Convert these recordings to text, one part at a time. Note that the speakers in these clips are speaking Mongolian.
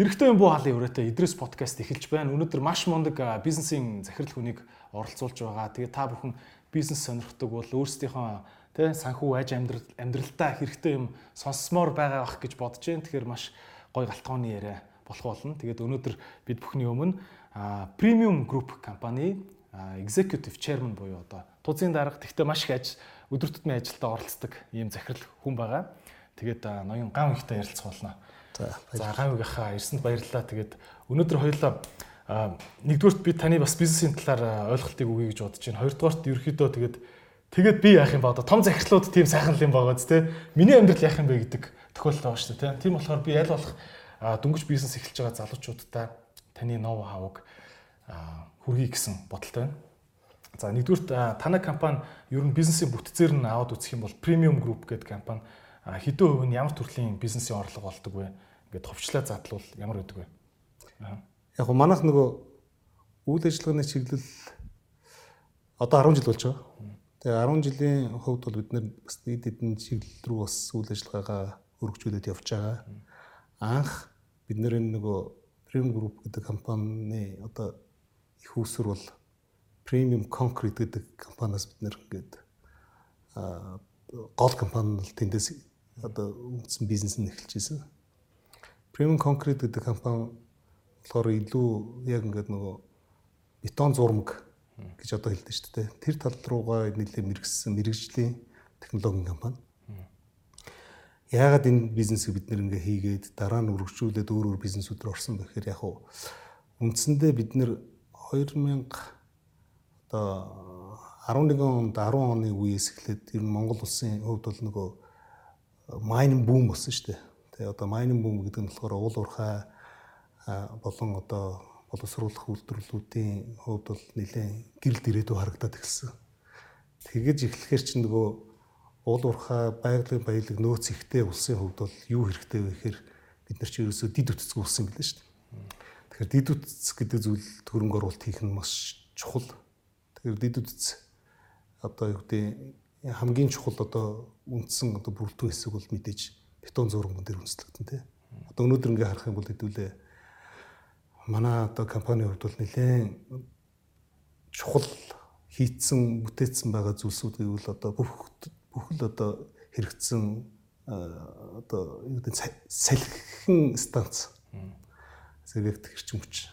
Хэрэгтэй юм буу хаалын өрөөтэй Идрис подкаст эхэлж байна. Өнөөдөр маш мундаг бизнесийн захирал хүнийг оролцуулж байгаа. Тэгээ та бүхэн бизнес сонирхдаг бол өөрсдийнхөө тэ санхүү аж амьдрал амьдралдаа хэрэгтэй юм сонссмоор байгаа бах гэж бодож байна. Тэгэхээр маш гой галтгооны яриа болох болно. Тэгээд өнөөдөр бид бүхний өмнө премиум групп компани executive chairman буюу одоо тузын дарга тэгтээ маш их аж өдөр тутмын ажилдаа оролцдог ийм захирал хүн байгаа. Тэгээд ноён гам ихтэй ярилцах болно. За гавьгийнхаа ирсэнд баярлалаа. Тэгээд өнөөдөр хоёулаа нэгдүгürt би таны бас бизнесийн талаар ойлголтыг өгье гэж бодож байна. Хоёрдугаарт ерөөхдөө тэгээд тэгээд би яах юм ба одоо том захирлууд тийм сайхан юм байгаа зү тэ. Миний амьдрал яах юм бэ гэдэг тохиолдол байгаа шүү дээ. Тийм болохоор би аль болох дөнгөж бизнес эхэлж байгаа залуучуудаа таны ноу хавыг хүргэе гэсэн бодолтой байна. За нэгдүгürt танай компани ер нь бизнесийн бүтцээр нь аваад үзэх юм бол премиум групп гэдэг компани хэдэн хувь нь ямар төрлийн бизнесийн орлого болдог вэ? Ингээд товчлаа задлуул ямар байдаг вэ? Яг го манайх нөгөө үйл ажиллагааны чиглэл одоо 10 жил болж байгаа. Тэгээ 10 жилийн хувьд бол бид нэр бас нийт эдэн чиглэл рүү бас үйл ажиллагаагаа өргөжүүлээд явж байгаа. Анх бид нэр нөгөө Prim Group гэдэг компани одоо их усүр бол Premium Concrete гэдэг компаниас бид нэр ингээд гол компани бол тэндээс одоо үндсэн бизнес нь эхэлж ирсэн. Premium Concrete гэдэг компани болохоор илүү яг ингээд нөгөө бетон зурмаг гэж одоо хэлдэг шүү дээ. Тэр тал руугаа нэлээд мэрэгсэн мэрэгжлийн технологийн компани. Яагаад энэ бизнесийг бид нэр ингээ хийгээд дараа нь өргөжүүлээд өөр өөр бизнесүүд рүү орсон бэхээр яг уу үндсэндээ бид нэр 2000 одоо 11 онд 10 оны үеэс эхлээд ер нь Монгол улсын хувьд бол нөгөө майнинг бум болсон шүү дээ. Тэгээ одоо майнинг бум гэдэг нь болохоор уул уурхай болон одоо боловсруулах үйлдвэрлэлүүдийн хувьд бол нэлээд гэрэл дэрээдүү харагдаад эхэлсэн. Тэгэж эхлэхээр чинь нөгөө уул уурхай байгалийн баялаг нөөц ихтэй улсын хувьд бол юу хэрэгтэй вэ гэхээр бид нар чи ерөөсөө дид үтцгүй улсан билээ шүү дээ. Тэгэхээр дид үтц гэдэг зүйл хөрөнгө оруулалт хийх нь маш чухал. Тэгэхээр дид үтц одоо юу гэдэг хамгийн чухал одоо үндсэн одоо бүрэлдэхүүн хэсэг бол мэдээж бетон зурган дээр үндэслэгдэн тий. Одоо өнөөдөр ингээ харах юм бол хэдүүлээ. Манай одоо компани хувьд бол нэлээд чухал хийцэн бүтээцсэн байгаа зүйлсүүд гэвэл одоо бүх бүх л одоо хэрэгцсэн одоо юу гэдэг салхин станц. Зэрэгт хэрчим хүч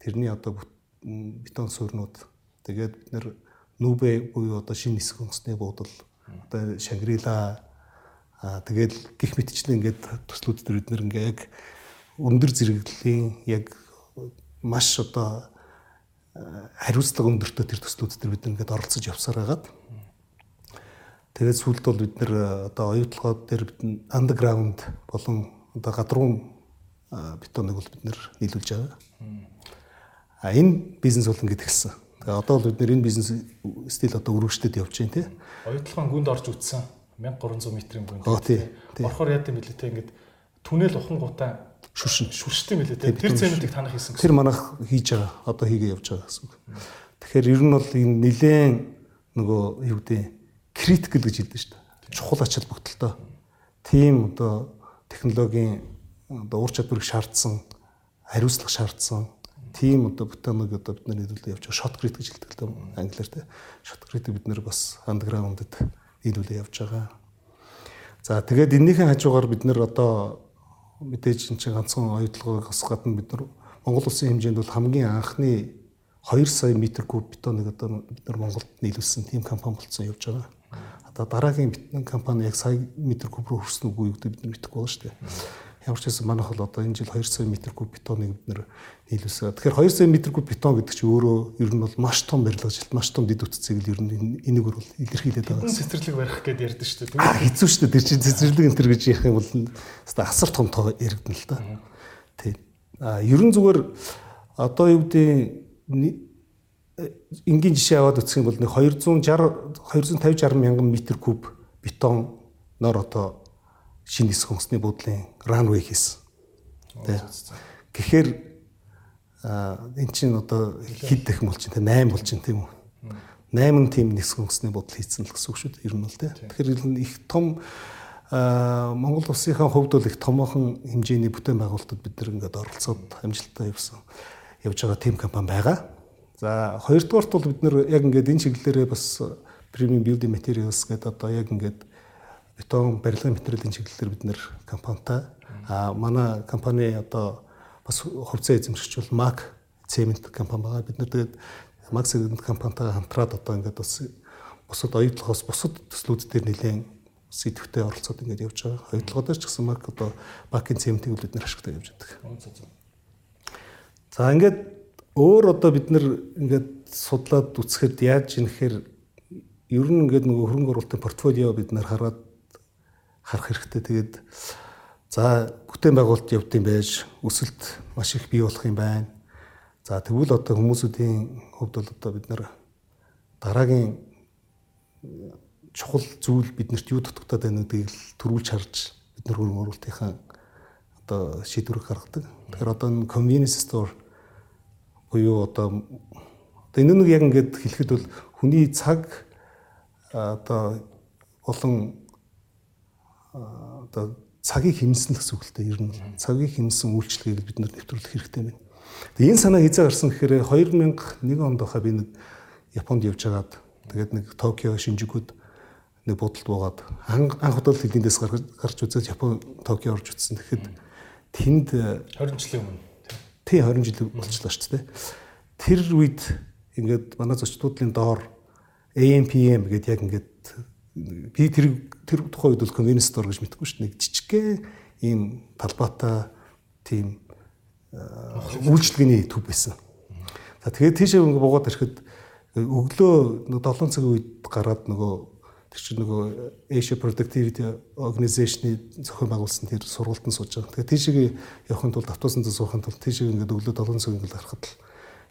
тэрний одоо бетон суурнууд. Тэгээд бид нэр Нүбэ буюу одоо шинэ нисэх онгоцны буудал. Одоо Шангрила аа тэгэл гих мэтчлэн ингээд төслүүд төр бид нэр ингээ яг өндөр зэрэглэлийн яг маш одоо хариуцлага өндөртэй тэр төслүүд төр бид ингээд оролцож явсаар хагаад тэгээд сүүлд бол бид нэр одоо оюутлогоо дээр бид андерграунд болон одоо гадруун бетоныг бол бид нийлүүлж байгаа. А энэ бизнес бол ингээд эхэлсэн. Тэгээ одоо бол бид нэр энэ бизнес стил одоо өргөжтөд явж байна тий. Оюутлахын гүнд орж үтсэн 1300 м-ийн гүнд. Оо тий. Орохоор яа гэм бэлээ те ингээд түнэл ухан гутаа шүршин шүрштэй мэлээ те. Тэр цементийг танах хийсэн гэсэн. Тэр манайх хийж байгаа. Одоо хийгээ явж байгаа гэсэн үг. Тэгэхээр ер нь бол энэ нилээн нөгөө юу гэдэг критикл гэж хэлдэг шүү дээ. Чухал ач холбогдолтой. Тим одоо технологийн одоо ур чадварыг шаардсан, хариуцлага шаардсан тийм одоо бутаныг одоо бид нар нийлүүлээ явж байгаа. Shot grid гэж хэлдэг л дээ англиар те. Shot grid бид нар бас underground-д нийлүүлээ явж байгаа. За тэгээд энэнийхэн хажуугаар бид нар одоо мэдээж энэ чинь ганцхан оюутлагаас гадна бид нар Монгол улсын хэмжээнд бол хамгийн анхны 2 сая метр куб бетоныг одоо бид нар Монголд нийлүүлсэн тийм компани болцсон явж байгаа. Одоо дараагийн бетон компани яг сая метр куб руу хүрсэн үгүй юу гэдэг бид нар мэдэхгүй байна шүү дээ. Ямар ч байсан манайх бол одоо энэ жил 2 сая метр куб бетоныг бид нэр нийлүүлсэн. Тэгэхээр 2 сая метр куб бетон гэдэг чинь өөрөө ер нь бол маш том барилгажилт, маш том дэд үтцийг л ер нь энийг бол илэрхийлээд байгаа. Цэцэрлэг барих гэдээ ярьдэн шүү дээ. Хэцүү шүү дээ. Тэр чинь цэцэрлэг энэ төр гэж ярих юм бол хэвээ асар том тоо яригдана л да. Тий. А ерөн зүгээр одоо юу гэдэг энгийн жишээ аваад үзэх юм бол нэг 260 250 60 мянган метр куб бетон нор одоо шинэ хэсэг хонсны буудлын runway хийсэн. Тэгэхээр эн чинь одоо хэд дахин бол чинь 8 бол чинь тийм үү? 8 тийм хэсэг хонсны буудал хийсэн л гэсэн үг шүү дээ. Ер нь бол тэ. Тэгэхээр их том Монгол улсынхаа хувьд бол их томоохон хэмжээний бүтээн байгуулалтад бид нэр ингээд оролцоод амжилттай явсан явж байгаа тим компани байгаа. За хоёрдугаарт бол бид нэр яг ингээд энэ чиглэлээрээ бас premium building materials гэдэг одоо яг ингээд бетон барилгын материалын чиглэлээр бид нэр компанитай а манай компани одоо бас хувьцаа эзэмшигч бол MAC цемент компани байгаа. Бид нэр тэгээд MAC цемент компанитайгаа хамтраад одоо ингээд бас бусад оюутлогоос бусад төслүүд дээр нэлээд сэдвтэй оролцоод ингээд явж байгаа. Оюутлогоо ч гэсэн MAC одоо MAC-ийн цементийг бид нэр ашигтай явж байгаа. За ингээд өөр одоо бид нэр ингээд судлаад үцхэд яаж юм гэхээр ер нь ингээд нөгөө хөрөнгө оруулалтын портфолио бид нэр хараад харах хэрэгтэй. Тэгээд за бүтээн байгуулалт явд юм байж өсөлт маш их бий болох юм байна. За тэгвэл одоо хүмүүсүүдийн хувьд бол одоо бид нэр дараагийн чухал зүйл биднэрт юу дутагдаад байна гэдгийг л төрүүлж харж бид нар хөрөнгө оруулалтынхаа одоо шийдвэрийг гаргадаг. Тэгэхээр одоо энэ convenience store буюу одоо одоо энэ нэг яг ингээд хэлэхэд бол хүний цаг одоо болон одоо цагийг хэмнэсэн гэсэн үг л дээ ер нь цагийг хэмнэсэн үйлчлэгийг бид нар нэвтрүүлэх хэрэгтэй байна. Тэгээ энэ санаа хизээ гарсан гэхээр 2001 онд баха би нэг Японд явж байгаад тэгээд нэг Токио, Шинжикуд нэг будалд буугаад анх удаа хэлэндээс гарч үзээд Япон Токио орж үзсэн. Тэгэхэд тэнд 20 жилийн өмнө тий 20 жил болчихлоо шүү дээ. Тэр үед ингээд манай зочдлын доор AMPM гэдэг яг ингээд би тэр тэр тухайн үед бол convenience store гэж мэдэхгүй шүү дээ. Жижигхэн ийм талбайтай тийм үйлчлэгээний төв байсан. За тэгээд тийшээ ингээ буугаад ирэхэд өглөө 7 цагийн үед гараад нөгөө тэр чинь нөгөө Asia Productivity Organization-ы зохион байгуулсан тэр сургуультанд сууж байгаа. Тэгээд тийшээ явахын тулд автобусанд суухын тулд тийшээ ингээ өглөө 7 цагийн үед харахад л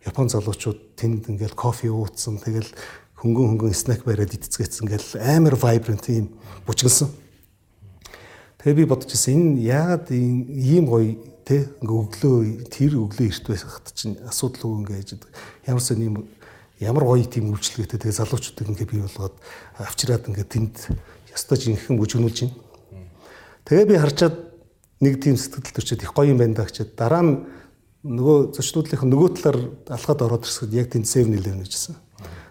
Япон залуучууд тэнд ингээл кофе ууцсан. Тэгэл хөнгөн хөнгөн снэк бариад идцгээсэн ингээл амар vibrant юм бужигнсан. Тэгээ би бодож ирсэн энэ яагаад ийм гоё те өглөө тэр өглөө эрт байхад чинь асуудал үг ингээ ямар сон юм ямар гоё тийм үйлчлэгээтэй тэгээ залуучуудыг ингээ бий болгоод авчираад ингээ тэнд ёстой жинхэнэ бүжгнүүлж байна. Тэгээ би харчаад нэг тийм сэтгэл төрчөөд их гоё юм байна да гэчээд дараа нь нөгөө зочдлуудынх нөгөө талаар алхаад ороод ирсэхэд яг тэнд 7-11 гэжсэн.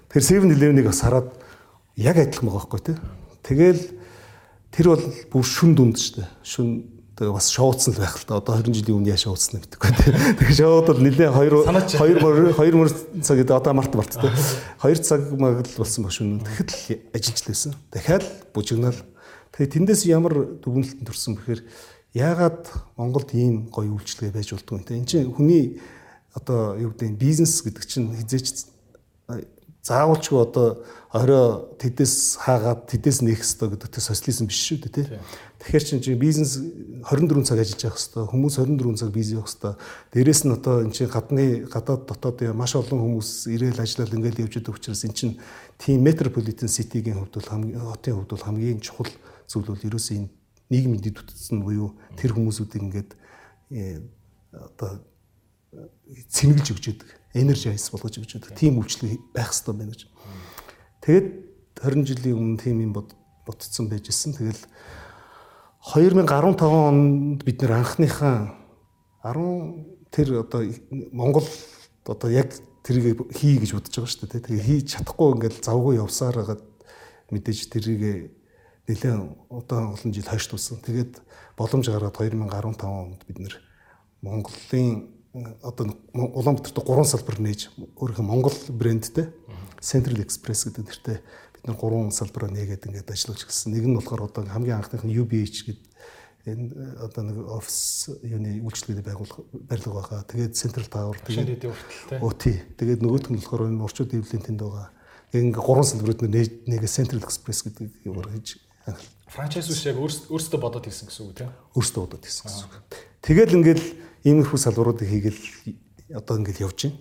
Тэр 7-11-ийг бас хараад яг адилхан байгаа байхгүй тий. Тэгэл тэр бол бүр шүн дүнд шүү дээ. Шүн тэгээ бас шоуцсан л байх л та. Одоо 20 жилийн өмнө яа шоуцсан гэдэггүй тий. Тэгээ шоуд бол нэлээ 2 2 2 мөр цаг гэдэг одоо март март тий. 2 цаг маг л болсон баг шүн. Тэгэхэд л ажиллаж лээсэн. Дахиад бужигнаал. Тэгээ тэндээс ямар дүгнэлтэн төрсөн бэхээр яагаад Монголд ийм гоё үйлчлэгээ байж болдгоо юм те. Энд чинь хүний одоо юу гэдэг бизнес гэдэг чинь хизээч заавалчгүй одоо орой тэдэс хаагаад тэдэс нээх хэрэгтэй гэдэг тэ социализм биш шүү дээ тий. Тэгэхээр чинь чи бизнес 24 цаг ажиллаж явах хэрэгтэй. Хүмүүс 24 цаг бизнес явах хэрэгтэй. Дээрээс нь одоо эн чинь гадны гадаад дотоод маш олон хүмүүс ирээл ажиллаад ингээл явж байгаа учраас эн чинь тийм метрополитен ситигийн хувьд бол хамгийн хотын хувьд бол хамгийн чухал зүйл бол ерөөсөө энэ нийгмийн дэд утсан буюу тэр хүмүүсүүдийг ингээд э, одоо цэнгэлж өгч яадаг энержайз болгож өгч байдаг. Тийм үйлчлэг байх хэрэгтэй байна гэж. Тэгээд 20 жилийн өмнө тийм юм бодцсон байж гисэн. Тэгэл 2015 онд бид нэр анхныхаа 10 тэр одоо Монгол одоо яг тэрийг хий гэж бодож байгаа шүү дээ. Тэгээ хийж чадахгүй ингээл завгүй явсаар хагаад мэдээж тэрийг нэлээд удаан олон жил хойш тусан. Тэгээд боломж гаргаад 2015 онд бид нэр Монголын одоо Улаанбаатарт 3 салбар нээж өөрийнхөө Монгол брэндтэй Central Express гэдэг нэртэй бид нар 3 салбараа нээгээд ингээд ажиллаж гисэн. Нэг нь болохоор одоо хамгийн анхных нь UBH гэдэг энэ одоо нэг офис юуны үйлчлэгийг байгуулах барилга байгаа. Тэгээд Central Tower тэгээд тий. Тэгээд нөгөөх нь болохоор энэ урчууд дэвлийн тэнд байгаа. Ингээ 3 салбарууд нээгээ Central Express гэдэг юмар хийж франчайз ус яг өөрсдөө бодоод хийсэн гэсэн үг тийм. Өөрсдөө бодоод хийсэн гэсэн үг. Тэгэл ингээл иймэрхүү салбаруудыг хийгээл одоо ингээд явж байна.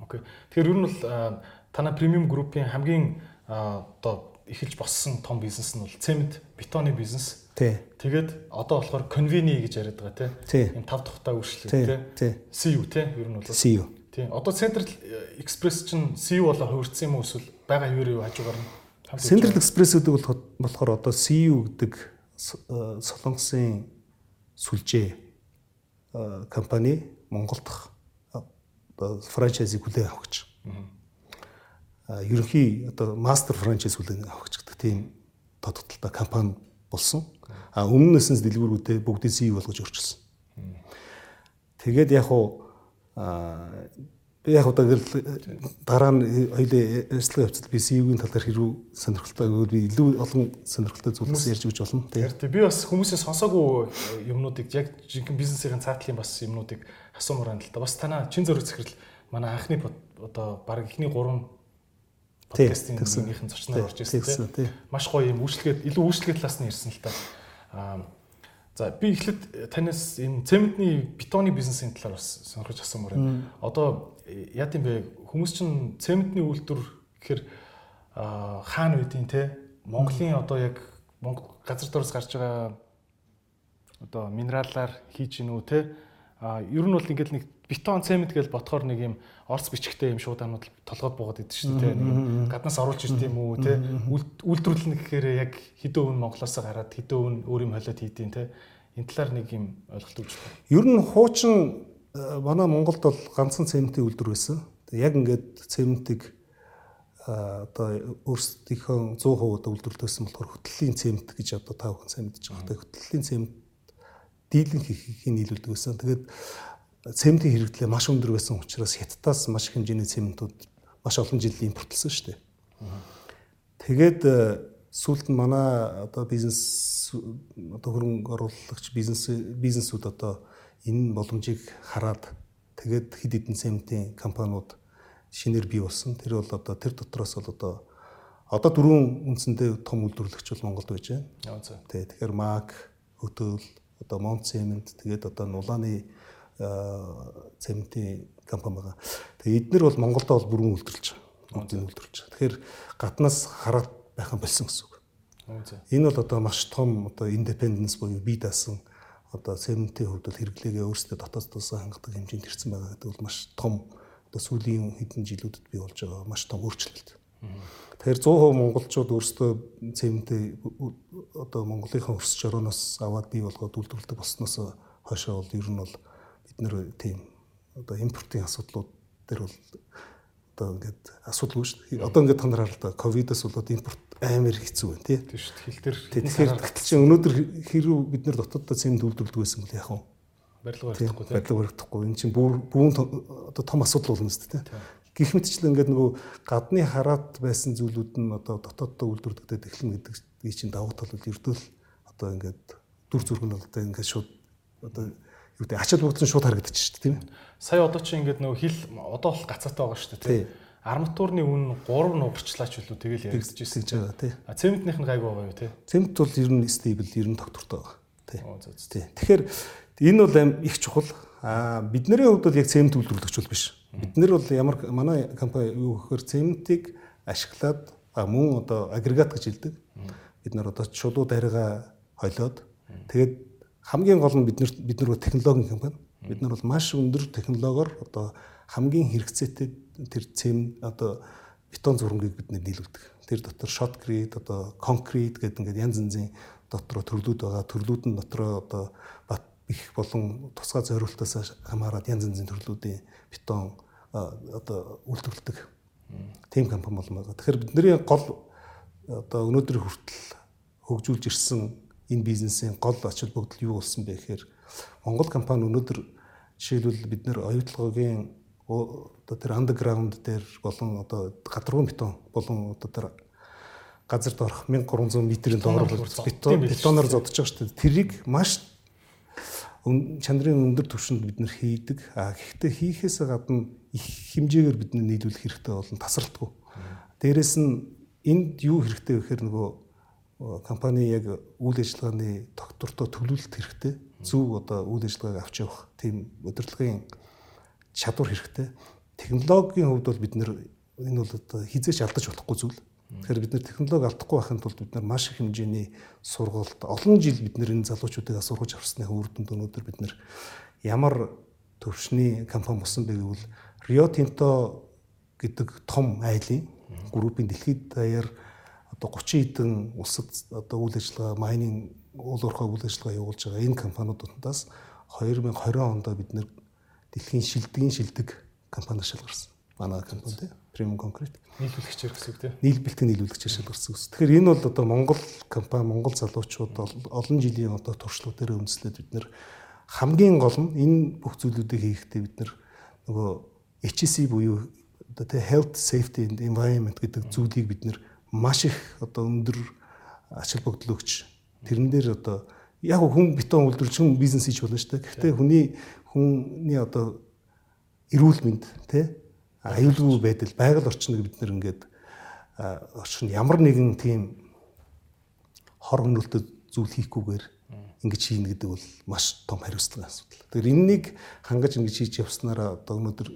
Окей. Тэгэхээр ер нь бол танай премиум группийн хамгийн одоо эхэлж боссон том бизнес нь бол цемент, бетоны бизнес. Тий. Тэгээд одоо болохоор конвени гэж яриад байгаа тий. Энэ тав тухтай үйлчлэг тий. CU тий. Ер нь бол CU. Тий. Одоо Central Express чинь CU болоо хувирсан юм уу эсвэл байгаа юу юу хажуугаар нь Central Express гэдэг бол болохоор одоо CU гэдэг Солонгосын сүлжээ компани Монголд одоо франчайзыг хүлээн авах гэж. Ерөнхий одоо мастер франчайз хүлээн авах гэдэг тийм тодтолтой компани болсон. А өмнөөс нь дэлгүүрүүдээ бүгдийг CEO болгож өөрчилсөн. Тэгээд яг уу би яг удаа дараа нь хоёлаа ажиллагаа явуулаад би CEO-ийн талаар хэрүү сонирхолтой өгөөд би илүү олон сонирхолтой зүйлс ярьж өгч болно. Тэгээд би бас хүмүүсийн сонсоогүй юмнуудыг яг жинхэнэ бизнесийн цаатлын бас юмнуудыг асуумаар байна л да. Бас танаа чин зөрөг захирал манай анхны одоо баг ихний 3 подкастын нэгнийхэн зочноор орж ирсэн тийм. Маш гоё юм үйлчлэгээ илүү үйлчлэгээ талаас нь ирсэн л та. Аа за би эхлээд танаас энэ цементний бетоны бизнесийн талаар бас сонирхож асуумаар байна. Одоо яа гэм бэ хүмүүс чинь цементний үйлдвэр гэхээр хаана үдийн те? Монголын одоо яг Монгол газар дээрс гарч байгаа одоо минералаар хийж гинүү те? А ер нь бол ингээд нэг бетон цемент гэж бодохоор нэг юм орц бичгтэй юм шууданууд толгойд буугаад идэв шүү дээ. Нэг гаднаас оруулж ирд юм уу те? Үйлдвэрлэнэ гэхээр яг хэдэн өвн Монголоос гараад хэдэн өвн өөр юм холиод хийдин те? Энэ талаар нэг юм ойлголт өгч байна. Ер нь хуучин манай Монголд бол ганцхан цементийн үйлдвэр байсан. Яг ингээд цементийг э, одоо өөрсдийнхөө 100% одоо үйлдвэрлэсэн болохоор хөтлөлийн цемент гэж одоо та бүхэн сайн мэдж байгаа. Хөтлөлийн цемент дийлэн хийхийг нийлүүлдэг байсан. Тэгээд цементийн хэрэглээ маш өндөр байсан учраас хятадаас маш их хэмжээний цементүүд маш олон жил импортлсон шүү дээ. Тэгээд э, сүүлд нь манай одоо бизнес одоо хөрөнгө оруулагч бизнес бизнесүүд одоо энэ боломжийг хараад тэгээд хэд хэдэн цементийн компаниуд шинээр бий болсон. Тэр бол одоо тэр дотроос бол одоо одоо дөрвөн үндсэндээ том үйлдвэрлэгч бол Монголд байж байна. Тий. Тэгэхээр МАК, Хөтөл, одоо Монт цемент, тэгээд одоо нулааны цементийн компани байгаа. Тэгээ эднэр бол Монголдо бол бүрэн үйлдвэрлэж байгаа. Бүгдийг үйлдвэрлэж байгаа. Тэгэхээр гаднаас хараад байхan болсон гэсэн үг. Энэ бол одоо маш том одоо independence буюу бие даасан одоо цементийн хувьд бол хэрэглээгээ өөрсдөө дотоод тусаа хангадаг хэмжээнд ирсэн байгаа гэдэг бол маш том одоо сүүлийн хэдэн жилүүдэд бий болж байгаа маш том өөрчлөлт. Тэгэхээр 100% монголчууд өөрсдөө цементээ одоо Монголынхаа өсч ороноос аваад бий болгоод үйлдвэрлэдэг болсноос хойшоо бол ер нь бол бид нэр тийм одоо импортын асуудлууд дээр бол одоо ингээд асуудалгүй шүү дээ. Одоо ингээд та нар хараа л да ковидос болоод импорт амар хэцүү байна тий. Тийм шүү дээ. Хил дээр тэгэхээр гэтэл чинь өнөөдөр хэрүү бид нар дотооддоо цэм төлөвлөлдөг байсан бол яах вэ? Барилга баригдахгүй тий. Барилга баригдахгүй. Энэ чинь бүүн одоо том асуудал болно шүү дээ тий. Гэх мэтчлэн ингээд нөгөө гадны хараад байсан зүйлүүд нь одоо дотооддоо үйлдвэрлэгдээд эхлэн гэдэг чинь давуу тал бол ердөө л одоо ингээд дүр зург нь одоо ингээд шууд одоо юу гэдэг ачаал бүгд нь шууд харагдчих шүү дээ тийм ээ. Сая одоо чи ингээд нөгөө хил одоо бол гацаатай байгаа шүү дээ тийм. Арматурны үн 3 нугарчлаач үлээ тэгэл яригдчихсэн гэж байгаа тийм. А цементнийх нь гайгүй байгаа юу тийм. Цемент бол ер нь стейбл ер нь доктортой байгаа. Тийм. Тэгэхээр энэ бол аим их чухал. А бидний хувьд бол яг цемент үйлдвэрлэгч бол биш. Бид нэр бол ямар манай компани юу гэхээр цементийг ашиглаад мөн одоо агрегат гэж хэлдэг. Бид нар одоо шулуу дарига холиод тэгээд хамгийн гол нь бид нар бид нар технологийн компани. Бид нар бол маш өндөр технологиор одоо хамгийн хэрэгцээтэй тэр цэм одоо бетон зургийг бид нийлүүлдэг. Тэр дотор shotcrete одоо concrete гэдэг ингээд янз янзын дотроо төрлүүд байгаа. Төрлүүд нь дотроо одоо бат их болон тусгай зориултаас хамаарат янз янзын төрлүүдийн бетон одоо үйлдвэрлэдэг. Тим компани болмоо. Тэгэхээр бидний гол одоо өнөөдөр хүртэл хөгжүүлж ирсэн энэ бизнесийн гол ач холбогдол юу болсон бэ гэхээр Монгол компани өнөөдөр жишээлбэл бид нэр оюутлагын одоо тэр андерграунд дээр болон одоо гадаргуун бетон болон одоо тэр газар доорх 1300 м-ийн доор бетон бетоноор зодож байгаа шүү дээ. Тэрийг маш чанарын өндөр түвшинд бид нэр хийдэг. А гэхдээ хийхээс гадна их хэмжээгээр бид нийлүүлэх хэрэгтэй болон тасралтгүй. Дээрэс нь энд юу хэрэгтэй вэ гэхээр нөгөө компани яг үйл ажиллагааны доктортой төлөвлөлт хэрэгтэй. Зөв одоо үйл ажиллагааг авч явах тийм удирдлагын чадвар хэрэгтэй. Технологийн хувьд бол бид нэр энэ бол одоо хизээч алдаж болохгүй зүйл. Тэгэхээр бид нэр технологи алдахгүй байхын тулд бид нар маш их хэмжээний сургалт олон жил бид нэр энэ залуучуудыг сургаж авсны үр дүнд өнөөдөр бид нэр ямар төвшний компани болсон бэ гэвэл Rio Tinto гэдэг том айлын группийн дэлхийд даяар одоо 30 хэдэн улсад одоо үйл ажиллагаа майнинг уул уурхай үйл ажиллагаа явуулж байгаа энэ компаниудаас 2020 онд бид нэр дэлхийн шилдэгin шилдэг компани шалгарсан. Манай компани тийм Premium Concrete нийлүүлэгчээр гэсэн үг тийм. Нийлбэлтийн нийлүүлэгчээр шалгарсан гэсэн. Тэгэхээр энэ бол одоо Монгол компани, Монгол залуучууд олон жилийн одоо туршлага дээр үндэслээд бид нэр хамгийн гол нь энэ бүх зүйлүүдийг хийхдээ бид нэр нөгөө HSE буюу одоо тэ health safety and environment гэдэг зүйлийг бид нэр маш их одоо өндөр ач холбогдол өгч тэрэн дээр одоо яг хүн бетон үйлдвэрч бизнес хийж болно шүү дээ. Гэхдээ хүний хүний одоо эрүүл мэнд тэ аюулгүй байдал байгаль орчныг бид нэр ингээд орчин ямар нэгэн тийм хор хөнөөлтөд зүйл хийхгүйгээр ингэж хийнэ гэдэг бол маш том хариуцлагын асуудал. Тэгэхээр энэнийг хангаж ингэж хийж явснараа одоо өнөөдөр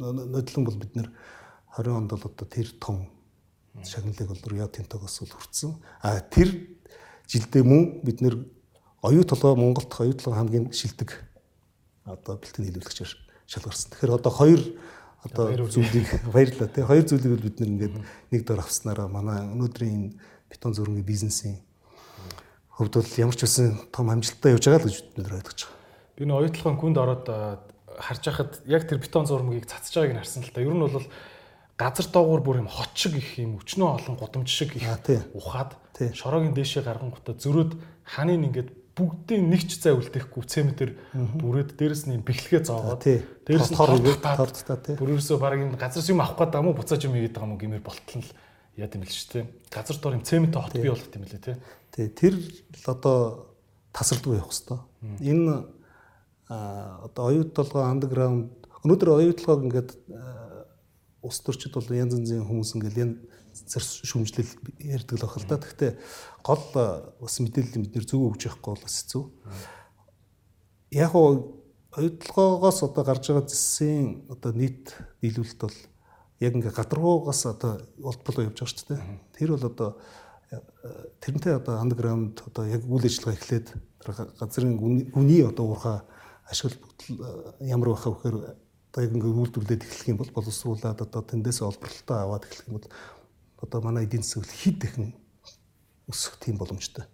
нодлон бол бид нэр 20 онд бол одоо тэр том шагналыг бол Рио Тинтогоос бол хүртсэн. А тэр жилдээ мөн бид нэр оюу толгой Монголд оюу толгой хамгийн шилдэг одоо бэлтгэн нийлүүлэгчээр шалгарсан. Тэгэхээр одоо хоёр одоо зүйлийг баярлалаа тий. Хоёр зүйлийг бол бид ингээд нэг дор авснараа манай өнөөдрийн энэ бетон зөрөнгийн бизнесийн хувьд бол ямар ч үсэн том амжилттай явж байгаа л гэж бид нэр ойлгож байгаа. Би нэг оюутлахын күнд ороод харж байхад яг тэр бетон зурмгийг цацж байгааг нь харсан л та. Ер нь бол газар доогуур бүр юм хот шиг их юм өчнөө олон гудамж шиг их ухаад шороогийн дээшээ гаргангуудаа зөрөөд ханыг ингээд бүгдийн нэг ч цай үлдээхгүй цементэр бүрээд дээрэс нь бэхлэгээ зоогоод дээрэс нь тордтаа тий. Бүрөөсөө баг юм газар юм авах гэдэг юм уу буцааж юм хийгээд байгаа юм гэмээр болтол нь яа гэм бэл ч тий. Газар дор юм цементтэй хот бий болгох юм лээ тий. Тий. Тэр л одоо тасралтгүй явах хэвээр. Энэ одоо оюут толгой андерграунд өнөөдөр оюут толгойг ингээд ус төрчид бол янз янзын хүмүүс ингээд зарц шүмжлэл ярьдаг л бахал та. Гэхдээ гол бас мэдээлэл бид нэр зөв өгж явахгүй бол бас хэцүү. Яг уу ойдлогоогоос одоо гарч байгаа зэсийн одоо нийт нийлүүлэлт бол яг ингээ гадаргуугаас одоо улбал явж байгаа шүү дээ. Тэр бол одоо тэрнтэй одоо андерграунд одоо яг үйл ажиллагаа эхлээд газрын үний одоо уурхай ашигла ямар байхаа вэхээр одоо яг ингээ үйлдвэрлээд эхлэх юм бол боловсруулаад одоо тэндээс олборлолтоо аваад эхлэх юм бол одоо манай эдийн засаг хэд дахин өсөх тийм боломжтой.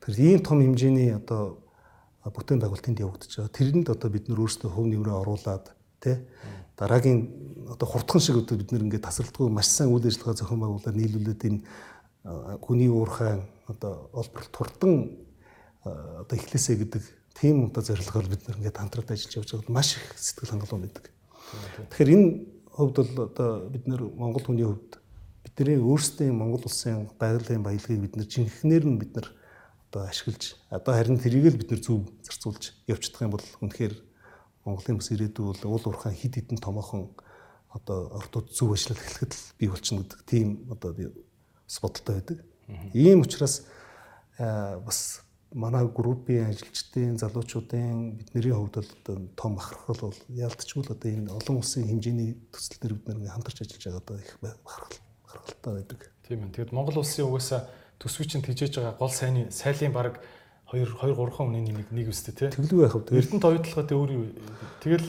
Тэгэхээр ийм том хэмжээний одоо бүтээн байгуулалтанд явагдаж байгаа. Тэрэнд одоо бид нар өөрсдөө хөв нэмрээ оруулад тий дараагийн одоо хурдхан шиг одоо бид нэр ингээд тасралтгүй маш сайн үйл ажиллагаа зохион байгуулаад нийлүүлээд энэ хүний уурхай одоо олборлт хурдан одоо эхлэсэ гэдэг тийм одоо зорилгоор бид нар ингээд хамтраад ажиллаж явж байгаа маш их сэтгэл хангалуун байдаг. Тэгэхээр энэ хувьд бол одоо бид нар Монгол хүний хувьд бидний өөрсдийн Монгол улсын байгалийн баялагийг бид нар жинхнээр нь бид нар одоо ашиглаж одоо харин тэрийг л бид нар зөв зарцуулж явчихдаг юм бол үнэхээр Монголын бас ирээдүй бол уул уурхай хид хідэн томоохон одоо ортод зөв ажиллах эхлэхэд л бий болчихно гэдэг тийм одоо би бас бодолтой байдаг. Ийм учраас бас манай группийн ажилчдын залуучуудын бидний хувьд бол одоо том бахархал бол яалтчгүй л одоо энэ олон улсын хэмжээний төсөл төр бид нэг хамтарч ажиллаж байгаа одоо их бахархал гаргалтай байдаг. Тийм ээ. Тэгэд Монгол улсын угаасаа төсвийн тижээж байгаа гол сайны сайлын баг 2 2 3 хүний нэг нэг үстэй тий. Тэглүү байх вэ? Эрдэнэ тоогдлогоо тэ өөр тэгэл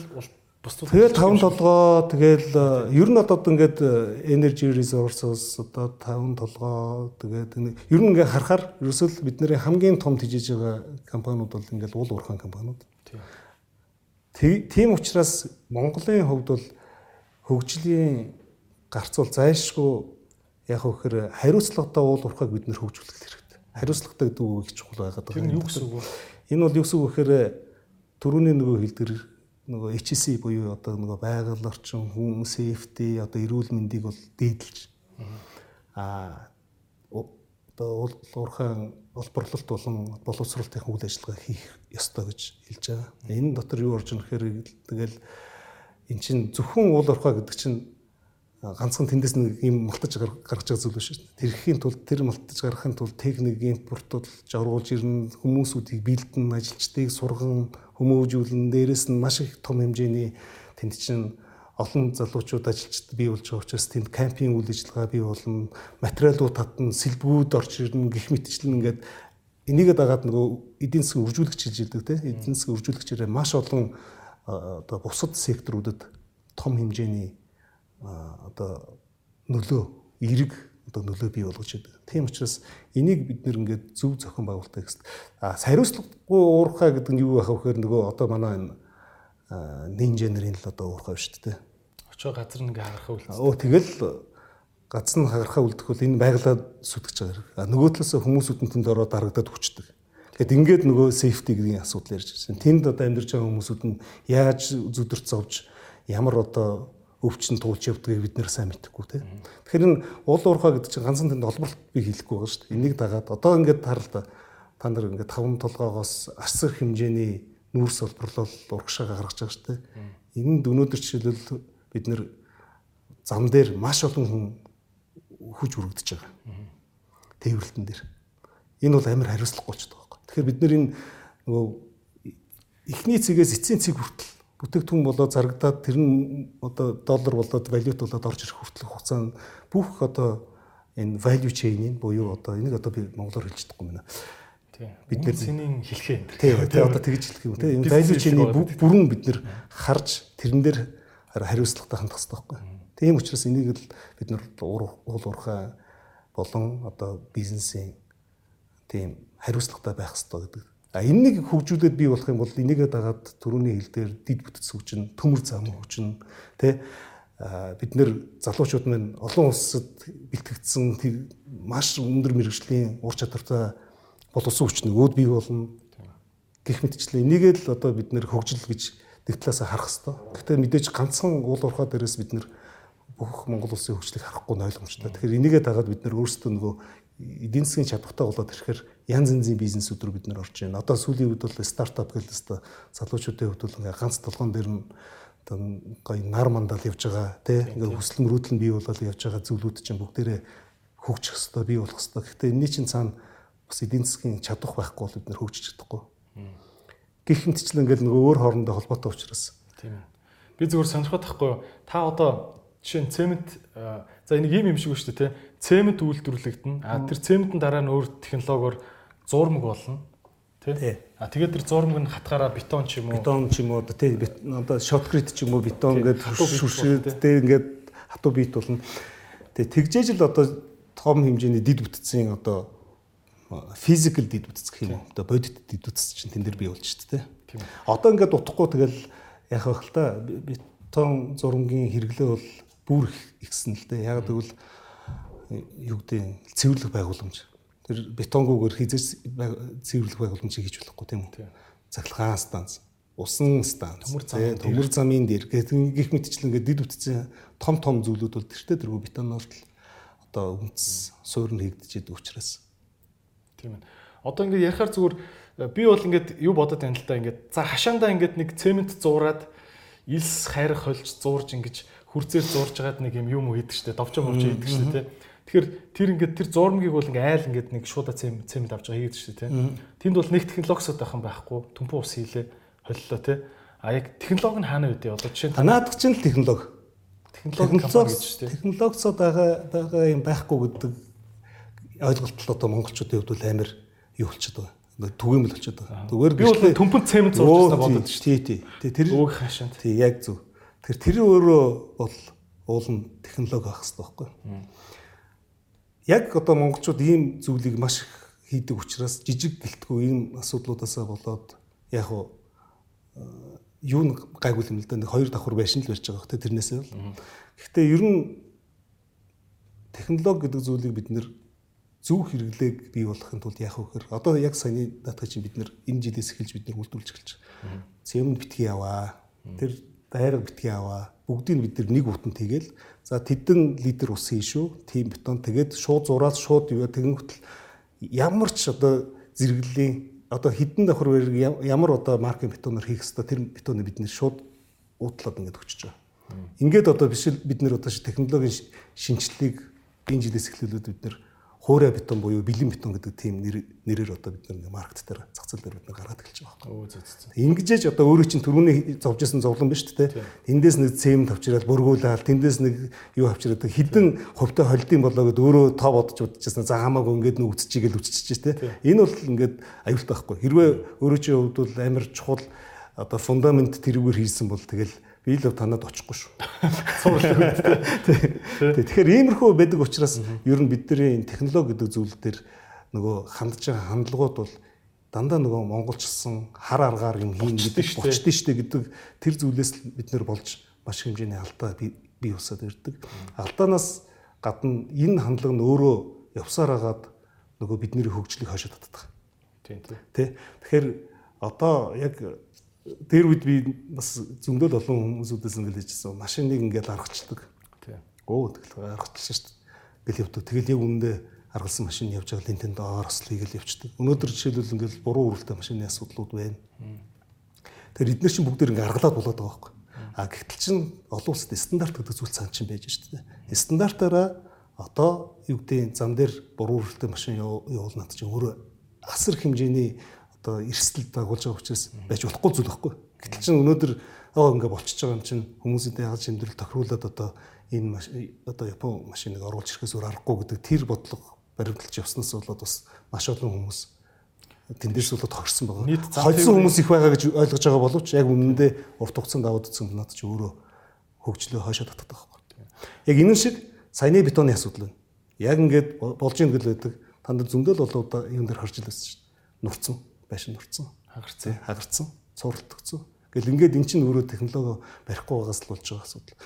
бусдууд тэгэл таван толгоо тэгэл ер нь одоо ингээд energy resources одоо таван толгоо тэгээд ер нь ингээд харахаар ерөөсөл бидний хамгийн том тижээж байгаа компаниуд бол ингээд уул уурхайн компаниуд. Тийм учраас Монголын хувьд бол хөгжлийн гарц бол зайлшгүй яг вөхөр хариуцлагатай уул уурхайг бид нэр хөгжүүлэх хэрэгтэй. Хариуцлагатай гэдэг үг их чухал байгаад байгаа. Тэр юу гэсэн үг вэ? Энэ бол юу гэсэн үг гэхээр төрөүний нөгөө хэлдгэр нөгөө HSE буюу одоо нөгөө байгаль орчин хүн safety одоо эрүүл мэндийг бол дээдлж аа одоо уурхайн олборлолт болон боловсролтын үйл ажиллагаа хийх ёстой гэж хэлж байгаа. Энэ дотор юу орж ирэх хэрэг тэгэл эн чинь зөвхөн уул уурхай гэдэг чинь ганцхан тэндээс нэг юм малтаж гаргаж байгаа зүйл биш шүү дээ. Тэрхийн тулд тэр малтаж гаргахын тулд техник импортууд жаргуулж ирнэ, хүмүүсүүдийг бэлдэн, ажилчдыг сурган, хүмүүжүүлэн, дээрэс нь маш их том хэмжээний тэнд чинь олон залуучууд ажилчид бий болж байгаа учраас тэнд кампинг үйл ажиллагаа бий болно, материалууд татна, сэлбгүүд орж ирнэ гэх мэтчлэн ингээд энийгээ дагаад нөгөө эдийн засгийн үржүүлэгч хийж идэг те эдийн засгийн үржүүлэгчээрээ маш олон одоо бусад секторуудад том хэмжээний одоо нөлөө эрг одоо нөлөө бий болгож байдаг. Тийм учраас энийг бид нэр ингээд зөв зохион байгуулалтаа гэсэн. А хариуцлагагүй уурхай гэдэг нь юу байх вэ гэхээр нөгөө одоо манай энэ нинжа нарын л одоо уурхай шүү дээ. Очоо газар нэг хагарахаа үлдсэн. Өө тэгэл гац нь хагарахаа үлдэх бол энэ байгалаа сүтгэж байгаа хэрэг. А нөгөө талаас хүмүүсүүд нь тэнд ороод дарагдаад хүчдэг. Тэгэхэд ингээд нөгөө сейфти гэдгийн асуудал ярьж байна. Тэнд одоо амьдарч байгаа хүмүүсүүд нь яаж зүдэрч зовж ямар одоо өвчин туулж явдгийг бид нэр сайн мэдэхгүй тийм. Тэгэхээр энэ уул уурхай гэдэг чинь ганцхан тэнд олборлт би хэлэхгүй байгаа шүү дээ. Энийг дагаад одоо ингээд харал та та нар ингээд таван толгоогоос арсар хэмжээний нүүрс олборлол урагшаа гаргаж байгаа шүү дээ. Энд өнөөдөр жишээлбэл бид нэр зам дээр маш олон хүн хүж үргэж байгаа. Тээвэрлтэн дээр. Энэ бол амар хариуцлагагүй болчиход байгаа. Тэгэхээр бид нэр энэ нөгөө эхний цэгээс эцсийн цэг хүртэл бүтээгдэхүүн болоод зарагдаад тэр нь одоо доллар болоод валют болоод орж ирэх хүртэлх хугацаанд бүх одоо энэ value chain-ийн буюу одоо энийг одоо би монголоор хэлж чадахгүй байна. Бид нэр цэнийг хэлхээ. Тийм тийм одоо тэгж хэлэх юм тийм энэ value chain-ийн бүрэн бид нэр харж тэрэн дээр хариуцлагатай хандах хэрэгтэй байхгүй. Тийм учраас энийг л бид нар уул уурхай болон одоо бизнесийн тийм хариуцлагатай байх хэрэгтэй гэдэг А энэнийг хөгжүүлээд бий болох юм бол энийгээ дагаад төрөний хил дээр дид бүтц хүчин, төмөр зам хүчин тэ бид нэр залуучууд маань олон улсад бэлтгэгдсэн маш өндөр мэрэгжлийн ур чадвартай боловсон хүчин өөд бий болно. Гэх мэтчлээ энийгээ л одоо бид нэр хөгжил гэж нэг талаас харах хэрэгтэй. Гэхдээ мэдээж ганцхан уул уурхай дээрээс бид нэр бүх Монгол улсын хөгжлийг харахгүй ойлгомжтой. Тэгэхээр энийгээ дагаад бид нэр өөрсдөө нөгөө эдийн засгийн чадвартай болоод ирэхээр янз янзын бизнесүүд рүү бид нэр орж байна. Одоо сүүлийн үед бол стартап гэдэг өстө залуучуудын хувьд бол ингээ ганц толгоон дээр нь одоо гоё нар мандал явж байгаа тий ингээ хүсэл мөрөөдөл нь бий болоод явж байгаа зүйлүүд чинь бүгдээрээ хөгжих хэвээр бий болох хэвээр. Гэхдээ энэний чинь цаана бас эдийн засгийн чадвар байхгүй бол бид нэр хөгжиж чадахгүй. Гэх мэтчлэн ингээл нөгөө өөр хоорондоо холбоотой учраас. Тийм ээ. Би зүгээр сонирхоод тахгүй? Та одоо жишээ нь цемент за энийг ийм юм шиг шүү дээ тий. Цемент үйлдвэрлэгдэнэ. А тэр цементэн дараа нь өөр технологиор зурмаг болно. Тий. А тэгээд тэр зурмаг нь хатгаараа бетон ч юм уу. Бетон ч юм уу тий одоо шоткрит ч юм уу бетон ингээд шүршээд тий ингээд хатуу бит болно. Тий тэгжээж л одоо том хэмжээний дид бүтцийн одоо физикал дид бүтц гэх юм. Одоо бодит дид бүтц чинь тэн дээр бий болж дээ тий. Одоо ингээд утахгүй тэгэл яах вэ хэл та бетон зурмгийн хэрэглээ бол бүр ихсэн л дээ. Яг тэгвэл юу гэдэг цэвэрлэх байгууламж. Тэр бетонгүйгээр хизээс цэвэрлэх байгууламжийг хийж болохгүй тийм үү? Цахилгаан станц, усан станц, төмөр замын дээр гэх мэтчлэн ингээд дид үтцэн том том зүйлүүд бол тэртээ тэргүй бетоноор л одоо үндэс суурь нь хийгдэж идэг учраас. Тийм ээ. Одоо ингээд ярихаар зүгээр би бол ингээд юу бодод байна л да ингээд за хашаандаа ингээд нэг цемент зуураад илс хайрах холж зуурж ингэж хүрцээр зурж байгаад нэг юм юм хийдэг штэ довчоо мовчоо хийдэг штэ тий. Тэгэхээр тэр ингээд тэр зурмгийг бол ингээ айл ингээд нэг шуудаа цэм цэмд авч байгаа хийдэг штэ тий. Тэнд бол нэг технологисод байх юм байхгүй. Түмпүү ус хийлээ холлоо тий. А яг технологи нь хаана үүдээ одоо жишээ нь наадах чинь л технологи. Технологи гэж штэ. Технологисод байгаа байгаа юм байхгүй гэдэг ойлголт л одоо монголчуудын хувьд бол амар юу болчиход байгаа түгээмэл болчиход байгаа. Зүгээр би бол төмпөнд цемент зурж байгаа бодод шүү. Тий, тий. Тэр өөх хашаанд. Тий, яг зөв. Тэгэхээр тэр өөрөө бол уул нь технологи байх хэрэгтэй байхгүй. Яг одоо монголчууд ийм зүйлийг маш их хийдэг учраас жижиг гэлтгүй ийм асуудлуудаасаа болоод яг уу э, юу нэг гайгүй юм л да нэг хоёр давхар байшин л барьж байгаа хөтэй тэрнээсээ бол. Гэхдээ ер нь технологи гэдэг зүйлийг бид нэр зөв хэрэглээг бий болгохын тулд яах вэ гэхээр одоо яг саяны датаг чинь бид нэр энэ жилээс эхэлж бид нэр үйлдвэрлэж эхэлж. Цемент битгий яваа. Тэр дайраг битгий аваа. Бүгдийг бид нар нэг утан тэгэл за тэдэн литр ус хийн шүү. Тийм бетон тэгээд шууд зураад шууд юу тэгэн хөтл ямар ч одоо зэрэглэлийн одоо хідэн давхар ямар одоо маркийн бетоноор хийх хэвээр тэр бетоныг бид нэр шууд уудлаад ингээд өгчөж байгаа. Ингээд одоо биш бид нэр одоо технологийн шинжилгээг энэ жилээс эхлүүлээд бид нэр хуурай бетон буюу бэлэн бетон гэдэг тийм нэрээр одоо бид нэг маркет дээр зах зээл дээр бид нар гаргаад эхэлж байгаа байхгүй. Өө зөө зөө. Ингэжээж одоо өөрөө чинь түрүүний зовжсэн зовлон биш үү те. Тэндээс нэг цэм тавчраад бургуулаад тэндээс нэг юу авчираад хідэн хувьтай холдсон болоо гэд өөрөө тоо бодож удажсэн. За хамаагүй ингээд нэг үтчихгээл үтчихэж те. Энэ бол ингээд аюултай байхгүй. Хэрвээ өөрөө чинь хувьд бол амар чухал одоо фундамент тэрүүгээр хийсэн бол тэгэл би л танад очихгүй шүү. Тэгэхээр иймэрхүү байдаг учраас ер нь бидний технологи гэдэг зүйл дээр нөгөө хандж байгаа хандлагууд бол дандаа нөгөө монголчсан хар аргаар юм хийн гэдэг болчтой штэ гэдэг тэр зүйлээс бид нэр болж маш хэмжээний алдаа бий болсод ирдэг. Алдаанаас гадна энэ хандлага нь өөрөө явсаар хагаад нөгөө бидний хөгжлийг хойшоо татдаг. Тийм тий. Тэгэхээр одоо яг тэр үед би бас зөндөл олон хүмүүсүүдээс ингээд хэлжсэн машиныг ингээд аргачлдаг. Тийм. Өө тэгэл аргачлсан шүү дээ. Гэл явдаг. Тэгэл яг үүндээ аргалсан машин явж байгаа Nintendo ослыг л явчихдаг. Өнөөдөр жишээлбэл ингээд буруу үрэлтэй машины асуудлууд байна. Тэгэхээр эдгээр чинь бүгд ингээд аргалаад болоод байгаа байхгүй. А гэтэл чин олон улсад стандарт гэдэг зүйл цаан чинь байж шүү дээ. Стандартаараа одоо юу гэдэг зам дээр буруу үрэлтэй машин явуулнаад чинь өөрөө асар хэмжээний одоо эрсдэл дагуулж байгаа учраас байж болохгүй зүйл байхгүй. Гэтэл чинь өнөөдөр оо ингээ болчихж байгаа юм чинь хүмүүсийн яагаад шимдрэл тохируулаад одоо энэ одоо Япон машиныг оруулж ирэхээс өөр аргагүй гэдэг тэр бодлого баримталж явснаас болоод бас маш олон хүмүүс тэндээс болоод тохирсон байгаа. Хольсон хүмүүс их байгаа гэж ойлгож байгаа боловч яг үнэндээ урт хугацаанд аваад утсан надад ч өөрөө хөгжлөө хойшоо татдаг байхгүй. Яг энэ шиг саяны бетоны асуудал байна. Яг ингээд болж ийн гэл байдаг. Танд зөндөл болоо юм дээр харж илсэн шүү дээ. Нурцсан байшин нурцсан. Хагарцсан. Хагарцсан. Цуурлагдсан. Гэл ингээд эн чинь өөрөө технологи барихгүй байгаас л болж байгаа асуудал.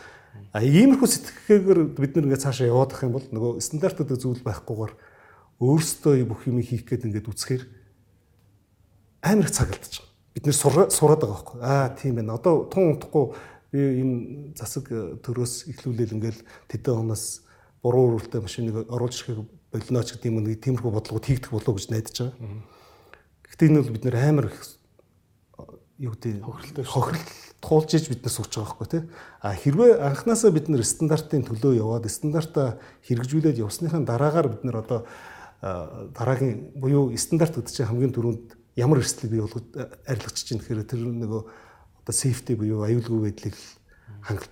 А иймэрхүү сэтгэхээгээр бид нэг цаашаа яваад ах юм бол нөгөө стандартууд зүйл байхгүйгээр өөрсдөө бүх юм хийх гээд ингээд үцхээр амар их цаг алдчих. Бид нэр сураад байгаа байхгүй. Аа тийм байна. Одоо тун утахгүй би энэ засаг төрөөс эхлүүлээл ингээд тэдэн оноос буруу үрэлтэй машиныг оруулж ирэхийг болно ч гэдэг юм нэг тиймэрхүү бодлогод хийгдэх болов уу гэж найдаж байгаа. Гэхдээ энэ бол бид нэр амар юу гэдэг хохирлтой хохирол туулж иж биднээс сууж байгаа байхгүй тий. А хэрвээ анханасаа бид нэр стандартын төлөө яваад стандартаа хэрэгжүүлээд явсныхаа дараагаар бид нэр одоо дараагийн буюу стандарт гэдэг чинь хамгийн түрүүнд ямар эрсдлийг бий болгож арилгаж чинь тэгэхээр тэр нөгөө одоо сейфти буюу аюулгүй байдлыг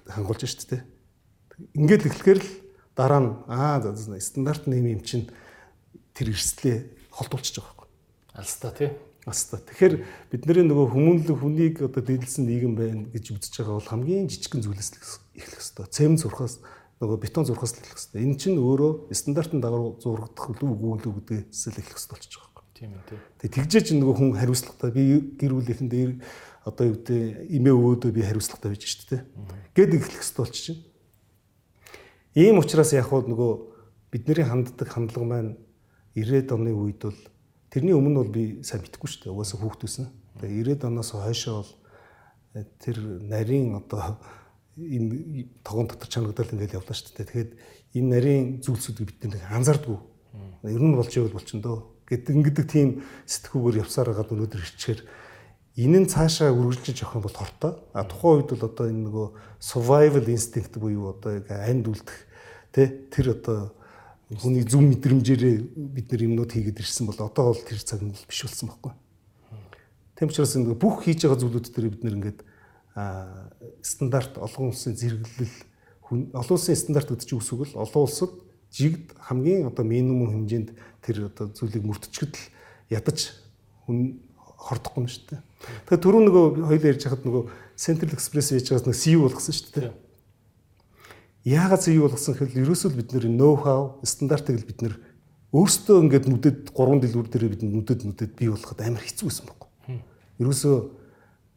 хангуулж шүү дээ. Ингээд эхлэхээр л дараа нь аа стандарт нэм юм чинь тэр эрсдлээ холдуулчих жоох Алста тий. Алста. Тэгэхээр бидний нөгөө хүмүүнлэг хүнийг одоо дэдэлсэн нийгэм байна гэж үзэж байгаа бол хамгийн жижигхэн зүйлээс эхлэх хэрэгтэй. Цемент зурхаас нөгөө бетон зурхаас эхлэх хэрэгтэй. Энэ чинь өөрөө стандартын дагуу зурагдах үгүй үгүй гэдгээс л эхлэх болчихж байгаа юм. Тийм ээ тий. Тэгээ тэгжээч нөгөө хүн хариуцлагатай би гэр бүлийнхэн дээр одоо юу гэдэг эмээ өвөөдөө би хариуцлагатай байж шүү дээ. Гэт эхлэх хэрэгтэй болчих чинь. Ийм учраас яг хуу нөгөө бидний ханддаг хандлага маань 90-ад оны үед бол Тэрний өмнө бол би сайн мэдгүй шүү дээ. Угаасаа хүүхдүүсэн. Тэгээ 90-ад оноос хойшоо бол э, тэр нарийн одоо энэ тогон дотор чанагдал ингээл явлаа шүү дээ. Тэгэхээр энэ нарийн зүйлсүүдийг бид нэг анзаардгүй. Ер нь болж ивэл болчихно дөө. Гэт ингэдэг тийм сэтгүүгээр явсаар хагаад өнөөдөр ирчихээр энэ нь цаашаа үргэлжлэж явах юм бол хортой. А тухайн үед бол одоо энэ нөгөө survival instinct буюу одоо анд үлдэх тэ тэр одоо хүний зүв мэдрэмжээрээ бид нар юмнууд хийгээд ирсэн бол одоо бол тэр цаг нь биш болсон байхгүй. Тийм учраас энэ бүх хийж байгаа зүйлүүд дээр бид нэр ингээд стандарт олон улсын зэрэглэл олон улсын стандарт гэдэг чинь үсэг л олон улсад жигд хамгийн одоо минимум хэмжээнд тэр одоо зүйлийг мөрдчихэд л ядаж хүн хордохгүй юм шүү дээ. Тэгэхээр түрүү нөгөө хоёул ярьж хахад нөгөө Central Express яаж байгаас нэг CU болгосон шүү дээ. Яагаад зөв юу болгосон гэхээр ерөөсөө бид нэр ноу хау стандартыг бид нэр өөрсдөө ингээд нүдэд гурван дэлгүүр дээр бид нүдэд нүдэд бий болгоход амар хэцүү байсан байхгүй. Ерөөсөө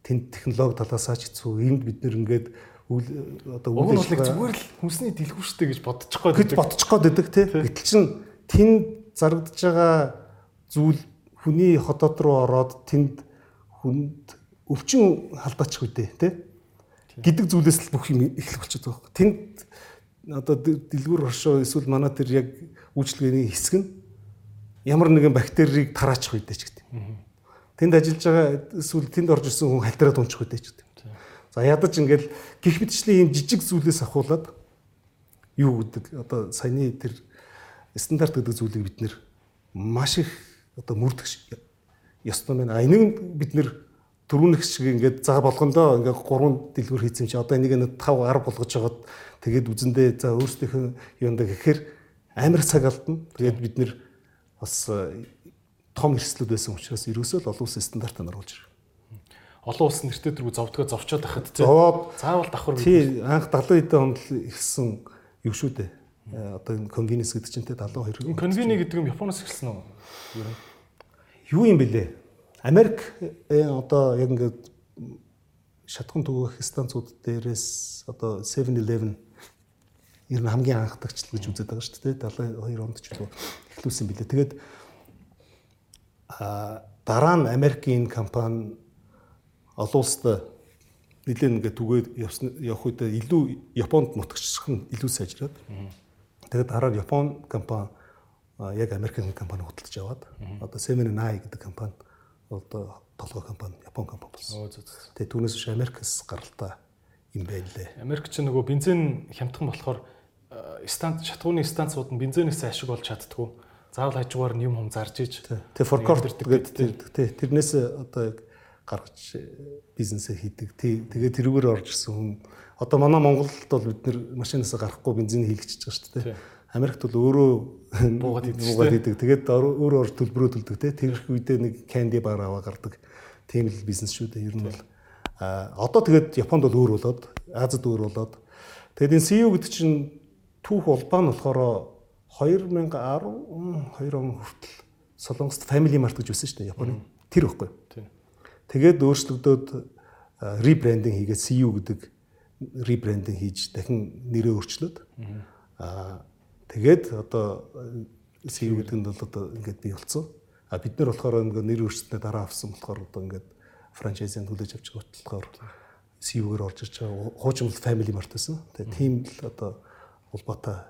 тэнд технологи талаасаа ч хэцүү. Энд бид нэр ингээд одоо үйл ажиллагаа зүгээр л хүнсний дэлгүүрштэй гэж бодчих гээд гэж бодчих гээд байдаг тий. Гэтэл чин тэнд зарагдж байгаа зүйл хүний хотод руу ороод тэнд хүнд өвчин халдаачих үедээ тий гэдэг зүйлээс л бүх юм эхлэх болчиход байгаа. Тэнд одоо дэлгүүр оршоо эсвэл манай тэр яг үйлчлэгээний хэсэг нь ямар нэгэн бактерийг тараачих үедээ ч гэдэг. Тэнд ажиллаж байгаа эсвэл тэнд орж ирсэн хүн халтраад унчих үедээ ч гэдэг. За ядаж ингээл гих мэтчлийн юм жижиг зүйлээс ахуулаад юу гэдэг одоо саяны тэр стандарт гэдэг зүйлийг бид нэр маш их одоо мөрдөх ёстой байна. А энийг бид нэр дөрөвнөх шиг ингээд за болгондоо ингээд гурван дэлгүүр хийсэн чи одоо энийг нэг 5 10 болгож жагаад тэгээд үзэндээ за өөрсдийнхөө юундаа гэхээр амар цаг алдна. Тэгээд бид нэр бас э, том эрсдлүүд байсан учраас ерөөсөө л олон улсын стандартаар оруулж ирэх. олон улсын нэртэй дэргүү зовдгоо зовчоод байхад тий. Зовоод заавал давхар тий анх 70 хэдэн онд л ихсэн юу шүү дээ. Э, Одоо энэ convenience гэдэг чинь те 72. конвини гэдэг юм Японоос эхэлсэн үү? Нь. Юу юм бэлээ? Америк э, одоо яг ингээд шатхан түгээх станцууд дээрээс одоо 7-Eleven ер нь хамгийн анхдагчл гэж үздэг байгаа шүү дээ. 72 онд ч үлээ эхлүүлсэн бэлээ. Тэгээд а дараа нь Америкийн компани олон улсад нэлээд ингээд түгээд явсан явах үед илүү Японд нутагчлах нь илүү сайжраад. Тэгээд дараа нь Япон компани яг Америкийн компани худалдаж аваад одоо Seminai гэдэг компани одоо толгой компани Япон компани болсон. Тэгээд түүнээс биш Америкас гаралтай юм байна лээ. Америк ч нөгөө бензин хямдхан болохоор станц шатгууны станцууд нь бензинээс ашиг болж чаддгүй. Заавал хажуугаар нь юм хум зарж иж. Тэгээ форкорт гэдэг тий тэрнээс одоо яг гаргаж э, бизнесээ хийдэг. Тэгээ тэрүүгээр орж ирсэн хүн одоо манай Монголд бол бид нэр машинаас гарахгүй бензин хийлгэж байгаа шүү дээ. Америкт бол өөрөө Буугаад хийдэг. Тэгээд өөрөө орж төлбөрөө төлдөг тий тэр их үедээ нэг candy bar аваа гардаг. Тийм л бизнес шүү дээ. Ер нь бол а одоо тэгээд Японд бол өөр болоод Азад өөр болоод тэгээд энэ CEO гэдэг чинь түүх улбаа нь болохоор 2010 2 он хүртэл Солонгост Family Mart гэж байсан шүү дээ Японы. Тэр ихгүй. Тэгээд өөрчлөгдөөд ребрендинг хийгээд CU гэдэг ребрендинг хийж дахин нэрээ өөрчлөөд аа тэгээд одоо CU гэдэг нь бол одоо ингээд бий болсон. А бид нар болохоор ингээд нэр өөрчлөлтөд дараа авсан болохоор одоо ингээд франчайзын төлөж авч байгаа болохоор CU-гээр орж ирж байгаа. Хуучин бол Family Mart байсан. Тэгээд тийм л одоо улбаатай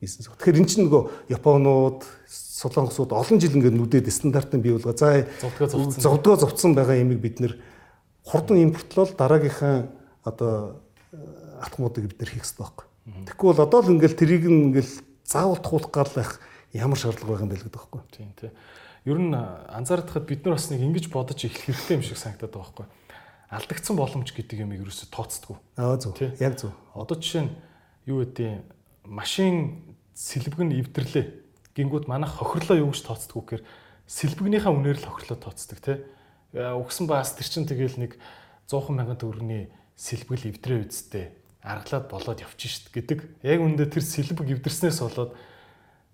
бизнес. Тэгэхээр эн чинь нөгөө Японууд, Солонгосууд олон жил ингээд нүдэд стандартын бий болгоо. За Зовдгоо зовцсон. байгаа ямиг бид нэр хурдан импортлол дараагийнхаа одоо э, атмуудыг бид нэр хийх хэрэгтэй байхгүй. Тэгэхгүй бол одоо л ингээл трийг нь ингээл заавал туулах гал байх ямар шаардлага байгаа юм бэ гэдэг байхгүй. Тийм тий. Ер нь анзаардахад бид нар бас нэг ингэж бодож эхлэх хэрэгтэй юм шиг санагдаад байгаа байхгүй. Алдагдсан боломж гэдэг юм ерөөсө тооцдгүй. Аа зөв. Яг зөв. Одоо жишээ нь юу гэдэг машин сэлбэг нь эвдэрлээ. Гингүүд манайх хохирлоо юу гэж тооцдог гэхээр сэлбэгнийхаа үнээр л хохирлоо тооцдог тий. Яа, Угсан баас тэр чин тэгэл нэг 100 мянган төгрөгийн сэлбэгл эвдрээ үсттэй аргалаад болоод явчих шít гэдэг. Яг үндэ тэр сэлбэг эвдэрснээс болоод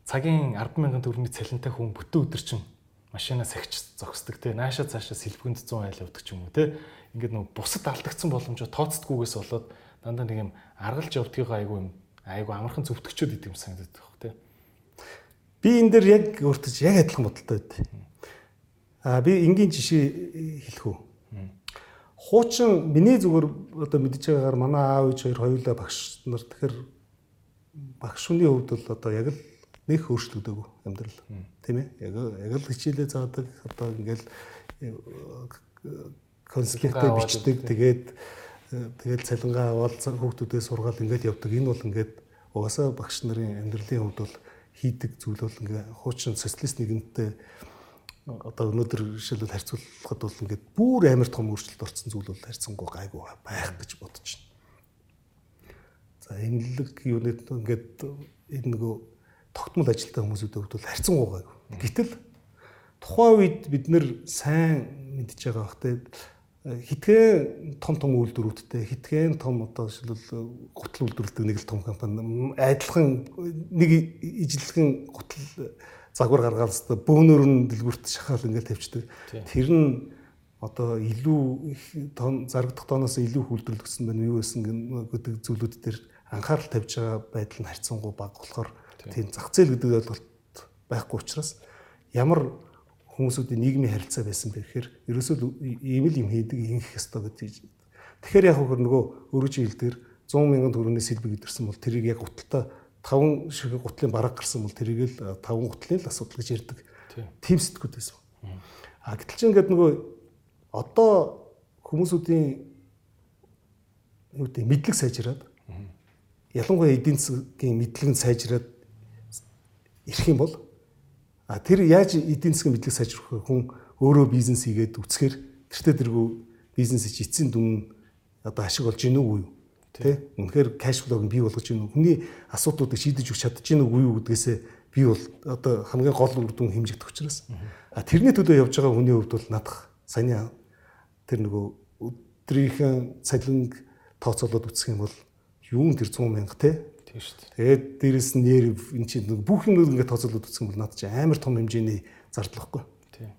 цагийн 10 мянган төгрөгийн цалинтай хүн бүтэн өдөр чин машинаа сахиж зогсдог те наашаа цаашаа сэлбэгэнд 100 айл явдаг ч юм уу те ингээд нэг бусад алдагдсан боломжоо тооцдггүйгээс болоод дандаа нэг юм аргалж явдгийг айгүй юм айгүй амархан зөвтгчөөд идэм санагдаад байна те Би энэ дээр яг өөртөө ч яг адилхан бодолтой байд. Аа би энгийн жишээ хэлэх үү. Хуучин миний зүгээр одоо мэдж байгаагаар манай аав ээж хоёр хоёулаа багш нар тэгэхээр багш хүний хувьд бол одоо яг л нэг өөрчлөгдөөгүй амьдрал. Тийм ээ. Яг яг л хичээлээ заадаг одоо ингээл конспектээ Цалингаа аваад бичдэг. Тэгээд тэгээд цалингаа аваад хүүхдүүдээ сургаал ингээд явдаг. Энэ бол ингээд угаасаа багш нарын амьдралын хувьд бол хийдэг зүйл бол ингээ хуучин социалист нийгэмтэй одоо өнөөдөр жишээлбэл харьцуулахад бол ингээд бүр амар том өөрчлөлт орсон зүйл бол харьцангуй гайгүй байх гэж бодож байна. За эмнэлэг юунэт ингээд энэ нөгөө тогтмол ажилтаа хүмүүсүүдийн хувьд бол харьцангуй гайгүй. Гэтэл тухайн үед бид нэр сайн мэдж байгаа бах те хитгэн том том үйлдвэрүүдтэй хитгэн том одоо жишээлбэл гутал үйлдвэрлэдэг нэг л том компани адилхан нэг ижилхэн гутал загвар гаргаад өстө бөөнөр нь дэлгүрт шахаал ингээл тавьчихдаг. Тэр нь одоо илүү их зарагдах тооноос илүү хүлдэрлэгдсэн байна. Юу гэсэн гэдэг зүйлүүд дээр анхаарал тавьж байгаа байдал нь харьцангуй бага болохоор тийм зах зээл гэдэг ойлголт байхгүй учраас ямар хүмүүсүүдийн нийгмийн харилцаа байсан бэ гэхээр ерөөсөө ийм л юм хийдэг ингэх ёстой гэдэг. Тэгэхээр яг хөр нөгөө өөрөө чи хэлдгэр 100 мянган төгрөгийн сэлбэг идэрсэн бол тэрийг яг гуталтаа 5 шиг гутлын бараг гарсан бол тэрийг л 5 гутлын л асуудал гэж ярьдаг. Тийм сэтгүүд байсан. А гэтэл чи ингээд нөгөө одоо хүмүүсүүдийн юу гэдэг мэдлэг сайжраад ялангуяа эдийн засгийн мэдлэг нь сайжраад ирэх юм бол а тэр яаж эдийн засгийн мэдлэг сайжруулах хүн өөрөө бизнес хийгээд үцхээр тэртээ тэргүй бизнес хийж эцсийн дүн одоо ашиг болж гинүү үү? Тэ? Үнэхээр кэш флог нь бий болгож гинүү? Хүний асуудлуудыг шийдэж өгч чадж гинүү үү гэдгээсээ би бол одоо хамгийн гол үр дүн хэмжигдэх учраас а тэрний төлөө явж байгаа хүний хувьд бол надах саяны тэр нөгөө өдрийнхэн цалинг тооцоолоод үсэх юм бол юун тэр 100 мянга те Тийм шүү дээ. Тэгээд дээрэс нь нерв эн чинь бүх юм ингээд тооцоолоод үзсэн бол надад чинь амар том хэмжээний зардлахгүй. Тийм.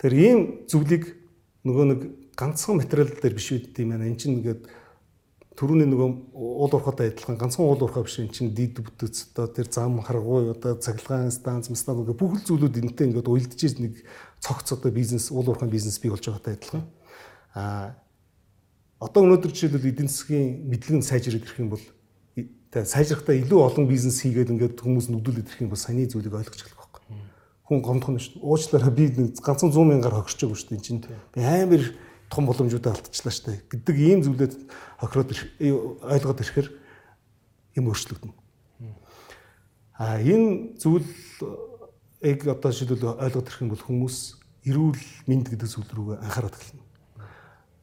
Тэр ийм зүйлийг нөгөө нэг ганцхан материал дээр биш үүдтэй юм аа. Эн чинь ингээд төрүүний нөгөө уул уурхатай адилхан ганцхан уул уурхай биш эн чинь дид бүтц одоо тэр зам харгуй одоо цаглагаан станц мстан ингээ бүх л зүйлүүд энэтэй ингээд уйлдж ирж нэг цогц одоо бизнес уул уурхайн бизнес бий болж байгаатай адилхан. Аа одоо өнөөдөр жишээлбэл эдийн засгийн мэдлэг нь сайжирэх гэх юм бол тэгээ сайжрахтаа илүү олон бизнес хийгээд ингээд хүмүүс нүдүүлээд ирэх юм бол саяны зүйлийг ойлгож эхлэх байхгүй. Хүн гомдох нь шүү. Уучлаарай би ганцхан 100 мянгаар байгаа шүү. Энд чинь би амар том боломжуудаа алдчихлаа шүү гэдэг ийм зүйлээд хохироод ойлгоод ирэхээр юм өөрчлөгдөнө. А энэ зүйл яг одоо шилбэл ойлгоод ирэх юм бол хүмүүс эрүүл мэнд гэдэг зүйл рүү анхаарат эхэлнэ.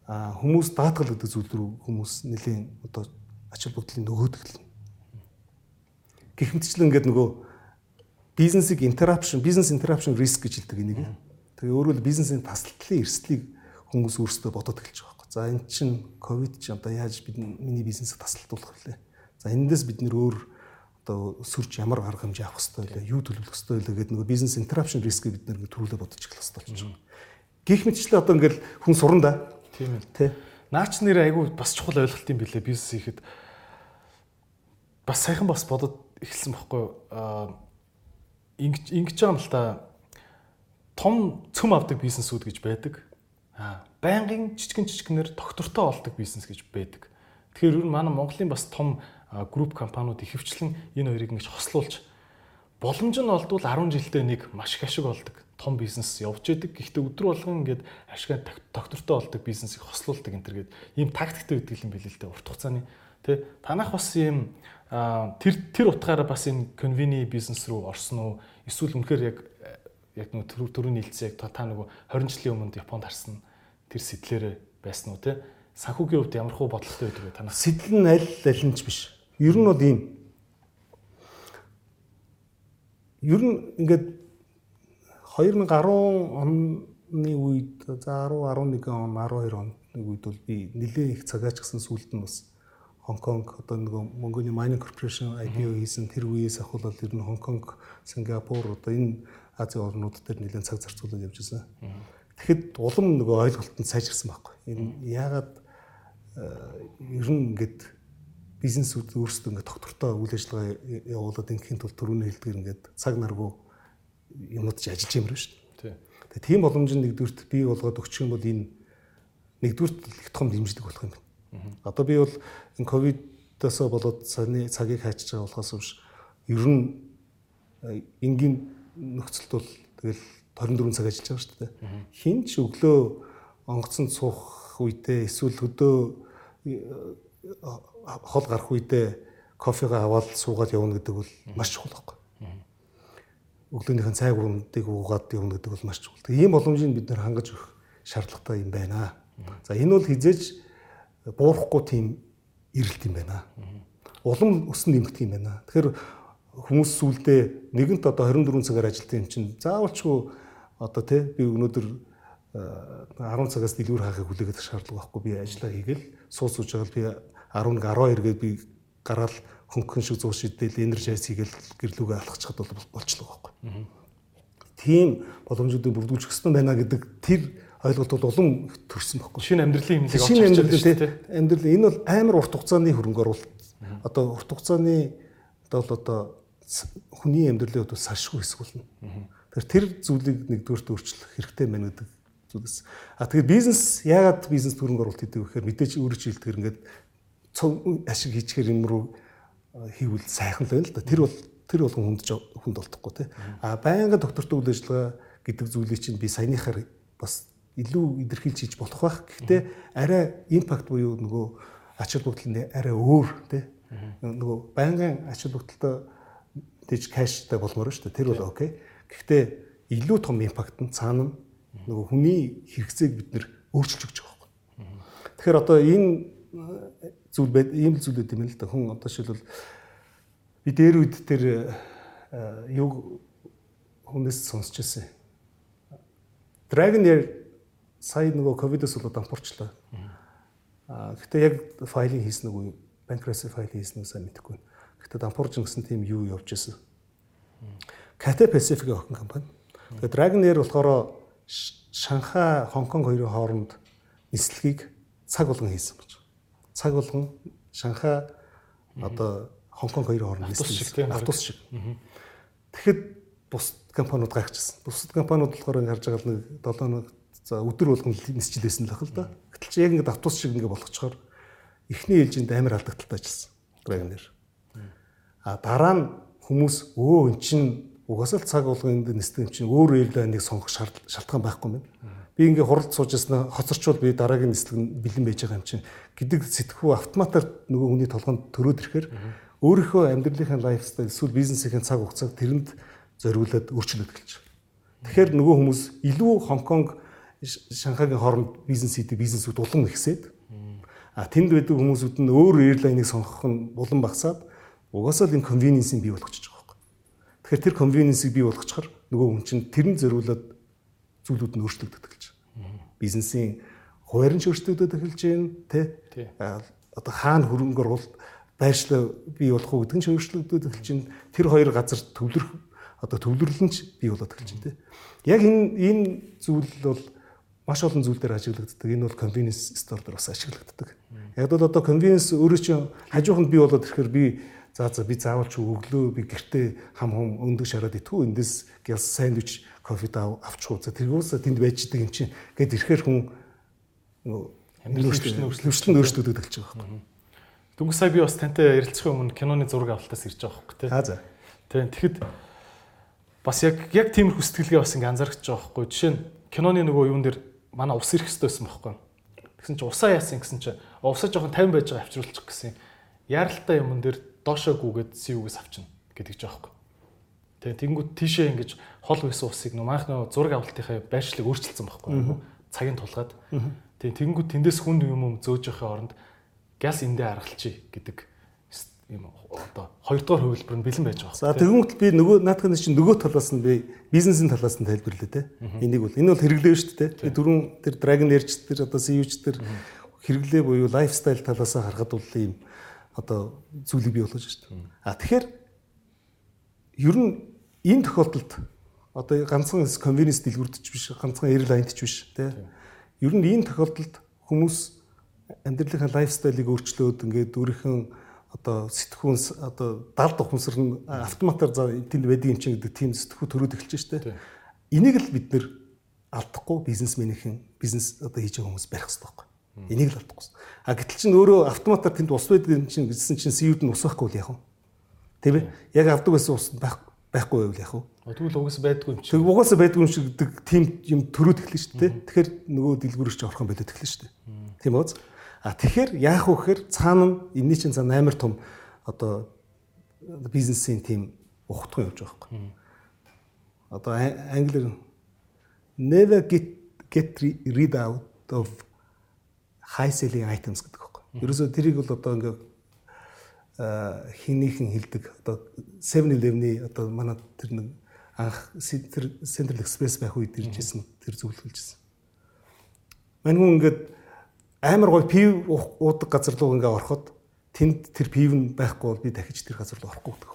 А хүмүүс даатгал гэдэг зүйл рүү хүмүүс нэлийн одоо ач холбогдлын нөгөөд эхэлнэ. Гэх мэтчлэн ингээд нөгөө бизнесийг interruption, business interruption risk гэж хэлдэг энийг. Тэгээ өөрөөр бизнесийн тасалдлын эрсдлийг хүмүүс өөрсдөө бодоод эхэлж байгаа байхгүй. За эн чинь ковид чи одоо яаж бид миний бизнесийг тасалдуулах вэ? За эндээс бид нэр өөр одоо сүрч ямар арга хэмжээ авах хэрэгтэй вэ? Юу төлөвлөх хэрэгтэй вэ гэдэг нөгөө бизнес interruption risk-ийг бид нэр төрүүлээ бодож эхлэх хэрэгтэй болж байна. Гэх мэтчлээ одоо ингээл хүн сурна да. Тийм ээ. Тэ. Наач нэр айгүй бас чухал ойлголт юм билээ бизнес хийхэд бас сайхан бас бодод эхэлсэн бохгүй ингэж ингэж байгаа юм л та том цөм авдаг бизнесүүд гэж байдаг. Аа байнгын жижигэн жижигнэр доктортой олдог бизнес гэж байдаг. Тэгэхээр ер нь манай Монголын бас том групп компаниуд ихэвчлэн энэ хоёрыг ингэж хослуулж боломж нь олдвол 10 жилдээ нэг маш их ашиг олдог том бизнес явж идэг. Гэхдээ өдөр болгон ингээд ашиг доктортой олдог бизнесийг хослуулдаг энэ төр гээд ийм тактиктэй байдаг юм билээ л дээ урт хугацааны. Тэ танах бас ийм тэр тэр утгаараа бас энэ конвени бизнес рүү орсон уу? Эсвэл үнэхээр яг яг нэг төрөв төрөний хэлцээ яг та нөгөө 20 жилийн өмнө Японд харсан тэр сэтлэрээ байсан уу те? Санхүүгийн хувьд ямар хөө бодлоготой байдаг вэ танах? Сэтэл нь аль аль нь ч биш. Ер нь бол ийм. Ер нь ингээд 2010 оны үед за 10 11 он 12 он нэг үед бол би нэлээд их цагаач гсэн сүлд нь бас Хонконг одоо нөгөө Mongolian Mining Corporation IPO хийсэн тэр үеэс ахвал ер нь Хонконг, Сингапур одоо энэ Азийн орнууд дээр нэлээд цаг зарцуулаад явж байсан. Тэгэхэд улам нөгөө ойлголтод сайжирсан байхгүй. Энэ яагаад ер нь ингээд бизнесүүд өөрсдөө ингээд доктортой үйл ажиллагаа явуулаад ингээхийн тулд төрөний хэлдгэр ингээд цаг наргуу юмуд ч ажиллаж юмраа шүү дээ. Тэгээ тийм боломж нэгдүгürt бий болгоод өгчих юм бол энэ нэгдүгürt их том дэмжлэг болох юм байна. Одоо би бол энэ ковидоос болоод цагны цагийг хайчиж байгаа болохоос биш ер нь э, энгийн нөхцөлд бол тэгэл 24 цаг ажиллаж байгаа шүү дээ. Хин ч өглөө онгоцонд суух үедээ эсвэл хөдөө э, хол гарах үедээ кофегаа аваад суугаад явна гэдэг бол маш чухал байхгүй. Өглөөнийхэн цай гурамдыг уугаад явна гэдэг бол маш чухал. Ийм боломжийг бид нэр хангаж өгөх шаардлагатай юм байна. За энэ бол хизээж буурахгүй тийм эрэлт юм байна. Улам өсөн нэмэгдэх юм байна. Тэгэхээр хүмүүс сүулдэ нэгэнт одоо 24 цагаар ажилладаг юм чинь заавалчгүй одоо тий би өнөөдөр 10 э, цагаас дэлгүүр хаахыг хүлээгээд шаардлага байхгүй би ажиллаа хийгээл суус сууж байгаа би 11 12 гээд би гараал хөнгөн шиг зуус шидэл энержайс хийгээл гэрлүүгээ алхачихад бол болчлоо байхгүй. Тийм боломжуудыг бүрдүүлж өгсөн байна гэдэг тэр ойлголт бол улам төрсөн байхгүй. Шинэ амьдралын хэмнэлийг олж харж байна шүү дээ. Амьдрал энэ бол амар урт хугацааны хөрөнгө оруулалт. Одоо урт хугацааны одоо одоо хүний амьдралын хувьд салшгүй хэсэг болно. Тэгэхээр тэр зүйлийг нэгдүгээрт өөрчлөх хэрэгтэй байна гэдэг зүйлээс. А тэгэхээр бизнес яагаад бизнес хөрөнгө оруулалт хийдэг вэ гэхээр мэдээж өөрөө чийлдэхэр ингээд цог ашиг хийчихэр юм руу хийвэл сайхан л байна л да. Тэр бол тэр бол хүнд хүнд болдохгүй тий. А байнга доктортой үйл ажиллагаа гэдэг зүйлийг чинь би саяныхаар бас илүү илэрхийлж хийж болох байх. Гэхдээ арай импакт буюу нөгөө ач холбогдол нь арай өөр тий. Нөгөө байнгын ач холбогдолтой тийж кэштэй болмоор шүү дээ. Тэр бол окей. Гэхдээ илүү том импакт нь цаана нөгөө хүний хэрэгцээг бид нэр өөрчилж өгч байгаа юм. Тэгэхээр одоо энэ зүйл байд ийм зүйл байд юм л да. Хүн одоо шилбэл би дээр үед тэр юг хүнээс сонсч ирсэн. Dragon Air сая нөгөө ковидос болоод дампуурчлаа. А гэхдээ яг файлыг хийсэн үгүй bankruptcy файл хийсэн үсээ мэдэхгүй. Гэхдээ Дампуурж гэсэн тийм юу явж исэн. Cathay Pacific охин компани. Тэгээд Dragon Air болохоор Шанхай, Хонконг хоёрын хооронд нислэгийг цаг болгон хийсэн байна. Цаг болгон Шанхай одоо Хонконг хоёрын хооронд нислэг автобус шиг. Тэгэхэд бус компаниуд гайхчихсан. Бусад компаниуд болохоор ингэ харж байгаа нэг 7 за өдөр болгон нисчилсэн л ах л да. Гэтэл чи яг ингэ автобус шиг ингэ болгочхоор эхний ээлжинд амар алдагдaltaй ажилласан. Dragon-ээр. А дараа нь хүмүүс өө эн чин угаасаа л цаг болгон энд нисдэг юм чинь өөр эйрлайныг сонгох шалтгаан байхгүй юм. Би ингээ хуралд сууж яснаа хоцорчвол би дараагийн нислэг нь бэлэн байж байгаа юм чинь гэдэг сэтгхүү автоматар нөгөө хүний толгонд төрөөд ирэхээр өөрийнхөө амьдралынхаа лайфстайл эсвэл бизнесийн цаг хугацааг тэрэнд зориулаад өөрчлөлт эхэлж. Тэгэхээр нөгөө хүмүүс илүү Хонконг Шанхайгийн хооронд бизнес хийдэг бизнесүүд улам ихсээд а тэнд байдаг хүмүүсүүд нь өөр эйрлайныг сонгох нь улам багасаад угаасаа л энэ конвениенсийг бий болгочихж байгаа байхгүй. Тэгэхээр тэр конвениенсийг бий болгочихор нөгөө хүн чинь тэрэн зориулаад зүйлүүд нь өөрчлөгдөж эхэлж байна. Бизнесийн хуваарь нь өөрчлөгдөж эхэлж байна, тэ? Одоо хаана хөрөнгө оруулалт байршлаа бий болох уу гэдэг нь өөрчлөгдөж эхэлж байна. Тэр хоёр газар төвлөрөх одоо төвлөрлөн ч бий болоод эхэлж байна, тэ? Яг энэ энэ зүйл бол маш олон зүйл дээр ажиглагддаг. Энэ бол convenience store дээр бас ашиглагддаг. Яг л одоо convenience өөрөө чинь хажууханд бий болоод ирэхээр би за за би заавал ч өглөө би гэртээ хам хам өндөг шараад итгүү эндээс гялс сандвич кофе даа авчихуу. За тэргээс тэнд байж идэг юм чинь гэд ирэхээр хүн нөөцлөлтөнд өөрчлөгдөд эхэлж байгаа байхгүй. Дөнгөж сая би бас тантай ярилцахын өмнө киноны зураг авалтаас ирж байгаа байхгүй тий. Аа за. Тийм тэгэхэд бас яг яг тиймэрхүү сэтгэлгээ бас ингээ анзаарч байгаа байхгүй. Жишээ нь киноны нөгөө юун дээр манай ус ирэх байсан байхгүй. Тэгсэн чинь усаа яасан гэсэн чинь усаа жоохон 50 байж байгаа авчруулчих гэсэн. Яралтай юмн дээр доошоо гүгээд сивгээс авчна гэдэг ч аахгүй. Тэгээ тэнгууд тийшээ ингэж хол байсан усыг нөө маах нөө зураг авалтынхаа байршлыг өөрчилсөн байхгүй. Цагийн тулгаад. Тэгээ тэнгууд тэндээс хүнд юм юм зөөж явахын оронд газ эндээ аргалчий гэдэг юм одоо хоёрдугаар хувилбар нь бэлэн байж байгаа. За тэгвэл би нөгөө наадхын чинь нөгөө талаас нь би бизнесийн талаас нь тайлбарлаа те. Энийг бол энэ бол хэрэглээ шүү дээ те. Би дөрөв тэр Dragon Air ч тэр одоо CU-ч тэр хэрэглээ буюу лайфстайл талаас нь харахад бол ийм одоо зүйлийг бий болгож шүү дээ. А тэгэхээр ер нь энэ тохиолдолд одоо ганцхан convenience дэлгүрдч биш ганцхан airline-ч биш те. Ер нь энэ тохиолдолд хүмүүс амьдралынхаа лайфстайлыг өөрчлөөд ингээд өөрийнхөө одоо сэтгхүүнс одоо далд ухамсар нь автоматар за тэнд байдаг юм чинь гэдэг тийм сэтгхүү төрөөд эхэлж штэ. Энийг л бид нэр алдахгүй бизнесменийхэн бизнес одоо хийж байгаа хүмүүс барих хэрэгтэй байхгүй. Энийг л алдахгүй. А гэтэл чинь өөрөө автоматар тэнд ус байдаг юм чинь гэсэн чинь CU-д нь ус байхгүй бол яах вэ? Тийм ээ. Яг авдаг байсан ус байх байхгүй байвал яах вэ? Тэгвэл угаас байдгүй юм чинь. Тэг угаас байдгүй юм шиг гэдэг тийм юм төрөөд эхэлнэ шүү дээ. Тэгэхээр нөгөө дэлгүүрч орхон болоод эхэлнэ шүү дээ. Тийм үү? А тэгэхээр яах вэ гэхээр цаана нь энэний чинь цаана амар том одоо бизнесийн тим ухтхан явж байгаа байхгүй. Одоо англиэр never get get rid out of high selling items гэдэг байхгүй. Ерөөсөө тэрийг бол одоо ингээ хинийхэн хилдэг одоо 7-Eleven-ийн одоо манай тэр нэг анх Central Express байх үед иржсэн тэр зөвлөлжсэн. Мань хүн ингээд амар гой пив уудаг газар руу ингээ ороход тэнд тэр пив нь байхгүй бол би дахиж тэр газар руу орохгүй гэдэг.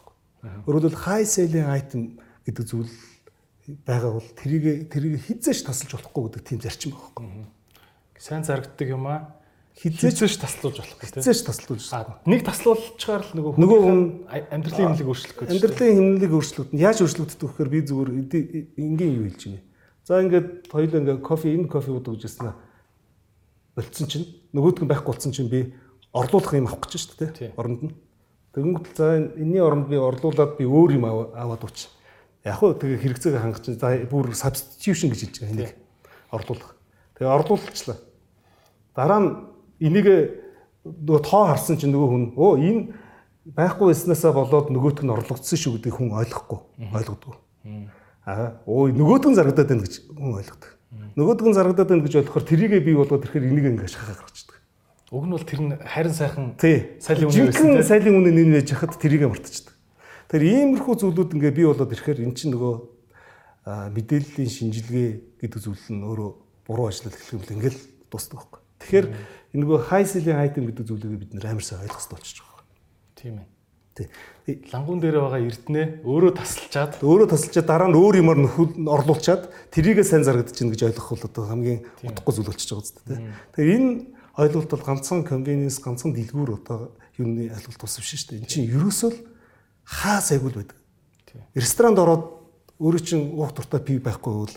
Өөрөөр хэлбэл high selling item гэдэг зүйл байгаа бол тэрийг тэрийг хизээш тасалж болохгүй гэдэг тийм зарчим байхгүй. Сайн зарагддаг юм аа хизээч таслуулж болох гэдэг. Хизээч таслуулж. Нэг таслуулчаар л нөгөө нөгөө хүн амьдралын хэмнэлийг өөрчлөх гэж. Амьдралын хэмнэлийг өөрчлөлт нь яаж өөрчлөгддөг вэ гэхээр би зүгээр энгийн юу хэлж байна. За ингээд хоёулаа ингээд кофе энэ кофе уудаг гэжсэн аа болцсон чинь нөгөөдг нь байхгүй болсон чинь би орлуулах юм авах гэж шүү дээ оронд нь. Тэгэнгүүт за энэний оронд би орлуулад би өөр юм аваад ууч. Яг хөө тэгээ хэрэгцээг хангах чинь за бүр substitution гэж хэлж байгаа энийг орлуулах. Тэгээ орлуулчихлаа. Дараа нь энийг нөгөө тоо харсан чинь нөгөө хүн өө энэ байхгүй байснаасаа болоод нөгөөтг нь орлогдсон шүү гэдгийг хүн ойлгохгүй ойлгодгоо. Аа өө нөгөөтг нь зарагдаад байна гэж хүн ойлгодог. Нөгөөдг нь зарагдаад байна гэж ойлгохоор тэрийгээ бий болгоод ирэхээр энийг ингээ шахаа гаргацдаг. Уг нь бол тэр нь харин сайхан сайлын үнэ байсан тийм. Сайлын үнэ нэн байж хахад тэрийгээ мартчихдаг. Тэр иймэрхүү зүйлүүд ингээ бий болоод ирэхээр эн чинь нөгөө мэдээллийн шинжилгээ гэдэг зүйл нь өөрөө буруу ажиллах гэх юм ингээл дуустдаг байхгүй. Тэгэхээр нөгөө high selling item гэдэг зүйлийг бид нэр амар сайн ойлгох хэрэгтэй болчихж байгаа. Тийм ээ. Тий. Лангуун дээр байгаа эрдэнэ өөрөө тасалчаад өөрөө тасалчаад дараа нь өөр юмар нөхөл орлуулчаад тэрийгээ сайн зарагдаж чинь гэж ойлгох бол одоо хамгийн утгагүй зүйл болчихж байгаа зү тий. Тэгэхээр энэ ойлголт бол ганцхан convenience ганцхан дэлгүүр одоо юуны ойлголт ус биш шүү дээ. Энд чинь ерөөсөө хаа сайгүй байдаг. Ресторанд ороод өөрөө чинь уух дуртай пив байхгүй бол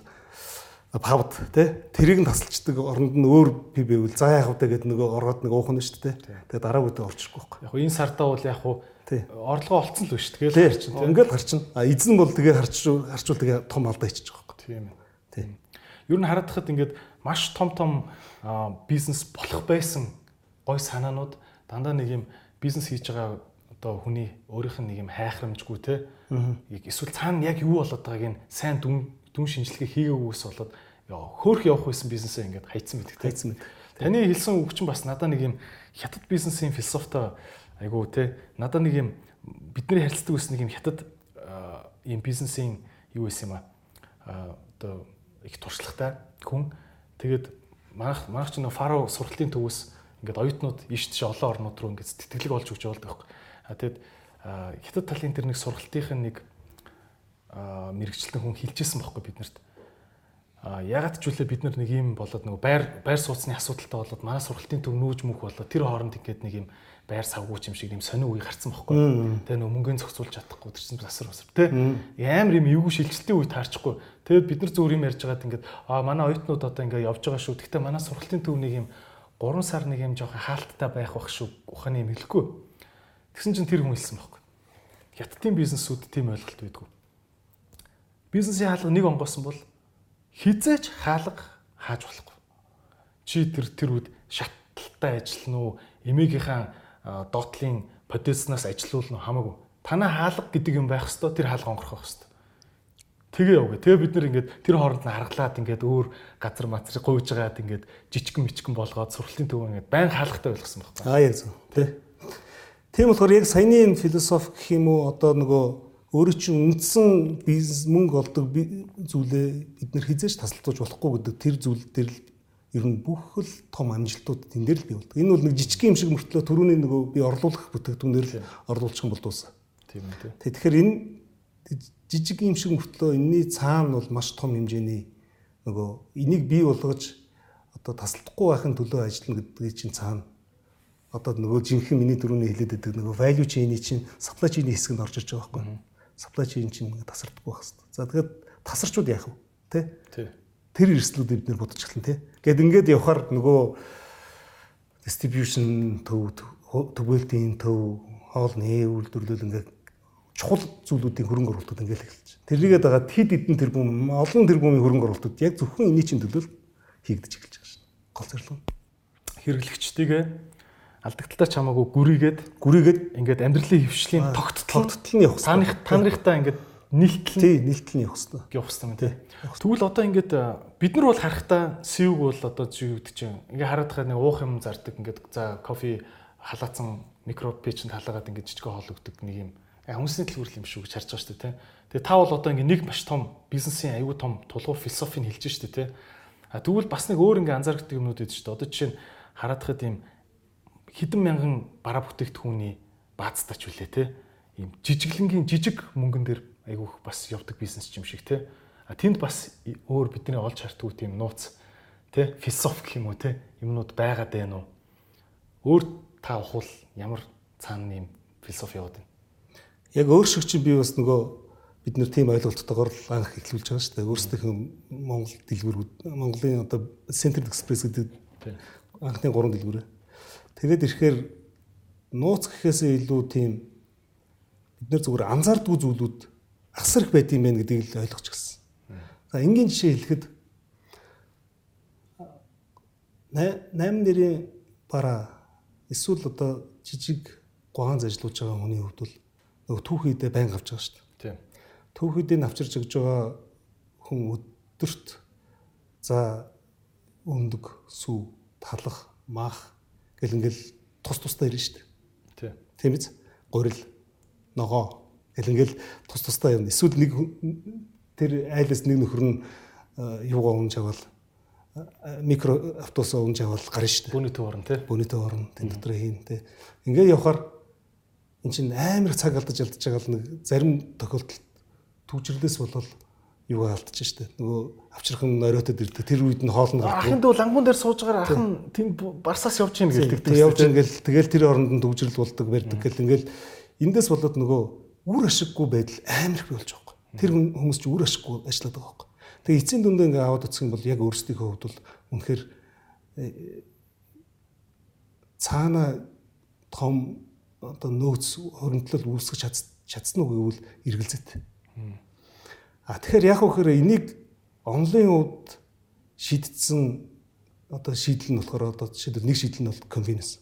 павд тий тэрийг нь тасалчдаг оронд нь өөр пив байвал за яах вэ гэдэг нөгөө ороод нэг уух нь шүү дээ. Тэгээ дараагүй удаа орчихгүй байхгүй. Яг энэ сартаа бол яг хуу орлогоо олцсон л биш тэгээд гарчин тийм. Ингээд гарчин. А эзэн бол тэгээ харчвал харчвал тэгээ том алдаа хийчих байхгүй. Тийм. Тийм. Ер нь хараад хахад ингээд маш том том бизнес болох байсан гой санаанууд дандаа нэг юм бизнес хийж байгаа одоо хүний өөрийнх нь нэг юм хайхрамжгүй те. Эсвэл цаана яг юу болоод байгааг нь сайн дүн дүн шинжилгээ хийгээгүйс болоод хөөх явах байсан бизнесээ ингээд хайцсан те. Хайцсан мэдэг. Таны хэлсэн үг чинь бас надад нэг юм хятад бизнесийн философитой айгу те. Надад нэг юм бидний харилцдаг ус нэг юм хятад ийм бизнесийн юу байсан юм а одоо их туршлагатай хүн тэгээд манайх манайх ч нэг фаро сургалтын төвөөс ингээд оюутнууд ийш тийш олон орнууд руу ингээд тэтгэлэг олж өгч явуулдаг байхгүй. А тэгэд хятад талын тэр нэг сургалтын нэг мэрэгчлэн хүн хилжсэн байхгүй биднэрт. А ягаад ч үлээ бид нар нэг юм болоод нэг байр байр сууцны асуудалтай болоод манай сургалтын төв нүүж мөх болоод тэр хооронд ингээд нэг юм байр савгууч юм шиг юм сонин үе гарцсан байхгүй. Тэгээ нөө мөнгөний зохицуулж чадахгүй чинь засар басар тий. Амар юм эвгүй шилжилтийн үе таарчихгүй. Тэгээд бид нар зөвөр юм ярьж байгаад ингээд аа манай оюутнууд одоо ингээд явж байгаа шүү. Гэхдээ манай сургалтын төв нэг юм 3 сар нэг юм жоохон хаалттай байх бах шүү. Ухааны юм хэлэхгүй. Тэгсэн чинь тэр хүн хэлсэн байхгүй. Хятадын бизнесүүд тийм ойлголт байдгүй. Бизнесийн хаалга нэг онгоосон бол хизээч хаалга хааж болохгүй. Чи тэр тэр үед шатлалтай ажиллана уу? Эмээгийнхаа доотлын потенциалнаас ажилуулна хамаагүй. Танаа хаалга гэдэг юм байх хэвээр тэр хаалга онгорхох хэвээр. Тэгээ явгаа. Тэгээ бид нэр ингээд тэр хооронд нь харгалаад ингээд өөр газар мацрыг гуйж байгаад ингээд жижигэн мичгэн болгоод сургалтын төв ингээд байн хаалгатай ойлгосон байхгүй. Аа яг зөв. Тэ. Тийм болохоор яг саяны энэ философи гэх юм уу одоо нөгөө өөрөө чинь үндсэн бизнес мөнгө олдог зүйлээ бид нэр хизээж тасалдуулж болохгүй гэдэг тэр зүйл дээр л ер нь бүх л том амжилтууд тэн дээр л бий болдог. Энэ бол нэг жижиг юм шиг мөртлөө түрүүний нөгөө би орлуулах бүтээгдэхүүнээр л орлуулчих юм болдоос. Тийм үү. Тэгэхээр энэ жижиг юм шиг мөртлөө энэний цаана бол маш том хэмжээний нөгөө энийг бий болгож одоо тасалдахгүй байхын төлөө ажиллана гэдгийг чинь цаана одоо нөгөө жинхэнэ миний түрүүний хэлээд байдаг нөгөө value chain-ийн чинь supply chain-ийн хэсгэнд орж ирж байгаа байхгүй. Supply chain чинь тасардахгүй байх хэрэгтэй. За тэгэхээр тасарчуд яах вэ? Тэ? Тий тэр эрсдлүүдийг бид нэр бодож эхэлнэ тий. Гэт ингээд явхаар нөгөө distribution төв төгөөлтийн төв хоол нээ үйлдвэрлэл ингээд чухал зүйлүүдийн хөрөнгө оруулалтууд ингээд эхэлж. Тэрнийгээд байгаа хэд хэдэн тэрбум олон тэрбумын хөрөнгө оруулалтууд яг зөвхөн энэний чинь төлөө хийгдэж эхэлж байгаа шин. Гол зорилго. Хэрэглэгчдийгээ алдагталтаа чамаагүй гүрийгээд гүрийгээд ингээд амьдралын хөвшлийн тогттол тогттол нь явах. Таних танарихтаа ингээд нийлтэл тий нийлтэл нь явах хэрэгтэй. Явах хэрэгтэй тий. Тэгвэл одоо ингээд бид нар бол харахтаа сэвг бол одоо зүгд чинь ингээд хараад хаа нэг уух юм зардаг ингээд за кофе халаацсан микропечэнд халаагаад ингээд жижиг хоол өгдөг нэг юм хүмүүсийн төлөвлөл юм шүү гэж харж байгаа шүү дээ. Тэгээ та бол одоо ингээд нэг маш том бизнесийн аюу тум тулгуур философийг хэлж шүү дээ. А тэгвэл бас нэг өөр ингээд анзаардаг юмнууд байдаг шүү дээ. Одоо жишээ нь хараад хаад юм хэдэн мянган бараа бүтээгдэхүүний баазтач үлээ тий. Ийм жижиглэнгийн жижиг мөнгөн дээр айгүйх бас явдаг бизнес юм шиг те. А тэнд бас өөр бидний олж хартгүй тийм нууц те философи гэх юм уу те юмнууд байгаад байна уу? Өөр та ухвал ямар цаана юм философи яваад байна? Яг өөр шиг чинь би бас нөгөө бид нэр тийм ойлголттойгоор л анх эхлүүлж байгаа шүү дээ. Өөрсдийнх нь Монгол дэлгүүрүүд Монголын одоо Center Express гэдэг анхны гурван дэлгүүрээ. Тэгээд ирэхээр нууц гэхээсээ илүү тийм бид нар зүгээр анзаардгүй зүйлүүд асар их байд юм байна гэдгийг л ойлгож гисэн. За энгийн жишээ хэлэхэд 8 нэрийн бараа эсвэл одоо жижиг гуан зажлуулж байгаа хүний хувьд бол нөгөө түүхийдээ байн авч байгаа шүү дээ. Тийм. Түүхийдээ авчирч өгж байгаа хүн өдөрт за өндөг, сүү, талах, мах гэл ингээл тус тустай ирнэ шүү дээ. Тийм. Тийм биз? Гурил, ногоо Тэгэл ингээл тус тустай юм. Эсвэл нэг тэр айлаас нэг нөхөр нь юугаа унж авал микро автобус өнгө авал гарна шүү дээ. Бүүний төв орно тий. Бүүний төв орно тэн дотор хийн тий. Ингээд явахаар эн чинь амар цаг алдаж алдаж байгаа л нэг зарим тохиолдолд түвжирлээс болол юу алдчих штэ. Нөгөө авчирхан оройтод ирдэг. Тэр үед нь хоолн гардаг. Ахын дүү лангуун дээр сууж байгаа ахын тэнд барсаас явж ийн гэлдэг. Явж ингээл тэгэл тэр оронд нь төгжрэл болдог барьдаг гэл ингээл эндээс болоод нөгөө үр ашиггүй байдал амар их болж байгаа юм. Тэр хүмүүс ч үр ашиггүй ажилладаг байгаа юм. Тэгээ эцсийн дүндээ ингээ аваад утсах юм бол яг өөрсдийнхөө хувьд бол үнэхээр э, цаана том одоо нөөц хоригдлол үүсгэж чадсан уу гэвэл эргэлзээтэй. А тэгэхээр яг үхээр энийг онлайн хувьд шийдтсэн одоо шийдэл нь болохоор одоо жишээлбэл нэг шийдэл нь бол конвенс.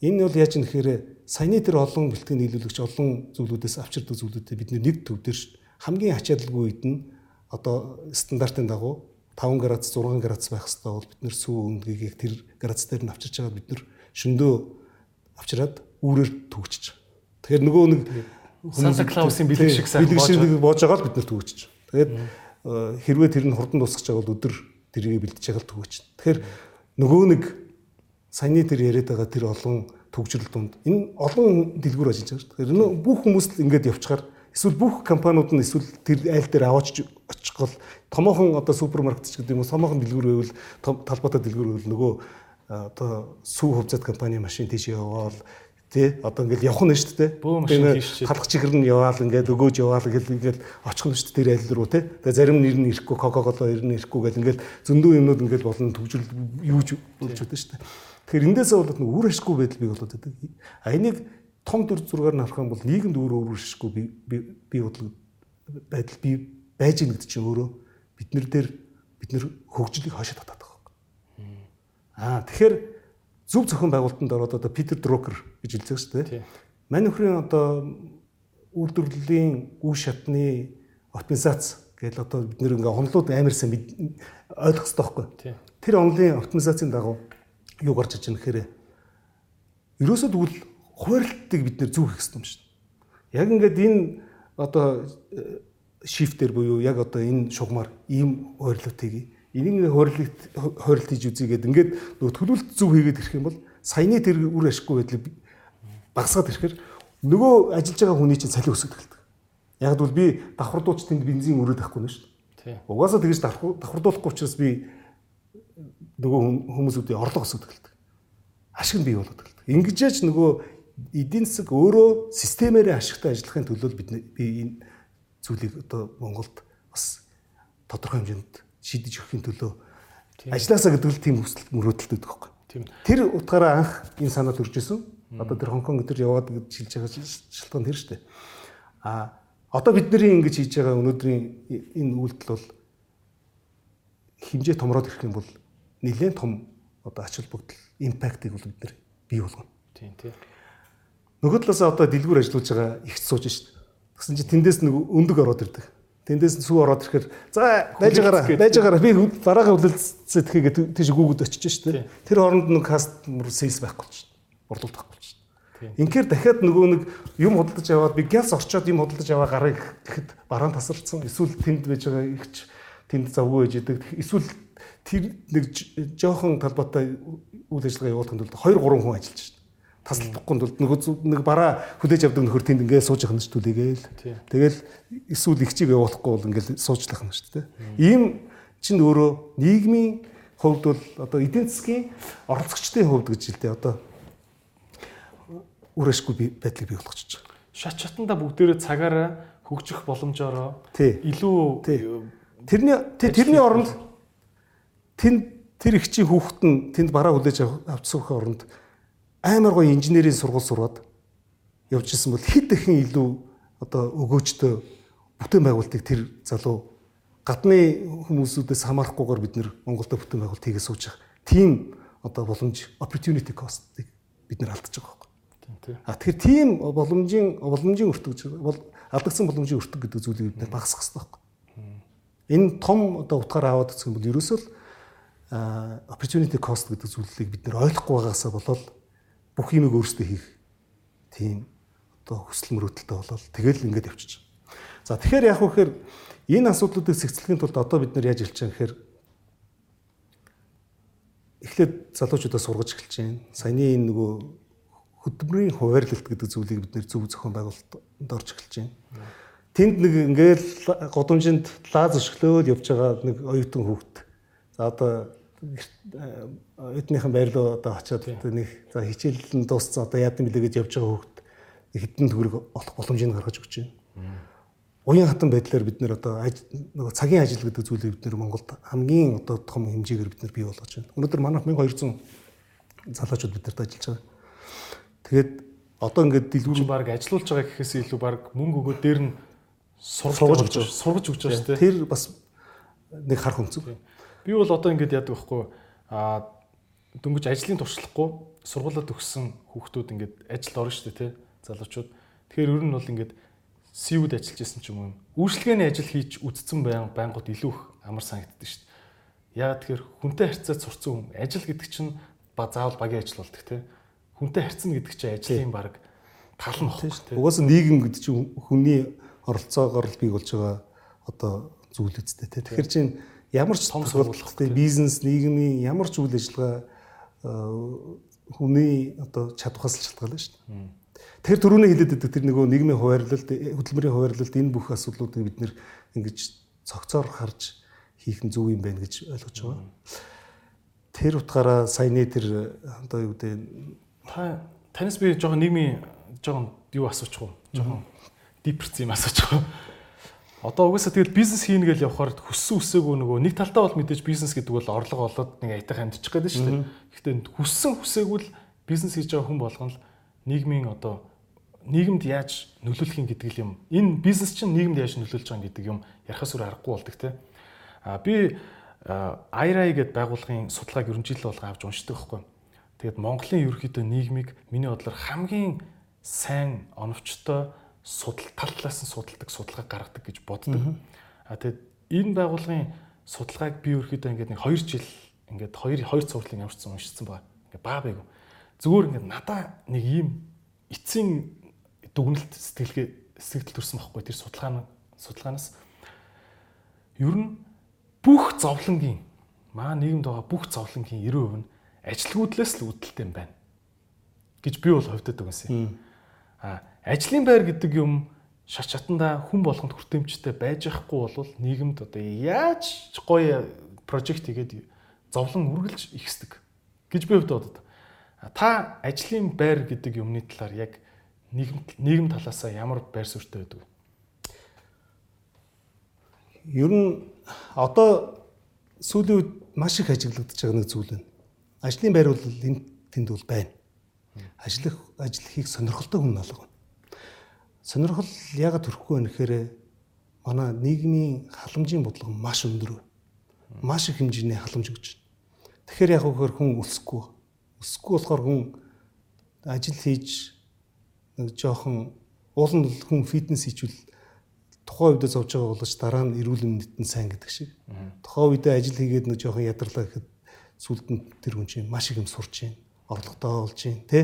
Энэ бол яаж нэхээр саяны тэр олон бэлтгэн нийлүүлэгч олон зүйлүүдээс авчирдаг зүйлүүдээ бид нэг төв дээр хамгийн ачааллгүй үед нь одоо стандартын дагуу 5 градус 6 градус байх хэрэгтэй бол бид нэр сүү өндгийг тэр градус дээр нь авчирч байгаа бид нэр шөндөө авчираад үүрээр төгчж. Тэгэхээр нөгөө нэг Санта Клаусын бэлэг шиг сайн бэлэг шиг боож байгаа л бид нар төгчж. Тэгээд э, хэрвээ тэр нь хурдан дуусгаж байгаа бол өдөр тэрийг бэлдэж байгаа л төгөж. Тэгэхээр нөгөө нэг саяны тэр яриад байгаа тэр олон төгжрөл дунд. Энэ олон дэлгүүр ажиллаж байгаа шүү дээ. Тэгэхээр бүх хүмүүс л ингэж явчихаар Эсвэл бүх компаниуд нь эсвэл тэр айл дээр аваач очих гол томоохон одоо супермаркет ч гэдэг юм уу томоохон дэлгүүр байвал талбайтай дэлгүүр байвал нөгөө одоо сүү хувьцат компани машин тийш яваал тий одоо ингээл явах нь шүү дээ бөө машин тийш халах чихэр нь яваал ингээд өгөөж яваал гэл ингээл очих нь шүү дээ тэр айл руу тий тэгээ зарим нэр нь ирэхгүй кока-кола ер нь ирэхгүй гэл ингээл зөндөө юмнууд ингээл болно төгжрөл юуж байдаг шүү дээ тэгэхээр эндээсээ болоод нэг үр ашиггүй байдал бий болоод байдаг а энийг том төр зургаар нь харах юм бол нийгэмд өөрөө өөрөшгүй би би бодлого байдал би байж гэнэ гэдэг чинь өөрөө бид нар дээр бид нар хөгжлийг хашаад татаад байгаа юм. Аа тэгэхээр зөв зохион байгуулалтанд ороод одоо Питер Друкер гэж хэлдэг шүү дээ. Мань нөхрийн одоо үйлдвэрлэлийн үе шатны оптимизац гэдэг одоо бид нэр ингээ онлууд амар сайн ойлгох хэрэгтэй байхгүй. Тэр онлын оптимизацийн дагуу юу гарч иж нэхээр ерөөсөө тэгвэл хуваарлтыг бид нэр зөв хийх хэрэгтэй юм дээ. Яг ингээд энэ одоо шифтер буюу яг одоо энэ шугамар ийм хуваарлт хийгий. Энийг хуваарлт хуваарлт хийж үзье гэдэг ингээд нөгөө төлөвлөлт зөв хийгээд ирэх юм бол саяны тэр үр ашиггүй байдлыг багасгаад ирэхээр нөгөө ажиллаж байгаа хүний чинь салхи өсөж эхэлдэг. Яг бол би давхардууч тэнд бензин өрөөд авахгүй нь шүү дээ. Угаасаа тэгж давхардуулахгүй учраас би нөгөө хүмүүсүүдийн орлого өсөж эхэлдэг. Ашиг нь бий болоод эхэлдэг. Ингэжээч нөгөө эдийн засаг өөрөө системээрээ ашигтай ажиллахын төлөө бид би энэ зүйлийг одоо Монголд бас тодорхой хэмжээнд шийдэж өгөхийн төлөө ажилласаа гэдэг л тийм хүсэл мөрөөдөлт өгдөг байхгүй. Тийм. Тэр утгаараа анх энэ санаа төрж исэн. Одоо тэр Хонконг өдөр яваад гэж шилж байгаа шалтгаан тэр шүү дээ. А одоо бидний ингэж хийж байгаа өнөөдрийн энэ үйлдэл бол хэмжээ томроод ирэх юм бол нэлээд том одоо ач холбогдол импактыг бол бид нар бий болгоно. Тийм тийм нөгөө талаас одоо дэлгүүр ажиллаж байгаа ихч сууж шít. Тэгсэн чинь тэндээс нэг өндөг ороод ирдэг. Тэндээс сүү ороод ирэхээр за байж байгаараа байж байгаараа би дараагийн хүлээлцээ тхийгээ тийш гүгүүд очиж шít. Тэр хооронд нэг кастмер сейлс байхгүй шít. Борлуулалт байхгүй шít. Инхээр дахиад нөгөө нэг юм худалдаж яваад би гялс орчоод юм худалдаж аваа гарыг гэхэд бараан тасарсан. Эсвэл тэнд байж байгаа ихч тэнд завгүй байж идэг. Эсвэл тэр нэг жоохон талбайтай үйл ажиллагаа явуулахын тулд 2 3 хүн ажиллаж шít таслахгүй тулд нөгөө нэг бараа хүлээж авдаг нөхөр тэнд ингээд сууж явах нь шүү тэгээл. Тэгэл эсвэл ихчийг явуулахгүй бол ингээд суучлах нь шүү дээ. Ийм чинь өөрөө нийгмийн хувьд бол одоо эдийн засгийн оролцогчдын хувьд гэж хэлдэг одоо үрээшгүй байдлыг бий болгочих. Шат шатанда бүгдээрээ цагаараа хөгжих боломжоор илүү тэрний тэрний оронд тэнд тэр ихчийн хүүхэд нь тэнд бараа хүлээж авчихсан оронд амар гоё инженерийн сургууль сураад явж исэн бол хэд дахин илүү одоо өгөөжтэй бүтээн байгуулалтыг тэр залуу гадны хүмүүсүүдээс хамаарахгүйгээр бид нэр Монголда бүтээн байгуулалт хийгээ сууж байгаа. Тийм одоо боломж opportunity cost-ыг бид нэр алдчихж байгаа байхгүй. А тэгэхээр тийм боломжийн боломжийн өртөг бол алдагдсан боломжийн өртөг гэдэг зүйлийг бид багасгах хэрэгтэй байхгүй. Энэ том одоо утгаараа аваад үзэх юм бол ерөөсөө л opportunity cost гэдэг зүйлийг бид нэр ойлгохгүй байгаасаа болол бүх юмыг өөрсдөө хийх тийм одоо хүсэл мөрөөдөлтөй болол тэгэл ингээд явчих. За тэгэхээр яг вэхээр энэ асуудлуудыг цэгцлэхийн тулд одоо бид нар яаж хэлж байгаа гэхээр эхлээд залуучуудаа сургаж эхэлж байна. Саяны энэ нөгөө хөдөлмөрийн хуваарлалт гэдэг зүйлийг бид нэр зөв зохион байгуулалтанд орж эхэлж байна. Тэнд нэг ингээл годомжинд лаз өшглөөл явж байгаа нэг оюутан хүүхэд. За одоо оюутныхан байр руу одоо очиод нэг за хичээл нь дууссан одоо яад юм блэ гэж явж байгаа хүүхэд хэдэн төгрөг олох боломжийг гаргаж өгч байна. Уян хатан байдлаар бид нэр одоо нөгөө цагийн ажил гэдэг зүйлийг бид нэр Монголд хамгийн одоо том хэмжээгээр бид нэр бий болгож байна. Өнөөдөр манайх 1200 залуучууд бид нарт ажиллаж байгаа. Тэгээд одоо ингээд дэлгүүр баг ажилуулж байгаа гэхээс илүү баг мөнгө өгөө дээр нь сургаж өгч сургаж өгч байгаа шүү дээ. Тэр бас нэг харах өнцөг. Би бол одоо ингээд яадаг байхгүй а дөнгөж ажлын туршлахгүй сургуулаад өгсөн хүүхдүүд ингээд ажилд орно шүү дээ тий залуучууд. Тэгэхээр ер нь бол ингээд СИУ-д ажиллаж исэн ч юм уу. Үйлчлэгээний ажил хийж үдцсэн байнг байнгут илүү их амар санагддаг шүү дээ. Яагаад тэгэхээр хүнтэй харьцаад сурцсан хүн ажил гэдэг чинь ба заавал багийн ажил болдог тий хүнтэй харьцна гэдэг чинь ажлын баг тал нь шүү дээ. Угаасаа нийгэм гэдэг чинь хүний оролцоогоор л бий болж байгаа одоо зүйл үстэй тий. Тэгэхээр чинь ямар ч том сургалттай бизнес нийгмийн ямар ч үйл ажиллагаа хүний одоо чадвахаас л шалтгаална шүү дээ. Тэр түрүүний хэлээд байдаг тэр нөгөө нийгмийн хуваарлалт хөдөлмөрийн хуваарлалт энэ бүх асуудлуудыг бид нэр ингэж цогцоор харж хийх нь зөв юм байна гэж ойлгож байгаа. Тэр утгаараа саяны тэр одоо юу гэдэг Та танаас би жоохон нийгмийн жоохон юу асуучих уу? Жоохон дипэрц юм асуучих уу? Одоо угаасаа тэгэл бизнес хийнэ гэж явхаар хүссэн үсээгүй нөгөө нэг талтаа бол мэдээж бизнес гэдэг бол орлого олоод нэг аятах амьдчих гээд шүү дээ. Гэхдээ хүссэн хүсээгүй л бизнес хийж байгаа хүн болгоно л нийгмийн одоо нийгэмд яаж нөлөөлөх юм гэдэг юм. Энэ бизнес чинь нийгэмд яаж нөлөөлж байгаа гэдэг юм ярахаас өөр аргагүй болдог те. А би IRI гэдэг байгууллагын судалгааг ерөнхийдөө бол авч уншдаг байхгүй. Тэгээд Монголын ерөнхийдөө нийгмийг миний бодлоор хамгийн сайн оновчтой судал тал талаас нь судалдаг судалгаа гаргадаг гэж боддог. А тэгээд энэ байгууллагын судалгааг би ерөнхийдөө ингээд нэг 2 жил ингээд 2 2 цувралын ямарчсан уншицсан байна. Ингээд баа байг. Зүгээр ингээд надаа нэг ийм эцсийн дүгнэлт сэтгэлгээ сэтгэл төрсэн байхгүй тэр судалгаа судалгаанаас ер нь бүх зовлонгийн маа нийгэмд байгаа бүх зовлонгийн 90% нь ажилгүйдлээс л үүдэлтэй юм байна гэж би бол хувьдад үгэнсэн. А ажлын байр гэдэг юм шат чатанда хүн болгонд хүртээмжтэй байж байхгүй бол нийгэмд одоо яаж гоё прожект хийгээд зовлон үргэлж ихсдэг гэж би бодод. Та ажлын байр гэдэг юмны талаар яг нийгэм нийгэм талаасаа ямар байр суурьтай байдаг вэ? Ер нь одоо сүүлийн үед маш их ажиглагдаж байгаа нэг зүйл байна ажлын байр бол энд тэнд бол байна. Ажиллах ажил хийх сонирхолтой хүн алга. Сонирхол яагаад төрөхгүй вэ гэхээр манай нийгмийн халамжийн бодлого маш өндөр. Маш их хэмжээний халамж өгч байна. Тэгэхээр яг хөөр хүн өсөхгүй. Өсөхгүй болохоор хүн ажил хийж нэг жоохон уулын хүн фитнес хийчихвэл тухайн үедээ зовж байгаа боловч дараа нь эрүүл мэндэд нь сайн гэдэг шиг. Тухайн үедээ ажил хийгээд нэг жоохон ядарлаа гэхэд сүлд нь тэр хүн чинь маш их юм сурч байна. Орлоготой болж байна, тэ?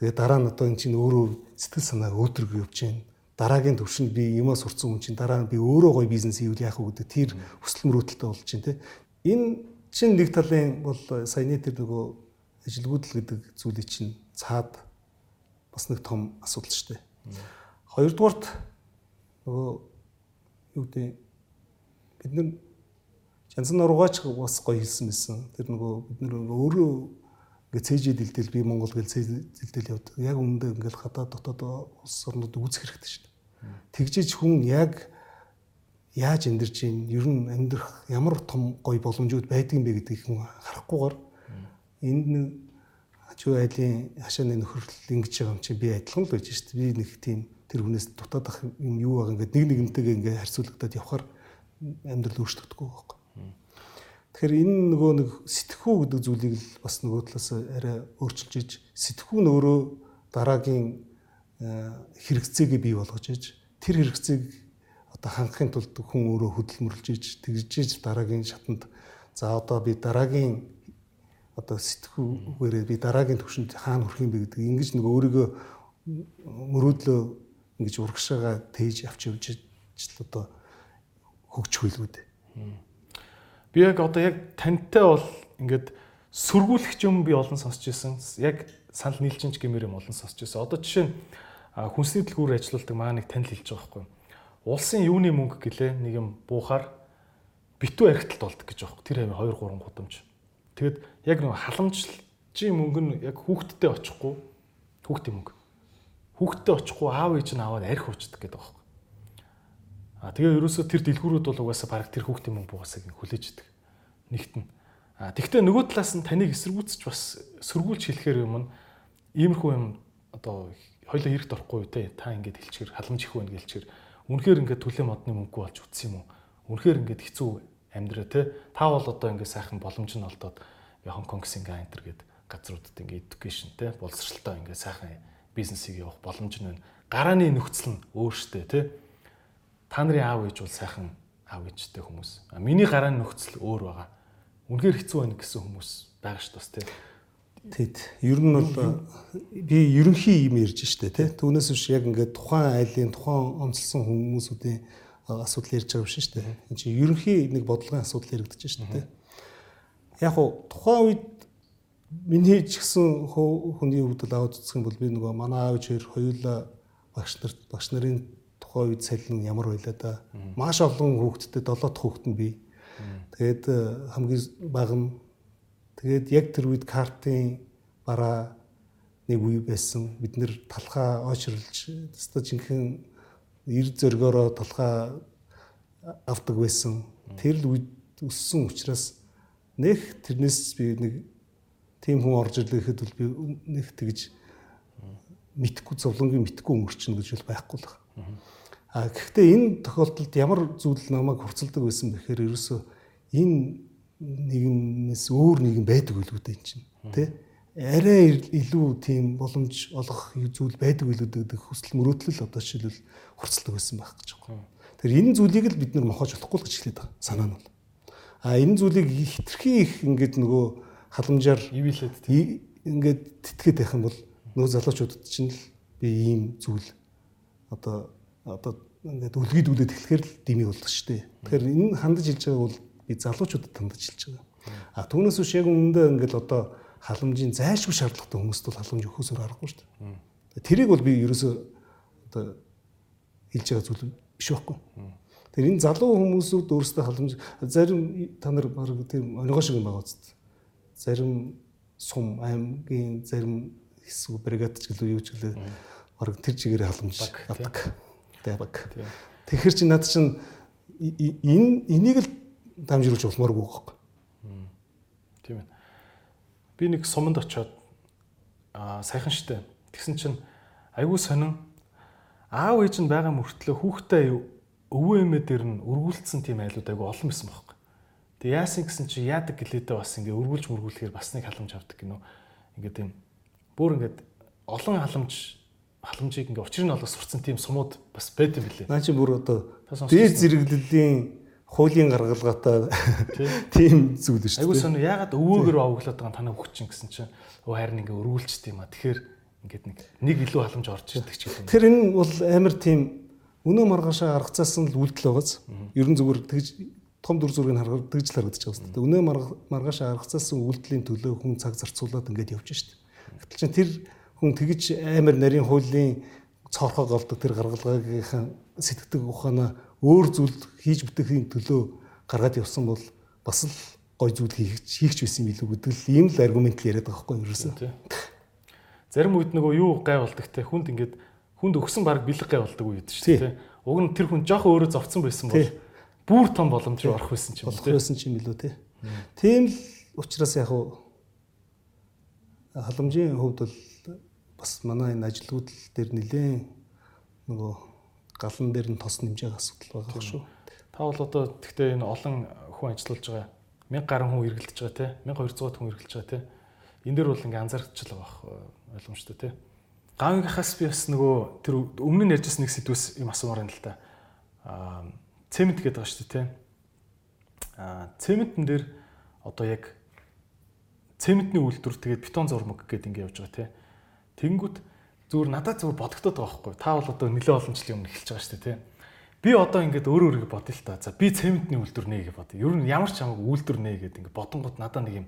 Тэгээд дараа нь одоо эн чинь өөрөө сэтгэл санаа өөдрөг явж байна. Дараагийн төвшөнд би юмаа сурцсан хүн чинь дараа нь би өөрөө гоё бизнес хийвэл яах вэ гэдэг тэр хүсэл мөрөөдөлтөй болж байна, тэ? Энэ чинь нэг талын бол саяны тэр нөгөө ажилгүйдэл гэдэг зүйлийг чинь цаад бас нэг том асуудал шүү дээ. Хоёрдугаарт нөгөө юу гэдэг бид нар Жансан нургаач бас гоё хэлсэн байсан. Тэр нөгөө бид нөр өөрөө ингээ цээжид дэлдэл би Монгол гэл цээжидэл явдаг. Яг өмнөдөө ингээл хадаа дотоод улс орнууд үүсэх хэрэгтэй шүү дээ. Тэгжиж хүн яг яаж амьдарч ийн ер нь амьдрах ямар том гоё боломжууд байдгийг бэ гэдгийг хүн харахгүйгээр энд нэг ачуу айлын хашааны нөхөрлөл ингэж байгаа юм чи би адилхан л байж шүү дээ. Би нэг тийм тэр хүнээс дутаад ах юм юу байгаа ингээд нэг нэгнтэйгээ ингээ харьцуулагдаад явхаар амьдрал өөрчлөгдөхгүй байхгүй. Тэгэхээр энэ нөгөө нэг сэтгхүү гэдэг зүйлийг л бас нөгөө талаас арай өөрчилж иж сэтгхүү нь өөрөө дараагийн э, хэрэгцээг бий болгож иж тэр хэрэгцээг одоо хангахын тулд хүн өөрөө хөдөлмөрлж иж тэгж иж дараагийн шатанд за одоо би дараагийн одоо сэтгхүүгээрээ би дараагийн төвшөнд хаана хүрэх юм бэ гэдэг ингэж нэг өөрийгөө мөрөөдлөө ингэж урагшаага тээж авч явж л одоо хөгжих хөлгүүд. Би яг одоо яг тантай бол ингээд сөргүүлэх юм би олон сонсч ирсэн. Яг санал нийлжинч гэмээр юм олон сонсч ирсэн. Одоо жишээ нь хүнсний дэлгүүр ажилладаг маа нэг танил хэлж байгаа байхгүй. Улсын юуны мөнгө гэлээ нэг юм буухаар битүү архиталт болдог гэж байгаа. Тэр хавь 2 3 гудамж. Тэгэд яг нэг халамжлалчийн мөнгө нь яг хүүхдтэй очихгүй хүүхдийн мөнгө. Хүүхдтэй очихгүй аав ээж нь аваад арх уучдаг гэдэг байгаа. А тэгээ ерөөсөө тэр дэлгүүрүүд бол угаасаа баг тэр хүүхдийн мөнгө бугасаа хүлээж идэг. Нэгт нь. А тэгвэл нөгөө талаас нь таныг эсэргүүцэж бас сөргүүлж хэлэхээр юм нь иймэрхүү юм одоо хоёлоо хэрэгт орохгүй те та ингэж хэлчихэр халамж их байна гэлчихэр үнэхээр ингээд төлөө модны мөнгө болж үтсэн юм уу? Үнэхээр ингээд хэцүү амьдраа те та бол одоо ингээд сайхан боломж нь олдоод Хонконг, Сингапур гээд газруудад ингээд education те боловсралтай ингээд сайхан бизнесийг явах боломж нь байна. Гарааны нөхцөл нь өөртөө те та нарын аав ээж бол сайхан аав ээжтэй хүмүүс. Миний гарааны нөхцөл өөр байгаа. Үнэхээр хэцүү байна гэсэн хүмүүс байгаа ш бас те. Тэгэд ер нь бол би ерөнхий юм ярьж штэ тий. Түүнээс биш яг ингээд тухайн айлын тухайн онцлсон хүмүүсүүдийн асуудал ярьж байгаа биш штэ. Энд чинь ерөнхий нэг бодлогын асуудал яригдаж штэ тий. Яг уу тухайн үед миний ч гэсэн хүний хувьд л аваад үзэх юм бол би нөгөө манай аав хоёр хоёулаа багш нарт багш нарын тухайн үед салин ямар байлаа да. Маш олон хүүхэдтэй 7 дахь хүүхэд нь би. Тэгээд хамгийн бага нь тэгээд яг тэр үед картын бараа нэг үе байсан. Бид нэр талхаа очрлж өстой жинхэнэ эр зөргөөрөө талхаа авдаг байсан. Тэр л үед өссөн учраас нэх тэрнээс би нэг тийм хүн орж ирлээ гэхэд бол би нэг тэгж мэдхгүй зовлонгийн мэдхгүй өнгөрчнө гэж бол байхгүй л байна. А гэхдээ энэ тохиолдолд ямар зүйл намайг хурцлдаг байсан бэхээр ерөөсөө энэ нийгэмээс өөр нийгэм байдаг үлгүй дээ чинь тий арай илүү тийм боломж олох зүйл байдаг үлээ гэдэг хүсэл мөрөөдөл одоо жишээлбэл хурцлдаг байсан байх гэж байна. Тэр энэ зүйлийг л бид нар мохож болохгүй л гэж хэлээд байгаа. Санаа нь бол. А энэ зүйлийг хитрхи их ингээд нөгөө халамжаар ивэлээд ингээд тэтгээд байх юм бол нөө залуучуудад чинь л би ийм зүйл одоо одоо ингээд үлгийдүүлээд эхлэхээр л дими болдог шүү дээ. Тэгэхээр энэ хандаж хэлж байгаа бол би залуучуудад хандаж хэлж байгаа. А түүнээс биш яг үүндээ ингээд одоо халамжийн зайлшгүй шаардлагатай хүмүүст бол халамж өгөхөөсөр аргагүй шүү дээ. Тэрийг бол би ерөөсөө одоо хэлж байгаа зүйл биш байхгүй. Тэгэхээр энэ залуу хүмүүсүүд өөрсдөө халамж зарим та нар баг тийм онигоо шиг юм байгаа үст зарим сум аймгийн зарим хэсэг бригад ч гэлөө юу ч гэлээ баг тэр чигээр халамж авдаг. Тэбэг. Тэгэхээр чи над чин энэ энийг л дамжруулж болмооргүй байхгүй. Тийм ээ. Би нэг суманд очиод аа сайхан штэ. Тэгсэн чинь айгүй сонин аав ээж нь байгаа мөртлөө хүүхдээ өвөө эмээ дээр нь өргүүлсэн тийм айлууд айгүй олон байсан байхгүй. Тэгээ яасан гэсэн чи яадаг гэлээдээ бас ингээ өргүүлж мөргүүлэхээр бас нэг халамж авдаг гинөө. Ингээ тийм бүр ингээд олон халамж халамжийг ингээ учрыг нь олох сурцсан тийм сумууд бас байд юм билээ. Наа чи бүр одоо дээд зэрэглэлийн хуулийн гаргалгаатай тийм зүйл шүү дээ. Айгуу сонио ягаад өвөөгөр овоглоод байгаа танаа хөх чинь гэсэн чинь өө харин ингээ өргүүлчихдээ юм а. Тэгэхээр ингээд нэг нэг илүү халамж орж ирдэг ч юм. Тэр энэ бол амар тийм өнөө маргаашаа аргацаас нь л үйлдэл байгааз. Ерөн зүгээр тэгж том дүр зургийг харахад тэгж л харагдаж байгаа юм. Өнөө маргааш аргацаасан үйлдэлийн төлөө хүн цаг зарцуулаад ингээд явж штт. Гэтэл чинь тэр хүн тэгж амар нарийн хуулийн цорхоо голдог тэр гаргалгаагийнхаа сэтгэдэг ухаанаа өөр зүйл хийж бүтэхийн төлөө гаргаад явсан бол бас л гой зүйл хийх хийхч байсан юм илүү гэдэг л ийм л аргумент л яриад байгаа юу ерөөсөө. Зарим үед нөгөө юу гай болдог те хүнд ингээд хүнд өгсөн баг бэлэг гай болдог үед шүү дээ. Уг нь тэр хүн жоох өөрөө зовцсон байсан бол бүр том боломж руу орох байсан ч юм болох байсан ч юм билүү те. Тийм л учраас яг уу халамжийн хувьд бол бас манай энэ ажилгууд дээр нэлээд нөгөө галан дээр нь тос нэмж байгаа асуудал байгаа шүү. Та бол одоо тэгтээ энэ олон хүн ажиллаж байгаа 1000 гаруй хүн эргэлдэж байгаа те 1200 хүн эргэлдэж байгаа те энэ дээр бол ингээ анзаарчихл байгаа ойлгомжтой те гавьгийнхаас би бас нөгөө тэр өмнө нь ярьжсэн нэг сэдвэс юм асуумаар юм л та аа цемент гэдэг байгаа шүү тийм. Аа цементэн дээр одоо яг цементний үйлдвэр тэгээд бетон зурмаг гэдэг ингэ явж байгаа тийм. Тэнгүүт зүгээр надад зүгээр бодогдоод байгаа байхгүй. Та бол одоо нэлээд олон жилийн өмнө эхэлж байгаа шүү дээ тийм. Би одоо ингээд өөрөө өөрийгөө бодъё л та. За би цементний үйлдвэр нэ гэж бодъё. Ер нь ямар ч хамаагүй үйлдвэр нэ гэдэг ингээд бодонгууд надад нэг юм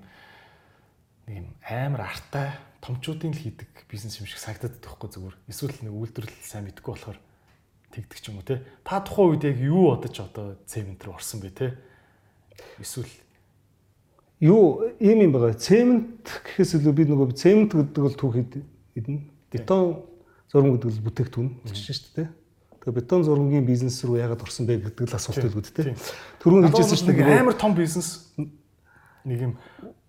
нэг юм амар артай томчуудын л хийдэг бизнес юм шиг санагдаад байхгүй зүгээр. Эсвэл нэг үйлдвэрлэл сайн мэдгүй болохоор тэгдэг ч юм уу те. Та тухайн үед яг юу бодож одоо цемент рүү орсон бэ те? Эсвэл юу ийм юм байгаа. Цемент гэхээс илүү би нөгөө цемент гэдэг бол түүхэд хэдэн бетон зураг гэдэг бол бүтээгдэхүүн болчихж шүү дээ. Тэгээ бетон зургийн бизнес рүү яагаад орсон бэ гэдэг л асуулт байлгүй дээ. Төрүн хэлжсэн дээ. Амар том бизнес нэг юм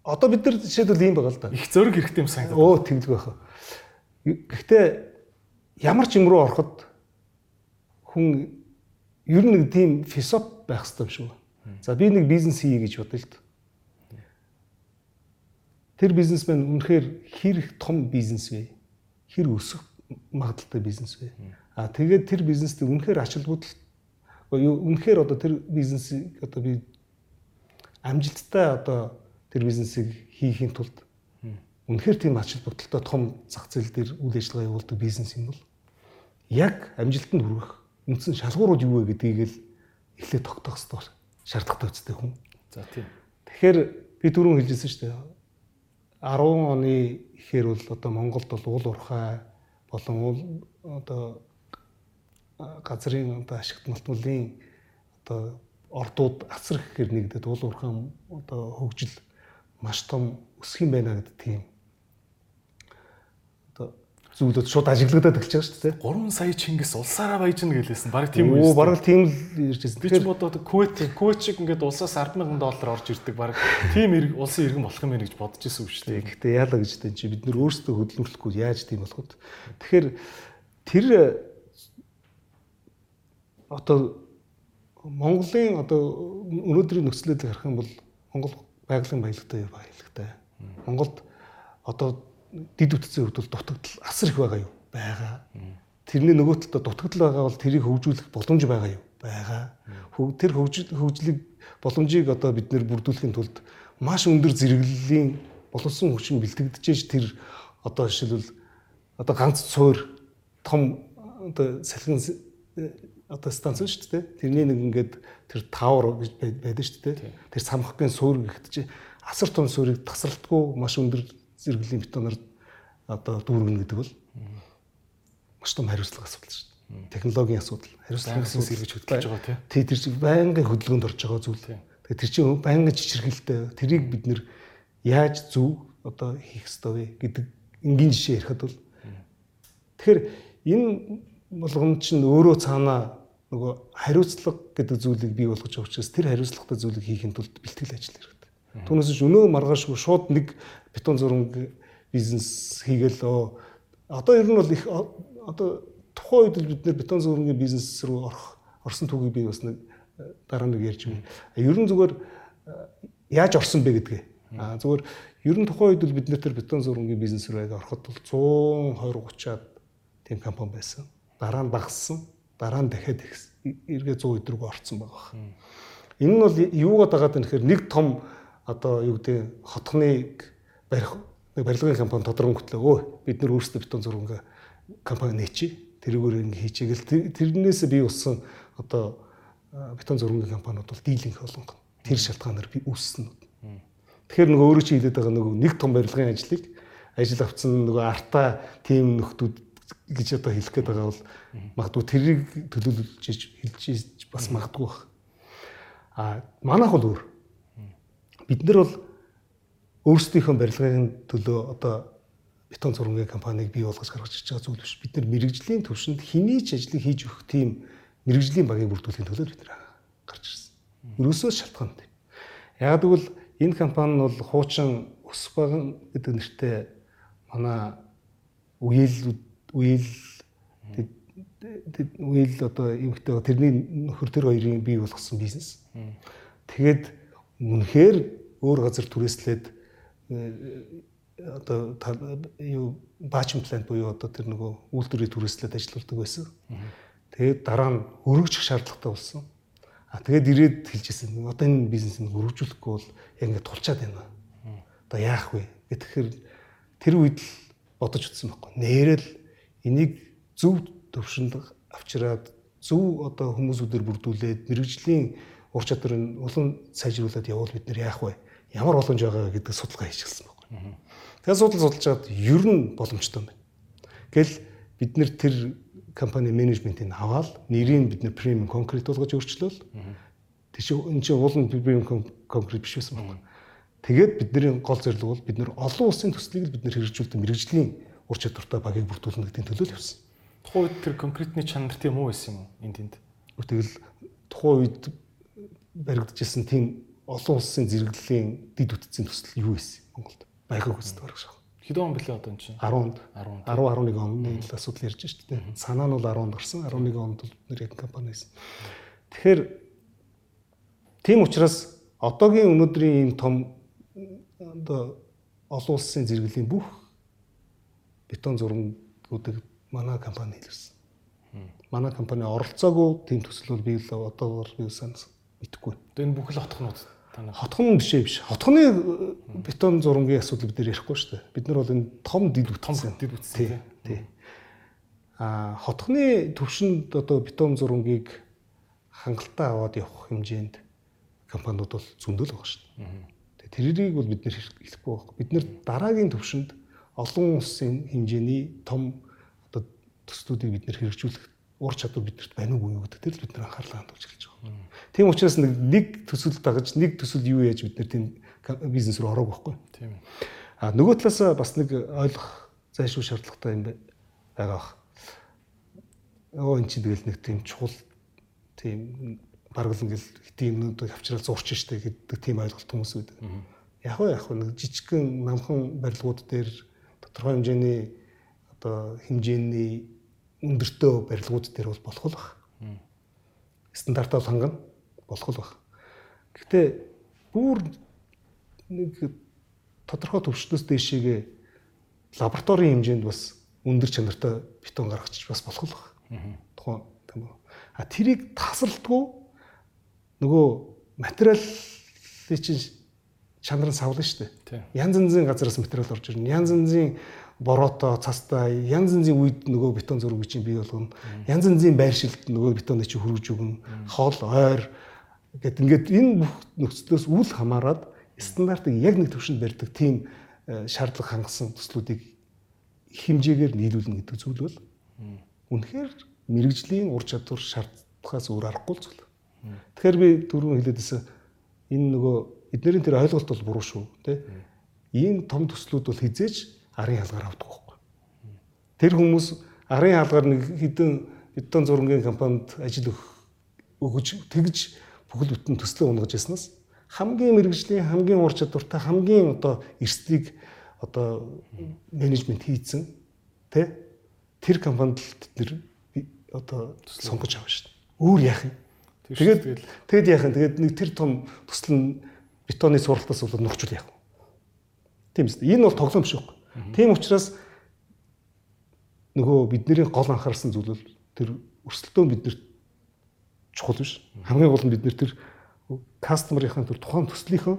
одоо бид нар жишээлбэл ийм байгаа л да. Их зөрөг хэрэгтэй юм санагдав. Оо тэглэг байхаа. Гэхдээ ямар ч юм руу ороход хүн ер нь нэг тийм философи байх хэрэгтэй юм шиг байна. За би нэг бизнес хийе гэж бодъё л дээ тэр бизнесмен үнэхээр хэр том бизнес вэ? Хэр өсөх магадaltaй бизнес вэ? А тэгээд тэр бизнест үнэхээр ач холбогдол үнэхээр одоо тэр бизнесийг одоо би амжилттай одоо тэр бизнесийг хийхийн тулд үнэхээр тийм ач холбогдолтой том зах зээл дээр үйл ажиллагаа явуулдаг бизнес юм бол яг амжилтанд хүрэх үндсэн шалгуурууд юу вэ гэдгийг л эхлээд тогтоох хэрэгтэй шаардлагатай үстэй хүн. За тийм. Тэгэхээр би түрүүн хэлжсэн шүү дээ 10 оны ихээр бол одоо Монголд бол уул уурхай болон уул одоо газрын одоо ашигт малтмуулын одоо ордууд асар гэхээр нэгдэд уул уурхай одоо хөгжил маш том өсөх юм байна гэдэг тийм зүйлүүд шууд ажиглагдаад эхэлж байгаа шүү дээ. 3 сая Чингис улсаараа баяжна гэлээсэн. Бараг тийм үү? Оо, бараг тийм л иржсэн. Би ч бодоод Кувейт, Кувейт шиг ингээд улсаас 100000 доллар орж ирдэг. Бараг тийм улсын иргэн болох юм байна гэж бодож исэн шүү дээ. Гэхдээ яалаа гэж тань чи бид нар өөрсдөө хөдөлмөрлөхгүй яаж тийм болох вэ? Тэгэхээр тэр одоо Монголын одоо өнөөдрийн нөхцөлөд харах юм бол Монгол байгалийн баялагтай баялагтай. Монголд одоо дид үтцийн хувьд бол дутагдал асар их байгаа юу? Байгаа. Тэрний нөгөө талд дутагдал байгаа бол тэрийг хөгжүүлэх боломж байгаа юу? Байгаа. Тэр хөгжлийг боломжийг одоо бид нэр бүрдүүлэхийн тулд маш өндөр зэрэглэлийн боловсон хүчин бэлтгэдэж тэр одоо жишээлбэл одоо ганц цуур том одоо салхин одоо станц шүү дээ. Тэрний нэг ингээд тэр тавар гэж байдаг шүү дээ. Тэр самхгийн суур гэхдээ асар том суурийг тасралтгүй маш өндөр зэрэглэлийн бетоноор одоо дүүргэнэ гэдэг бол маш том хариуцлага асуудал шүү дээ. Технологийн асуудал, хариуцлагын асуудал гэж хөдөлж байгаа тий. Тэр чинь байнгын хөдөлгөөнд орж байгаа зүйл. Тэгээ тэр чинь байнгын чичирхэлтэй. Тэрийг бид нэр яаж зөв одоо хийх ёстой вэ гэдэг энгийн жишээ ярихад бол тэгэхээр энэ болгоом чинь өөрөө цаанаа нөгөө хариуцлага гэдэг зүйлийг бий болгож байгаа учраас тэр хариуцлагатай зүйлийг хийхин тулд бэлтгэл ажил хэрэгтэй. Түүнээс ч өнөө маргаашгүй шууд нэг бетон зураг бизнес хийгээл одоо ер нь бол их одоо тухайн үед л бид нэр бетон зургийн бизнес рүү орох орсон түүхийг би бас нэг э, дараа нэг ярьж байна. Ер нь зүгээр э, яаж орсон бэ гэдгээ. А зүгээр ер нь тухайн үед л бид нэр бетон зургийн бизнес рүү яг ороход бол 120 30-аад тийм компани байсан. Дараа нь багассан. Дараа нь дахиад эргээ 100 өдрөг орцсон байгаа. Энэ нь бол юугаад байгаа гэхээр нэг том одоо юу гэдэг хотхныг барих нэг барилгын компани тодорхойлготлоо өө бид нар өөрсдөө бетон зургийн компани нээчи тэрүүгээр ингэ хийчихэл тэрнээс би болсон одоо бетон зургийн компаниуд бол дийлэнх болгоно тэр шалтгаанаар би үүссэн. Тэгэхээр нөгөө өөрөө чи хэлээд байгаа нөгөө нэг том барилгын ажлыг ажил авцсан нөгөө артаа тим нөхдүүд гэж одоо хэлэх гээд байгаа бол магадгүй тэрийг төлөөлж хэлж бас магадгүй бах. А манайх бол өөр. Бид нар бол өөрсдийнхөө барилгын төлөө одоо бетон зургийн компанийг бий болгож гаргаж ирж байгаа зүйл биш. Бид нар мэрэгжлийн төвшөнд хэний ч ажлыг хийж өгөх тийм мэрэгжлийн багийг бүрдүүлэхийн төлөө бид нар гарч ирсэн. Ерөөсөө шалтгаан тийм. Яг тэгвэл энэ компани нь бол хуучин өс баган гэдэг нэртэй манай үеэл үеэл үеэл одоо юмхтэй тэрний нөхөр төр хоёрын бий болгосон бизнес. Тэгээд үнэхээр өөр газар түрээслээд одоо юу баачм плант буюу одоо тэр нөгөө үйлдвэрийн түрээслээд ажилладаг байсан. Тэгээд дараа нь өргөжих шаардлагатай болсон. А тэгээд ирээд хэлжсэн. Одоо энэ бизнесийг өргөжүүлэхгүй бол яг ингэ тулчаад байна. Одоо яах вэ? Гэтэхээр тэр үед л бодож утсан байхгүй. Нээрэл энийг зөв төвшөнд авчираад зөв одоо хүмүүсүүдээр бүрдүүлээд мэрэгжлийн ур чадварыг улам сайжруулад явал бид нэр яах вэ? Ямар боломж байгаа гэдэг судалгаа хийчихсэн байна. Тэгэхээр судал судалж чад ер нь боломжтой юм байна. Гэл бид нэр тэр компани менежментийг аваад нэрийг бид нэр премиум конкрет болгож өөрчлөөл. Чи энэ чинь уул нь премиум конкрет биш байсан байна. Тэгээд бидний гол зорилго бол бид нэр олон улсын төслийг л бид нэр хэрэгжүүлдэг мэрэгжлийн ур чадвартай багийг бүрдүүлнэ гэдгийн төлөө л явсан. Тухайн үед тэр конкретны чанар тийм үү байсан юм уу энд тэнд? Тэгэл тухайн үед баригдажсэн тийм олон улсын зэрэглэлийн дид үтцийн төсөл юу байсан Монголд? Байгааг үстэй барах шах. Хэдэн он блэ одоо энэ чинь? 10-нд 10 10 11 оны асуудал ярьж шүү дээ. Санаа нь бол 10-нд гарсан. 11 онд бол бид нэр яг компани байсан. Тэгэхээр тийм учраас одоогийн өнөөдрийн ийм том одоо олон улсын зэрэглэлийн бүх бетон зургуудыг манай компани хийлэрсэн. Манай компани оролцоогүй тийм төсөл бол би л одоо бол би сайн мэдэхгүй. Энэ бүх л хотхнууд. Хотхон биш ээ биш. Хотхны бетон зургийн асуудал бид нэр ярихгүй шүү дээ. Бид нар бол энэ том дид утсан. Дид утсан тий. А хотхны төвшөнд одоо бетон зургийг хангалттай аваад явах хэмжээнд компаниуд бол зөндөл байгаа шүү дээ. Тэрийг бол бид нэр хэлэхгүй байхгүй. Бид нэр дараагийн төвшөнд олон улсын хэмжээний том одоо төслүүдийг бид нэр хэрэгжүүлэх ур чадвар бидэрт байна уу гэдэг дээр л бид нэр анхаарлаа хандуулж эхэлж. Тийм учраас нэг төсөл дагаж нэг төсөл юу яаж бид нэр тийм бизнес рүү ороог байхгүй. Тийм. А нөгөө талаас бас нэг ойлгох зайлшгүй шаардлагатай юм байгаа бах. Оо эн чинь тэгэл нэг тийм чухал тийм бараг л ингээл хитийн юмнуудыг авчрал зурч штэ гэдэг тийм ойлголт хүмүүс үүд. Яг уу яг уу нэг жижигхэн намхан барилгууд дээр тодорхой хэмжээний одоо хэмжээний өндөртөө барилгууд дээр бол болох л баг. Стандартаа хангана болох л баг. Гэхдээ бүр нэг тодорхой төвшнөөс дээшээгээ лабораторийн хэмжээнд бас өндөр чанартай бетон гаргачих бас болох л баг. Тухайн тийм үү. А тэрийг тасралтгүй нөгөө материалын чинь чанар нь савлна шүү дээ. Янз янзын газараас материал орж ирнэ. Янз янзын бороотой, цастай, янз янзын үед нөгөө бетон зургийг чинь бий болгоно. Янз янзын байршилд нөгөө бетоныг чинь хөргөж өгнө. Хол, ойр гэт ингээд энэ бүх нөхцлөөс үл хамааран стандартыг яг нэг төвшөнд барьдаг тийм э, шаардлага хангасан төслүүдийг хэмжээгээр нийлүүлнэ гэдэг зүйл бол үнэхээр мэрэгжлийн ур чадвар шаардлагаас өөр аргагүй зүйл. Тэгэхээр би түрүүн хэлээдсэн энэ нөгөө эднэрийн тэр ойлголт бол буруу шүү тий. Ийм том төслүүд бол хизээж арын ялгаар авдаг байхгүй. Тэр хүмүүс арын ялгаар нэг хідэн бетон зургийн компанид ажил өгөж тэгж бүхэл бүтэн төслөө унгаж яснаас хамгийн мэрэгжлийн хамгийн ур чадвартай хамгийн одоо эрсдлийг одоо менежмент хийцэн тэ тэр компанид тэр одоо сонгож авна шүү дээ. Өөр яах юм? Тэгээд тэгэд яах юм? Тэгээд нэг тэр том төсөл нь бетоны суралтаас болоод нөхчүүл яах вэ? Тийм үст. Энэ бол тоглоом биш үү? Тийм учраас нөгөө бидний гол анхаарсан зүйл бол тэр өрсөлдөөн биднэрт чухал биш. Хамгийн гол нь бид нэр тэр кастомерийнхаа тэр тухайн төслийнхөө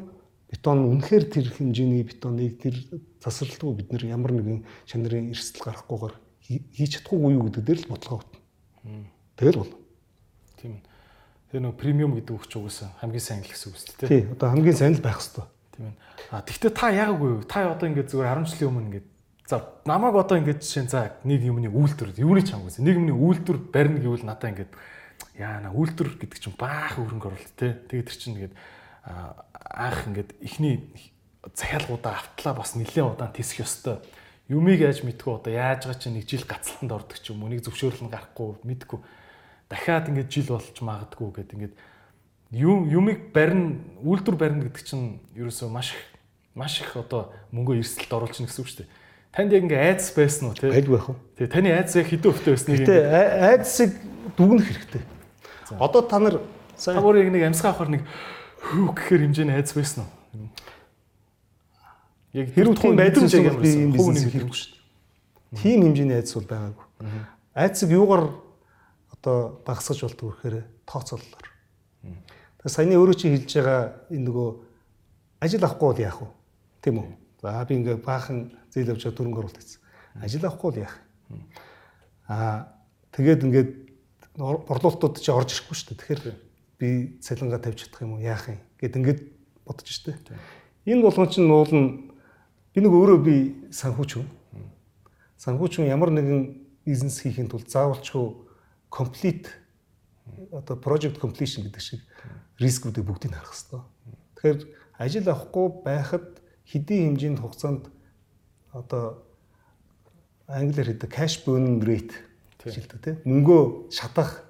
бетон үнэхээр тэр хэмжээний бетоныг тэр засварлтгүй бид нэр ямар нэгэн чанарын эрсдэл гарахгүйгээр хийж чадахгүй юу гэдэг дээр л бодлого өгнө. Тэгэл бол. Тийм. Тэр нөгөө премиум гэдэг үг ч угсаа хамгийн сайн л гэсэн үг шүү дээ. Тий. Одоо хамгийн сайн л байх хэвээр. Тийм ээ. А тэгвэл та яагаагүй юу? Та одоо ингээд зүгээр 10 жилийн өмнө ингээд за намайг одоо ингээд жишээ за нэг юмны үйлдвэр юуны ч хамгүйсэн. Нэг юмны үйлдвэр барина гэвэл надаа ингээд яана үйлдвэр гэдэг чинь баах хөрөнгө оруулалт те. Тэгээд тэр чинь ингээд анх ингээд ихний захиалгуудаа автлаа бас нэлээд удаан тисэх ёстой. Юмыг яаж мэдгүй одоо яаж байгаа чинь нэг жил гацалтанд ордог ч юм уу нэг зөвшөөрөл нь гарахгүй мэдгүй дахиад ингээд жил болж магадгүй гэдэг ингээд юм юмыг барина үйлдвэр барина гэдэг чинь ерөөсөө маш их маш их одоо мөнгө эрсдэлд оруулж гэнэ гэсэн үг шүү дээ. Танд яг ингээ айдас байсан уу те? Айд байх уу? Тий, таны айдас яг хэдэн өвтэй байсныг Гэтэ айдасыг дүгнэх хэрэгтэй. Одоо та нар та бүр яг нэг амьсгаа авахар нэг хүү гэхээр хэмжээний айдас байсан уу? Яг хэрэг тийм айдас яг юм бизнес хэрэггүй шүү дээ. Тийм хэмжээний айдас бол байгаагүй. Айдасыг юугаар одоо багасгаж болдог вэ гэхээр тооцооллоор. Тэгээ саяны өөрөө чи хэлж байгаа энэ нөгөө ажил авахгүй бол яах вэ? Тийм үү? За би ингээ баахан зээл авчаа дөрөнгө оруулалт хийсэн. Ажил авахгүй бол яах? Аа тэгээд ингээд борлуулалтууд чи орж ирэхгүй шүү дээ. Тэгэхээр би цалингаа тавьж чадах юм уу? Яах юм? Гэт ингээд бодож штэ. Энэ болгон чинь нуулна би нэг өөрөө би санхүүч хүн. Санхүүч хүн ямар нэгэн бизнес хийхин тулд заавалчгүй complete одоо project completion гэдэг шиг рискүүдийг бүгдийг харах хэрэгтэй. Тэгэхээр ажил авахгүй байхад хэдийн хэмжээнд хугацаанд одоо англиар хэлдэг cash burn rate жилдэг тийм мөнгөө шатах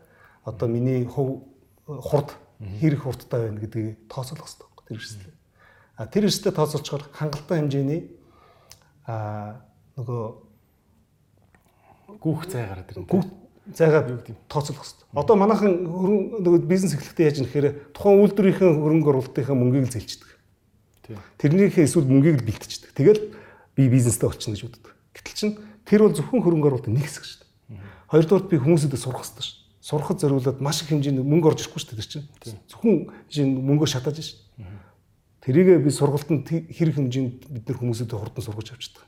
одоо миний хувь хурд хэрэг хурдтай байна гэдгийг тооцоолох хэрэгтэй тэр хэсэг. А тэр хэсэгт тооцоолчоор хангалттай хэмжээний а нөгөө гүүх цай гараад ирнэ. Гүүх зайгаа тооцоолох хэрэгтэй. Одоо манайхан нөгөө бизнес эхлэхдээ яаж нэхээр тухайн үйлдвэрийн хөрөнгө оруулалтынхаа мөнгийг л зээлчдэг. Тэрнийхээ эсвэл мөнгийг л бэлтждэг. Тэгэл би бизнестэй болчихно гэж боддог. Гэтэл чин тэр бол зөвхөн хөрөнгө оруулалтын нэг хэсэг шүү дээ. Хоёрдугаар би хүмүүсүүдэд сурах хэрэгтэй шүү. Сурахад зориулаад маш их хэмжээнд мөнгө орж ирэхгүй шүү дээ тэр чин. Зөвхөн жин мөнгөө шатааж шүү. Тэрийг би сургалтанд хэрэг хэмжээнд бид нар хүмүүсүүдэд хурдан сургаж авчдаг.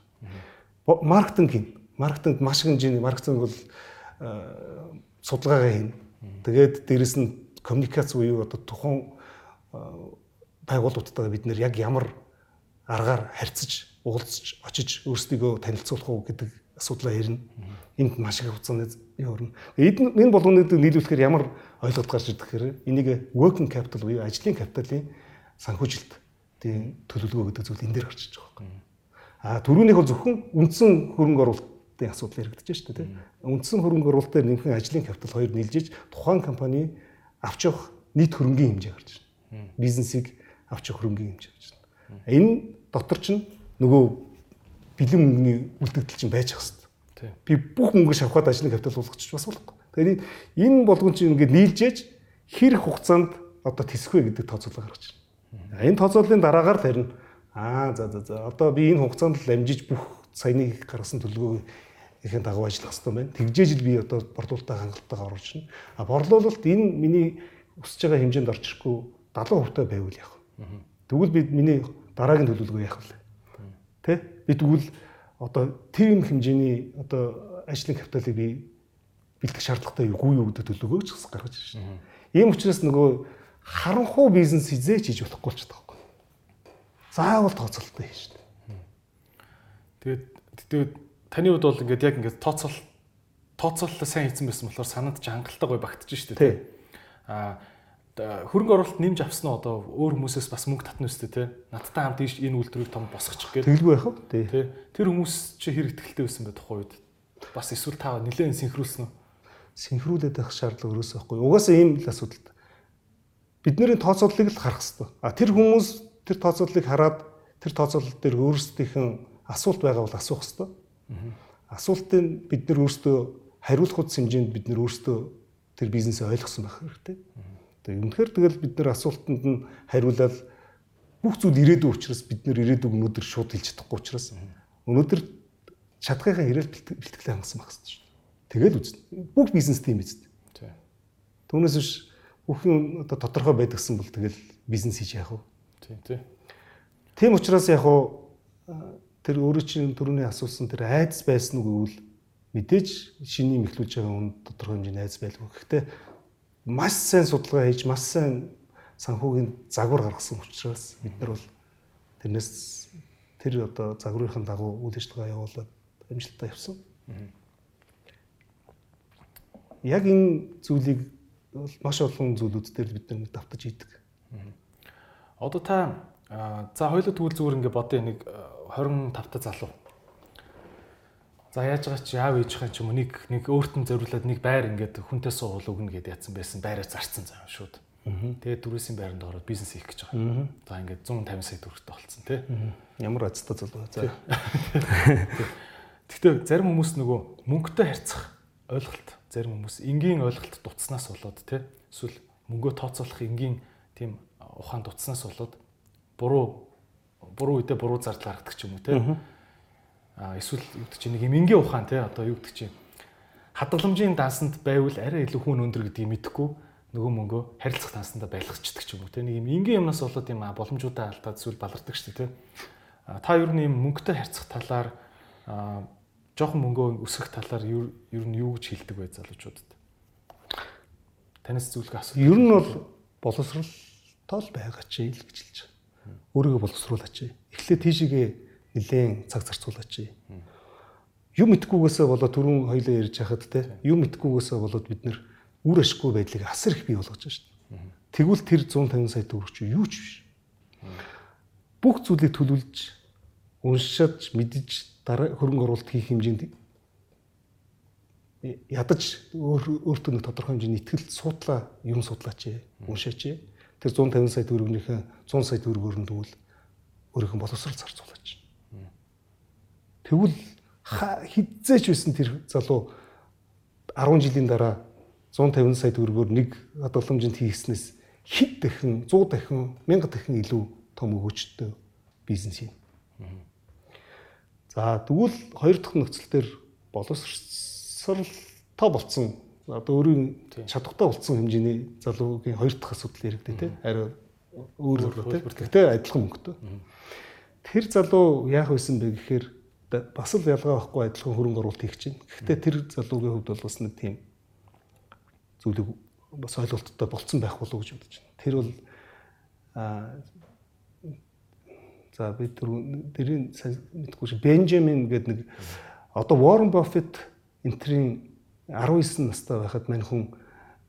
Маркетинг юм. Маркетингд маш их хэмжээний маркетинг бол судалгаагаа хийнэ. Тэгээд дээрэс нь коммуникац буюу одоо тухайн байгууллагуудтайгаа бид нэр яг ямар аргаар харьцаж, уулзч, очиж өөрсдийгөө танилцуулах уу гэдэг асуудлаа ярина. Энд маш их хугацааны яварна. Энэ болгоныг нийлүүлэхээр ямар ойлголт гарч ирдэг гэхээр энийг working capital буюу ажлын капиталын санхүүжилт тийм төлөвлөгөө гэдэг зүйл энэ дээр гарч иж байгаа юм. А түрүүнийх бол зөвхөн үндсэн хөрөнгө оруулалт компаниудын асуудал яригдчихэж шүү дээ. Үндсэн хөрөнгө оруулалтаар нэмхэн ажлын капитал хоёр нийлжиж тухайн компани авч явах нийт хөрөнгийн хэмжээ гарч ирнэ. Бизнесийг авч явах хөрөнгийн хэмжээ гарч ирнэ. Энэ дотор чинь нөгөө бэлэн мөнгөний үлдэгдэл чинь байж ах хэвээр. Би бүх мөнгө шавхаад ажлын капитал болгочих бас болохгүй. Тэгэхээр энэ болгон чинь ингээд нийлжээж хэр хугацаанд одоо тэсэх вэ гэдэг тооцоолол гаргаж байна. Энэ тооцооллын дараагаар л харин аа за за за одоо би энэ хугацаанд л амжиж бүх саяны гаргасан төлөвлөгөөг ихэн дагуу ажиллах хэрэгтэй байна. Тэгжээж л би одоо борлуулалтаа хангалттайгаар оруулж байна. А борлуулалт энэ миний өсөж байгаа хэмжээнд орж ирэхгүй 70% таа байвал яах вэ? Тэгвэл би миний дараагийн төлөвлөгөө яах вэ? Тэ? Би тэгвэл одоо тэр юм хэмжээний одоо ажлын капиталыг би бэлтгэх шаардлагатай юу юу гэдэг төлөвлөгөөг ч гаргаж ирж байна. Ийм учраас нөгөө харанхуй бизнес хизээч хийж болохгүй ч таахгүй. Заавал тооцоолттой хийж шээ. Тэгээд тэгээд таны хувьд бол ингээд яг ингээд тооцоол тооцооллоо сайн хийсэн байсан болохоор санаад ч хангалттай гой багтж штэ тий. Аа хөрөнгө оруулалт нэмж авсан нь одоо өөр хүмүүсээс бас мөнгө татна үстэй тий. Надтай хамт энэ үйлдвэрийг том босгочих гээд. Тэгэлгүй яах вэ? Тий. Тэр хүмүүс чи хэр ихтгэлтэй байсан бэ тухайн үед? Бас эсвэл таа нэлээд синхруулсан уу? Синхруулээд байх шаардлага өрөөсөө байхгүй. Угаасаа ийм л асуудал. Бидний тооцооллыг л харах хэрэгтэй. А тэр хүмүүс тэр тооцооллыг хараад тэр тооцоолол дээр өөрсдийнх нь асуулт байгаа бол асуух хэрэгтэй Асуултыг бид нар өөрсдөө хариулах хуудас хэмжээнд бид нар өөрсдөө тэр бизнесээ ойлгосон байх хэрэгтэй. Тэгээ үнэхээр тэгэл бид нар асуултанд нь хариулаад бүх зүйл ирээдүйн учраас бид нар ирээдүйг өнөөдөр шууд хэлж чадахгүй учраас өнөөдөр чадхынхаа хэрэгэл бэлтгэлээ хангасан байх хэрэгтэй шүү дээ. Тэгэл үзнэ. Бүх бизнес тийм биз дээ. Түүнээс биш бүх юм одоо тодорхой байдагсан бол тэгэл бизнес хийж яах вэ? Тийм тийм. Тийм учраас яг уу тэр өөрөө чинь түрүүний асуусан тэр айдас байсан уу гэвэл мэдээж шиний мэхлүүлж байгаа хүн тодорхой хэмжээний айдас байлгүй. Гэхдээ маш сайн судалгаа хийж маш сайн санхүүгийн загвар гаргасан учраас бид нар бол тэрнээс тэр одоо загварынхын дагуу үйл ажиллагаа явуулаад амжилттай явсан. Яг энэ зүйлийг маш олон зүйлүүд дээр бид нар давтаж идэг. Одоо та за хоёулаа тэгвэл зүгээр ингээ бодё нэг 25 та залуу. За яаж байгаа чи аав ээжийн ч юм уу нэг нэг өөрт нь зориулаад нэг байр ингээд хүнтэй суул өгнө гэдээ ядсан байсан байраа зарцсан заа шууд. Тэгээд дөрвөөсийн байранд ороод бизнес хийх гэж байгаа. За ингээд 150 сая төгрөгтэй болцсон тий. Ямар азтай залуу. За. Гэхдээ зарим хүмүүс нөгөө мөнгөтэй харьцах ойлголт зарим хүмүүс энгийн ойлголт дутснаас болоод тий эсвэл мөнгөө тооцоолох энгийн тийм ухаан дутснаас болоод буруу буруу үедээ буруу зардал гаргадаг ч юм уу те. А эсвэл юу гэдэг чинь нэг юм энгийн ухаан те одоо юу гэдэг чинь хадгаламжийн дансанд байвал арай илүү хүн өндөр гэдгийг мэдэхгүй нөгөө мөнгөө харилцах дансанда байлгачдаг ч юм уу те. Нэг юм энгийн юмнаас болоод юм боломжуудаа алдаад зүйл балардаг шүү дээ те. Та ер нь юм мөнгөтэй харьцах талаар жоохон мөнгөө өсгөх талаар ер нь юу гэж хэлдэг вэ залуучуудад? Танаас зүйлгээ асуу. Ер нь бол боловсрал тол байгаа ч ил гэж хэлж өөрийгөө боловсруулаач. Эхлээд тийшээгээ нэлээд цаг зарцуулаач. Юм итгэхгүйгээсээ болоод түрүүн хоёлаа ярьж хахад те юм итгэхгүйгээсээ болоод бид нэр үр ашиггүй байдлыг асар их бий болгож байна шүү дээ. Тэгвэл тэр 150 сая төгрөг чи юу ч биш. Бүх зүйлийг төлөвлөж уншиж мэдж дараа хөрөнгө оруулалт хийх хэмжээнд ядаж өөртөө нэг тодорхой хэмжээний ихтгэл суудлаа юм судлаач уншаач тэр 150 сая төгрөгнийхээ 100 сая төгрөгөөр нь тэгвэл өөрийнх нь боловсрал зарцуулаач тэгвэл хизээч байсан тэр залуу 10 жилийн дараа 150 сая төгрөгөөр нэг хадгаламжинд хийснээс хэд дахин 100 дахин 1000 дахин илүү том өгөөчтэй бизнес юм. За тэгвэл хоёр дахь нөхцөл төр боловсралтай болцсон одоо өөрийн чадвартай болцсон хэмжээний залуугийн хоёр дахь асуудал яригдээ тий. Арай өөр өөр тий. Гэтэ адилхан мөнгөтэй. Тэр залуу яах байсан бэ гэхээр бас л ялгаа байхгүй адилхан хөрөнгө оруулалт хийх чинь. Гэхдээ тэр залуугийн хувьд бол бас нэг тийм зүйлийг бас ойлголттой болцсон байх болов уу гэж бодож байна. Тэр бол а за би тэрийн мэдгүй шиг Бенджамин гэдэг нэг одоо Warren Buffett энтрийн 19 настай байхад мань хүн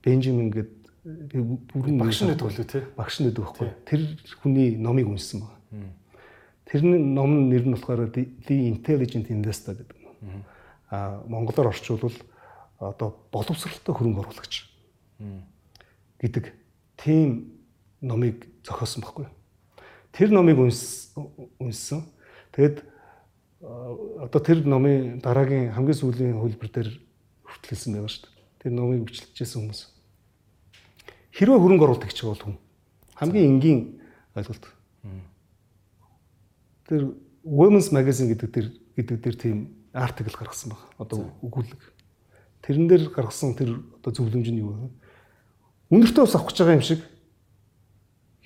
Бенджамин гэдэг бүрэн багш нэг төлөө тий багш нэг байхгүй. Тэр хүний номыг уншсан байна. Тэрний ном нэр нь болохоор The Intelligent Investor гэдэг. Аа монголоор орчуулвал одоо боловсралтай хөрөнгө оруулагч гэдэг тийм номыг зохиосон байхгүй. Тэр номыг унссан. Тэгэд одоо тэр номын дараагийн хамгийн сүүлийн хөлбөр дээр хүртэлсэн байгаа шүү дээ. Тэр номыг бичлэжсэн хүмүүс. Хэрвээ хөрөнгө оруулалт гэж бол хүн хамгийн энгийн ойлголт тэр Women's Magazine гэдэг тэр гэдэг тэр тийм артикл гаргасан баг. Одоо өгүүлэг. Тэрэн дээр гаргасан тэр одоо зөвлөмж нь юу вэ? Үнэртэй ус авах гэж байгаа юм шиг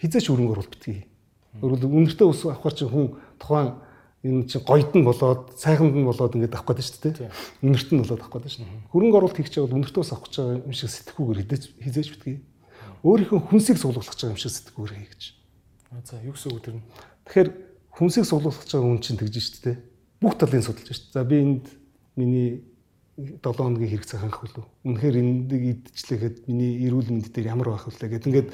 хизээч хөрөнгө оруулалт битгий. Өөрөлд үнэртэй ус авахар чинь хүн тухайн энэ чинь гоёд нь болоод сайханд нь болоод ингээд авах гэдэг шүү дээ. Үнэрт нь болоод авах гэдэг шүү. Хөрөнгө оруулалт хийх чагаад үнэртэй ус авах гэж байгаа юм шиг сэтгүүгээр хизээч хизээч битгий. Өөрийнхөө хүнсийг суулгах гэж байгаа юм шиг сэтгүүгээр хий гэж. За юу гэсэн үг тэр нь? Тэгэхээр хүнсийг суулгах гэж байгаа хүн чинь тэгж шүү дээ. Бүх талын судалж шүү. За би энд миний 7 хоногийн хэрэг цагаанх билүү. Үнэхээр энийг идчихлэхэд миний эрүүл мэнд дээр ямар байх вэ гэд ингээд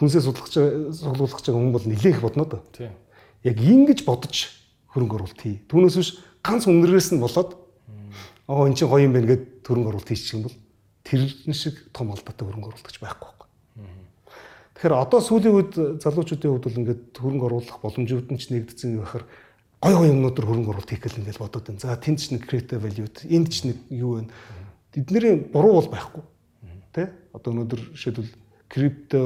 хүнсээ судлах суглуулах гэж байгаа хүн бол нилээх бодно доо. Тийм. Яг ингэж бодож хөрөнгө оруулалт хий. Түүнээс биш ганц үнэрээс нь болоод оо эн чинь гоё юм байна гэд хөрөнгө оруулалт хийчих юм бол тэр шиг том алдаатай хөрөнгө оруулалт гэж байхгүй байхгүй. Тэгэхээр одоо сүүлийн үед залуучуудын хувьд бол ингээд хөрөнгө оруулах боломжууд нь ч нэгдсэн байхаар гой гой юмнууд төр хөрөнгө оруулалт хийх гэл ингээд бодоод байна. За тэнд ч нэг creative value, энд ч нэг юу вэ? Эднэрийн буруу бол байхгүй. Тэ? Одоо өнөөдөр жишээлбэл крипто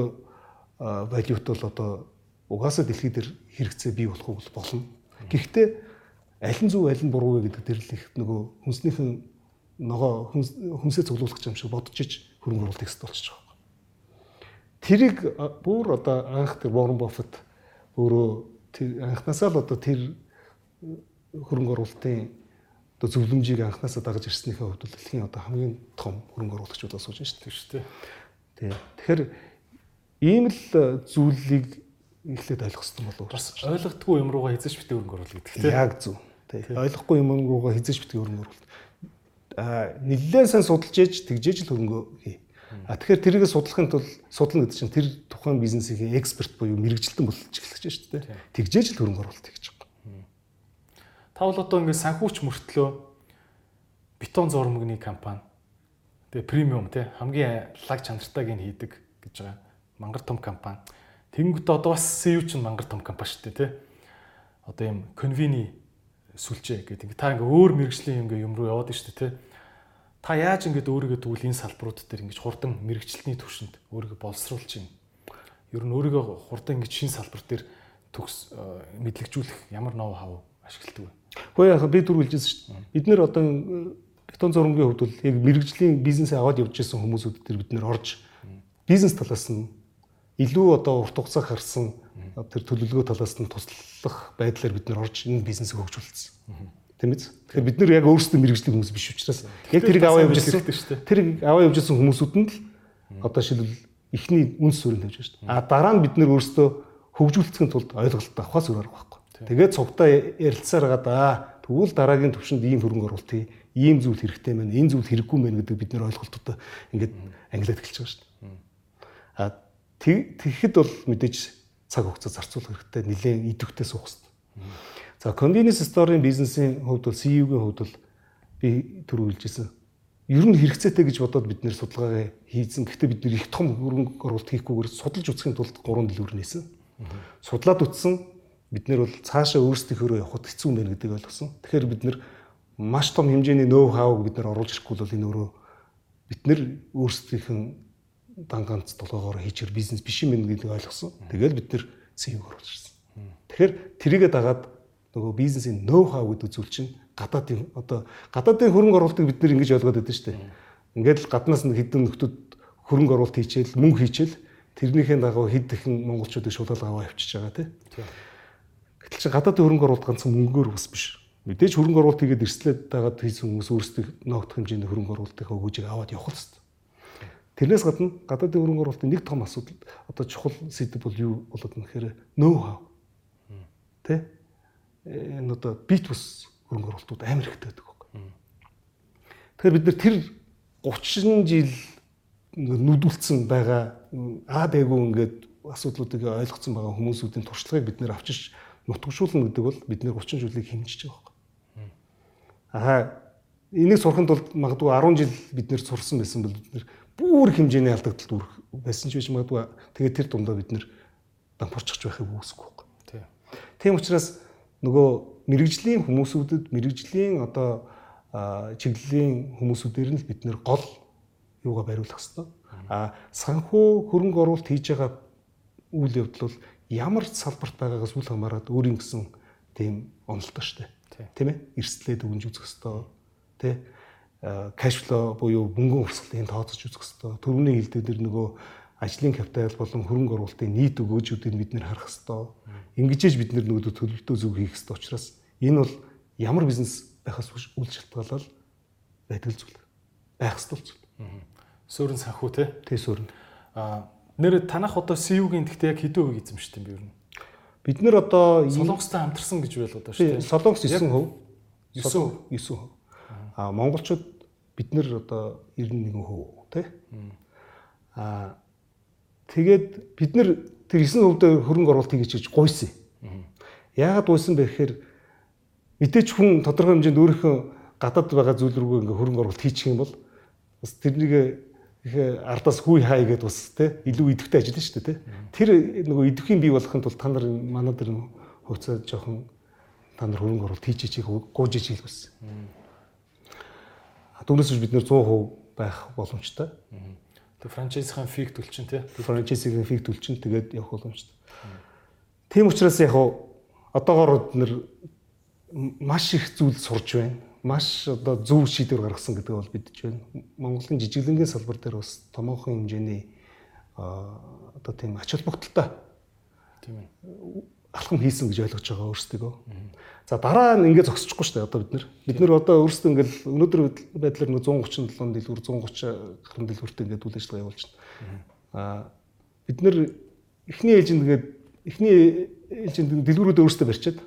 value-т бол одоо угаасаа дэлхий дээр хэрэгцээ бий болох уу болно. Гэхдээ аль нь зөв аль нь буруу вэ гэдэг дээр л их нөгөө хүнснийхэн ногоо хүнсээ цуглуулах юм шиг бодож иж хөрөнгө оруулалт хийх болчихж байгаа. Тэрийг бүр одоо анх тэр Warren Buffett өөрөө анхнасаа л одоо тэр хөрөнгө оруулалтын одоо зөвлөмжийг анхнасаа дагаж ирснийхээ хувьд л дэлхийн одоо хамгийн том хөрөнгө оруулагчуд асууж байна шүү дээ. Тий. Тэгэхээр ийм л зүйлийг эхлээд ойлгох хэрэгтэй болов. Бас ойлгохгүй юм руугаа хязгаарч битээ хөрөнгө оруулах гэдэг тийм. Яг зөв. Тий. Ойлгохгүй юм руугаа хязгаарч битээ хөрөнгө оруулах. Аа нэлээд сайн судалж ээж тэгжээж л хөрөнгө хий. А тэгэхээр тэрийг судлахын тулд судлана гэдэг чинь тэр тухайн бизнесийн эксперт буюу мэрэгжилтэн эхлэж байна шүү дээ. Тэгжээж л хөрөнгө оруулалт хийж байгаа. Та бол одоо ингээд санхүүч мөртлөө бетон зурмагны компани тэгээ премиум те хамгийн лаг чанартайг нь хийдэг гэж байгаа. Мангар том компани. Тэнгүүт одоо бас CEO ч мангар том компани шүү дээ те. Одоо юм конвини сүлжээ гэдэг. Та ингээ өөр мэрэгжлийн ингээ юм руу яваад шүү дээ те та яаж ингэж өөрийгөө тэгвэл энэ салбарууд дээр ингэж хурдан мэрэгчлэлний төвшөнд өөрийгөө боловсруулж чинь ер нь өөрийгөө хурдан ингэж шинэ салбар дээр төгс э, мэдлэгжүүлэх ямар ноу хав ашигладаг вэ? Хөөе яхаа би түр хэлжсэн шүү дээ. Бид нэр одоо бетон зурмгийн хувьд бол яг мэрэгжлийн бизнесээ аваад явж исэн хүмүүсүүд дээр бид нэр орж бизнес талаас нь илүү одоо урт хугацаа харсан тэр төлөвлөгөө талаас нь туслах байдлаар бид нэр орж энэ бизнесийг хөгжүүлсэн. Тийм биз? Тэгэхээр бид нэр яг өөрсдөө мэрэгжлийн хүмүүс биш учраас яг тэрийг аваа явж ирсэн. Тэр аваа явж ирсэн хүмүүсүүд нь л одоо шилбэл ихний үнс суурийг тавьж байна шүү дээ. А дараа нь бид нэр өөрсдөө хөгжүүлцгийн тулд ойлголт авахаас өөр арга байхгүй. Тэгээд цугтаа ярилцсаар байгаа да. Тэгвэл дараагийн төвшөнд ийм хөрөнгө оруулалт хий, ийм зүйл хэрэгтэй байна, энэ зүйл хэрэггүй байна гэдэг бид нэр ойлголттой ингээд ангилаад эхэлж байгаа шүү дээ. А тэгэхэд бол мэдээж цаг хугацаа зарцуулах хэрэгтэй, нэлээд идэвхтэй суух хэрэгтэй. За convenience store-ын бизнесийн хувьд бол CEO-гийн хувьд бол би түр үйлжсэн. Ер нь хэрэгцээтэй гэж бодоод бид нэр судалгаа хийсэн. Гэхдээ бид нэр их том хөрөнгө оруулалт хийхгүйгээр судалж үзэхийн тулд 3 дэлгүүр нээсэн. Судлаад үтсэн бид нэр бол цаашаа өөрсдийнхөө явахд хэцүү байна гэдгийг ойлгосон. Тэгэхээр бид нэр маш том хэмжээний ноу хавг бид нэр оруулж ирэхгүй бол энэ өөрөө бид нэр өөрсдийнх нь дан ганц толгоогоор хийчихэр бизнес биш юм гэдгийг ойлгосон. Тэгэл бид нэр CEO оруулж ирсэн. Тэгэхээр тэрийгэ дагаад нөгөө бизнесийн ноу хав гэдэг зүйл чинь гадаадын одоо гадаадын хөрөнгө оруулалтыг бид нэр ингэж ойлгоод байдаг шүү дээ. Ингээд л гаднаас нь хэдэн нөхдүүд хөрөнгө оруулалт хийчихэл мөнгө хийчихэл тэрнийхээ дагуу хэд ихэнх монголчуудыг шулаал аваа авчиж байгаа тийм. Гэтэл чи гадаадын хөрөнгө оруулалт ганцхан мөнгөөр бас биш. Мэдээж хөрөнгө оруулалт хийгээд эрсдлээд дагаад хийсэн хүмүүс өөрсдөө ноогдох хэмжээний хөрөнгө оруулалтынхаа өгөөжийг аваад явах хэрэгтэй. Тэрнээс гадна гадаадын хөрөнгө оруулалтын нэг том асуудал одоо чухал сэдв бол юу болоод нэхэр нөө хав. Тэ? Энэ одоо бит бус хөрөнгө оруулалтууд амар хэрэгтэй байдаг байхгүй. Тэгэхээр бид нар тэр 30 жил нүдүүлсэн байгаа аа бэгүү ингээд асуудлуудыг ойлгоцсон байгаа хүмүүсүүдийн туршлагыг бид нэр авчиж нутгшуулна гэдэг бол бид нэр 30 жилийг хэмжиж байгаа байхгүй. Аа энийг сурахын тулд магадгүй 10 жил бид нэр сурсан байсан бол бид нэр бүр хэмжээний алдагдлалд үрэх байсан ч биш магадгүй тэгээд тэр дундаа бид нэр дампуурчих байхыг үүсэхгүй байхгүй. Тийм учраас нөгөө мэрэгжлийн хүмүүсүүдэд мэрэгжлийн одоо чиглэлийн хүмүүсүүдээр нь бид нэр гол юугаа бариулах хэрэгтэй. А санхүү хөрөнгө оруулалт хийж байгаа үйл явдал бол ямар салбарт байгаагаас үл хамааран өөрийн гэсэн тийм онолтой шүү дээ. Тийм ээ? Эрсдлээд өгнж үзэх хэрэгтэй. Тэ? Кэш флоу буюу мөнгөн урсгалыг тооцож үзэх хэрэгтэй. Төрөний хилдээ дэр нөгөө ажлын капитал болон хөрөнгө оруулалтын нийт өгөөжүүдийг бид нэр харах хэрэгтэй. Ингэжээж бид нэр нөгөө төлөвлөлтөө зөв хийх хэрэгтэй учраас энэ бол ямар бизнес байхаас үл шалтгаалал байдаг зүйл. Байх ёстой зүйл. Суурин санхүү те. Тэ суурин. А нэр танах одоо CU-гийн гэхдээ яг хэдэн хувийг эзэмшдэг юм бэ нь? Бид нэр одоо Солонгостой хамтарсан гэж байлгадаа шүү дээ. Солонгос 9%. 9%. 9%. А монголчууд бид нэр одоо 91% тий. А тэгээд бид нэр тэр 9% дээр хөрөнгө оруулалт хийж гэж гуйсан. Яагаад гуйсан бэ гэхээр мэдээч хүн тодорхой хэмжээнд өөрийнхөө гадаад байгаа зүйл рүү ингээ хөрөнгө оруулалт хийчих юм бол бас тэрнийг их ардаас хүй хай гэдээ бас те илүү идэвхтэй ажиллана шүү дээ те. Тэр нөгөө идэвхийн бий болохын тулд та нар манай дээр хувьцаа жоохон та нар хөрөнгө оруулалт хийж чиг гууж ижил байсан. Түүнээс бид нэр 100% байх боломжтой. Тэг франчайзийн фиг төлчин тий. Франчайзийн фиг төлчин тэгээд явах боломжтой. Тийм учраас яг одоогоор бид нэр маш их зүйл сурж байна маш одоо зөв шийдвэр гаргасан гэдэг бол бидж байна. Монголын жижиглэнгийн салбар дээр бас томоохон хэмжээний одоо тийм ач холбогдолтой тийм ээ алхам хийсэн гэж ойлгож байгаа өөрсдөө. За дараа нь ингээд зогсчихгүй шүү дээ одоо бид нар. Бид нар одоо өөрсдөө ингээд өнөөдөр байдлаар 137 дэлгүүр 130 гаруй дэлгүүртэй ингээд үйл ажиллагаа явуулж байна. Аа бид нар эхний ээлжинд ингээд эхний ээлжинд дэлгүүрүүд өөрсдөө барьчаад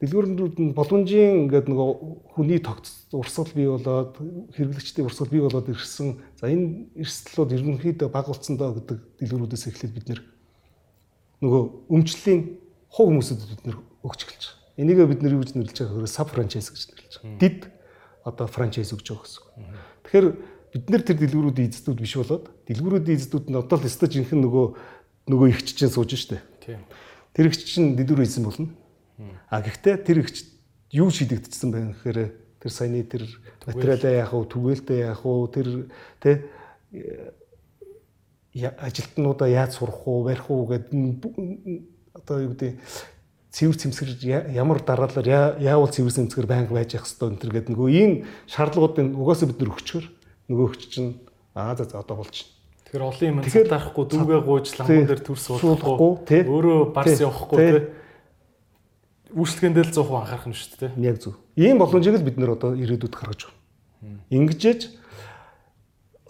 дэлгүүрнүүд нь боломжийн ингээд нөгөө хүний тогтц урсгал бий болоод хэрэглэгчдийн урсгал бий болоод ирсэн. За энэ эрсдлүүд ерөнхийдөө баг болцсон доо гэдэг дэлгүүрүүдээс эхлээд бид нөгөө өмчлөлийн хувь хүмүүсэд бид нэр өгч эхэлж байгаа. Энийг бид нэр юу гэж нэрлэж байгаа хэрэг саб франчайз гэж нэрлэж байгаа. Дид одоо франчайз өгч байгаа гэсэн. Тэгэхээр бид нэр тэр дэлгүүрүүдийн эзэдүүд биш болоод дэлгүүрүүдийн эзэдүүд нь одоо л өстой жинхэнэ нөгөө нөгөө ихч чинь сууж штэ. Тэр ихч чинь дэлгүүр эзэн болно А гэхдээ тэр их юу шийдэгдсэн бэ гэхээр тэр саяны тэр материалаа яах вэ, түгээлтээ яах вэ, тэр тэ ажилтнуудаа яаж сурах уу, барих уу гэдэг одоо юу гэдэг цэвэр цэмсгэр ямар дараалал яавал цэвэр цэмсгэр байнга байж явах хэвээр энэ төр гэдэг нөгөө ийм шаардлагуудыг угаасаа бид нар өгчхөр нөгөө өгч чинь аа за за одоо болчих. Тэгэхээр олон юм цатахгүй дүүгээ гууж ламбан дээр төрс суулгахгүй өөрөө барс явахгүй тий үйлчлэгэндээ л 100% анхаарах нь шүү дээ. Яг зөв. Ийм боломжийг л бид нэр одоо ирээдүйд гаргаж байна. Ингэжээж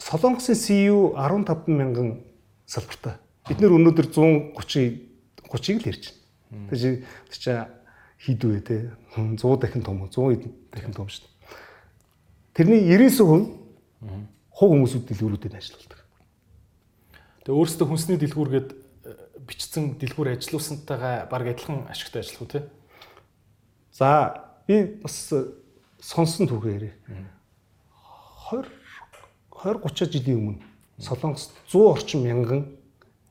Солонгосын CU 15 мянган салбартай. Бид нэр өнөөдөр 130 30-ыг л ярьж байна. Тэр чи хідвэ те 100 дахин том 100 дахин том шүү дээ. Тэрний 99% хүн хуг хүмүүсүүд дэлгүүрүүдээр ажилладаг. Тэгээ өөрөөсөө хүнсний дэлгүүргээд бичсэн дэлгүүр ажилуулсантайгаа баг адилхан ашигтай ажиллах уу те? За би бас сонсон түүхээ ярив. 20 20 30 жилийн өмнө Солонгост 100 орчим мянган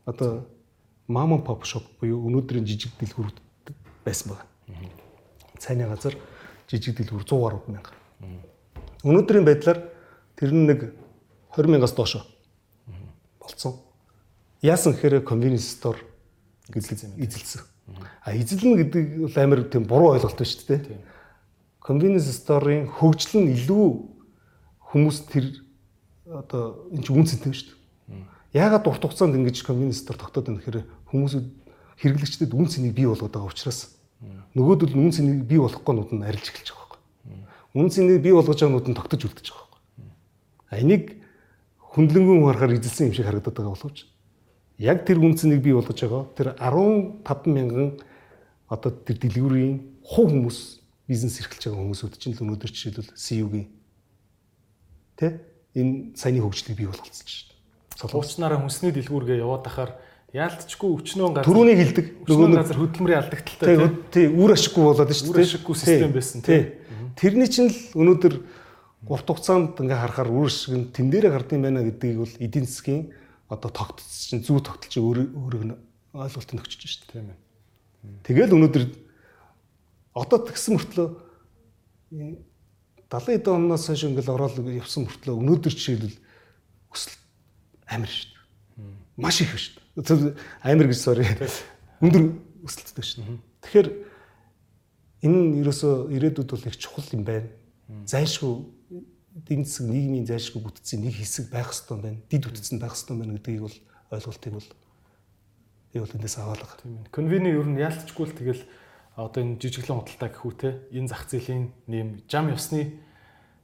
одоо мам pop shop буюу өнөөдрийн жижиг дэлгүүрүүд байсан байна. Цайны газар жижиг дэлгүүр 100 гаруй мянга. Өнөөдрийн байдлаар тэр нь нэг 20 мянгаас доош болцсон. Яасан гэхээр convenience store эзэлсэн. А эзэлнэ гэдэг бол амар тийм буруу ойлголт байна шүү дээ. Convenience store-ын хөгжил нь илүү хүмүүс тэр одоо энэ чинь үнцэнтэй шүү дээ. Яагаад урт хугацаанд ингэж store тогтоод байна гэхээр хүмүүсүүд хэрэглэгчдэд үн цэнийг бий болгоод байгаа учраас нөгөөдөл үн цэнийг бий болгох гонууд нь арилж эхэлж байгаа байхгүй. Үн цэнийг бий болгож байгаа нууд нь тогтож үлдэж байгаа байхгүй. А энийг хөндлөнгөн харахаар эзэлсэн юм шиг харагдаад байгаа боловч яг тэр үнцнийг бий болгож байгаа тэр 15 мянган одоо тэр дэлгүүрийн хувь хүмүүс бизнес эрхэлж байгаа хүмүүсүүд чинь л өнөөдөр жишээлбэл CU-гийн тэ энэ саяны хөгжлийг бий болгоцсон шүү дээ. Солонгочлаараа хүнсний дэлгүүргээ яваад ахаар яалтчгүй өчнөө газар түрүүнийг хилдэг нөгөө газар хөдөлмөрийн алдагдaltaй тий үр ашиггүй болоод шүү дээ. Үр ашиггүй систем байсан тий. Тэрний чинь л өнөөдөр гурт хугацаанд ингээ харахаар үр ашиг нь тэн дээрээ гардыг байна гэдгийг бол эдийн засгийн одоо тогтцсон чинь зүү тогтолч өөрөг нь ойлголтыг өгчөж шүү дээ. Тийм ээ. Тэгэл өнөөдөр одоо тэгсэн мөртлөө 70 эд оноос хойш ингээл ороод явсан мөртлөө өнөөдөр жишээлбэл өсөл амар шүү дээ. Маш их шүү дээ. Амар гэж sorry. Өндөр өсөлттэй шүү дээ. Тэгэхээр энэ нь ерөөсөө ирээдүйд бол их чухал юм байна. Зайлшгүй эдийн засаг нийгмийн зайлшгүй бүтцийн нэг хэсэг байх хэрэгтэй байна. Дид бүтцэн байх хэрэгтэй байна гэдгийг бол ойлголтыг бол би бол эндээс аваалга. Тийм ээ. Конвени ер нь яалтчгүй л тэгэл одоо энэ жижиглэн худалдаа гэхүү те энэ зах зээлийн нэм жам ёсны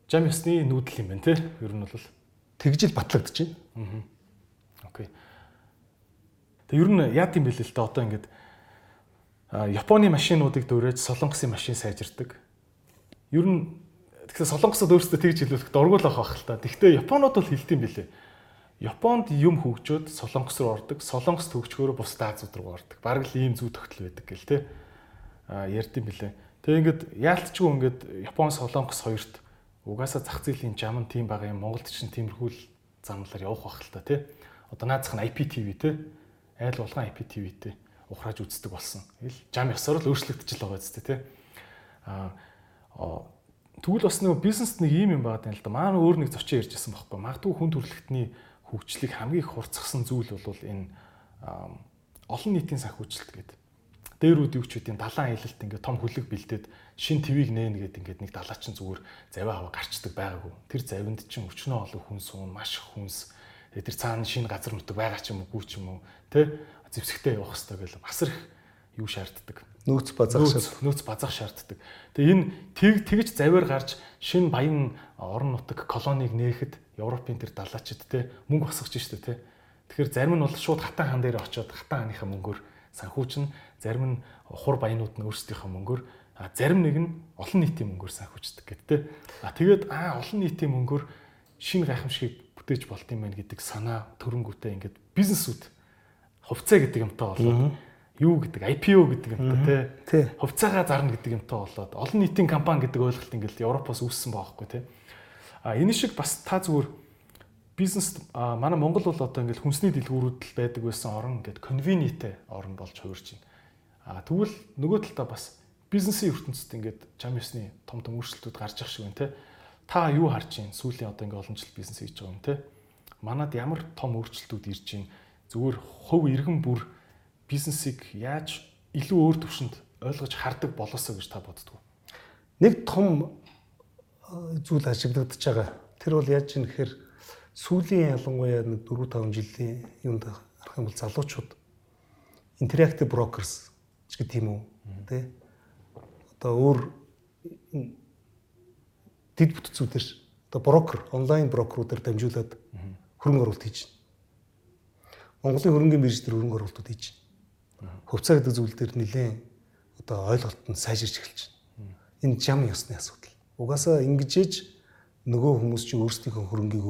жам ёсны нүүдэл юм байна те ер нь бол тэгжил батлагдаж байна. Аа. Окей. Тэг ер нь яа гэм бэлээ л дээ одоо ингээд Японы машинуудыг дөөрэж Солонгосын машин сайжирдаг. Ер нь Тэгэхээр солонгосод өөрсдөө тэгж хэлүүлэхэд дургуул авах байх л та. Гэхдээ Японууд бол хэлдэм билээ. Японд юм хөгжөөд солонгос руу ордог, солонгос төгчгөөрөө бусдад Азууд руу ордог. Бараг л ийм зүй тогтол байдаг гэл те. Ярьдсан билээ. Тэгээ ингээд яалтчгүй ингээд Япон солонгос хоёрт угаасаа зах зээлийн жам нь тийм байгаа юм. Монголд ч тиймэрхүү замлаар явах байх л та те. Одоо наацх нь IPTV те. Айл болгон IPTV-тэй ухрааж үздэг болсон. Ил жам ёсоор л өөрчлөгдөж л байгаа зү те. А Тэгвэл бас нэг бизнест нэг ийм юм байгаа юм л да. Маань өөр нэг зочин ярьжсэн байхгүй. Магадгүй хүн төрөлхтний хөгжлийг хамгийн их хурцсан зүйл бол энэ олон нийтийн санхүүжилт гэдэг. Дээрүүд юу ч үгүй далайн аялалт ингээд том хөлөг бэлдээд шин твийг нээн гэдэг ингээд нэг далаачин зүгээр завиа хава гарчдаг байгаагүй. Тэр завинд чинь өчнөө олон хүн суун маш хүнс. Тэр цаана шин газар нутаг байгаа ч юм уу гүү ч юм уу. Тэ зэвсэгтэй явах хэрэгтэй гэл масар их юу шаарддаг нөөц базах шаарддаг. Нөөц базах шаарддаг. Тэгээ энэ тэг тэгж завиар гарч шин баян орон нутаг колониг нээхэд Европын тэр далаачид те мөнгө босгож штэ те. Тэгэхээр зарим нь бол шууд хатан хан дээр очиод хатан ханыхаа мөнгөөр санхүүчин зарим нь хур баянууд нь өөрсдийнхөө мөнгөөр а зарим нэг нь олон нийтийн мөнгөөр санхүүждэг те. А тэгээд аа олон нийтийн мөнгөөр шинэ гайхамшигыг бүтээж болт юм байна гэдэг санаа төрөнгөтэй ингээд бизнесүүд хувьцаа гэдэг юмтай болоод юу гэдэг IPO гэдэг юмтай тий. Хувьцаагаа зарна гэдэг юмтай болоод олон нийтийн компани гэдэг ойлголт ингээл Европоос үүссэн байгаа хгүй тий. А энэ шиг бас та зүгээр бизнес манай Монгол бол одоо ингээл хүнсний дэлгүүрүүд л байдаг байсан орн ингээд конвенитэ орн болж хувирж байна. А тэгвэл нөгөө талдаа бас бизнесийн ертөнцид ингээд чам ёсны том том өөрчлөлтүүд гарч ирэх шиг байна тий. Та юу харж байна? Сүүлийн одоо ингээд олон жил бизнес хийж байгаа юм тий. Манад ямар том өөрчлөлтүүд ирж байна? Зүгээр хувь иргэн бүр бизнесийг яаж илүү өөр төвшөнд ойлгож хардаг болоосоо гэж та боддгоо. Нэг том зүйл ажиглагдаж байгаа. Тэр бол яаж юм гэхээр сүүлийн ялангуяа нэг 4 5 жилийн юунд харах юм бол залуучууд interactive brokers ч гэдэг юм уу тий одоо өөр дэд бүтцүүдээр одоо брокер онлайн брокеруудаар дамжуулаад хөрөнгө оруулалт хийж байна. Монголын хөрөнгөний бирж дээр хөрөнгө оруулалтууд хийж байна хувьцаа гэдэг зүйл дээр нэлээд одоо ойлголт нь сайжирч эхэлж байна. Энэ жам ёсны асуудал. Угаасаа ингэж ээж нөгөө хүмүүс чинь өөрсдийнхөө хөрөнгийг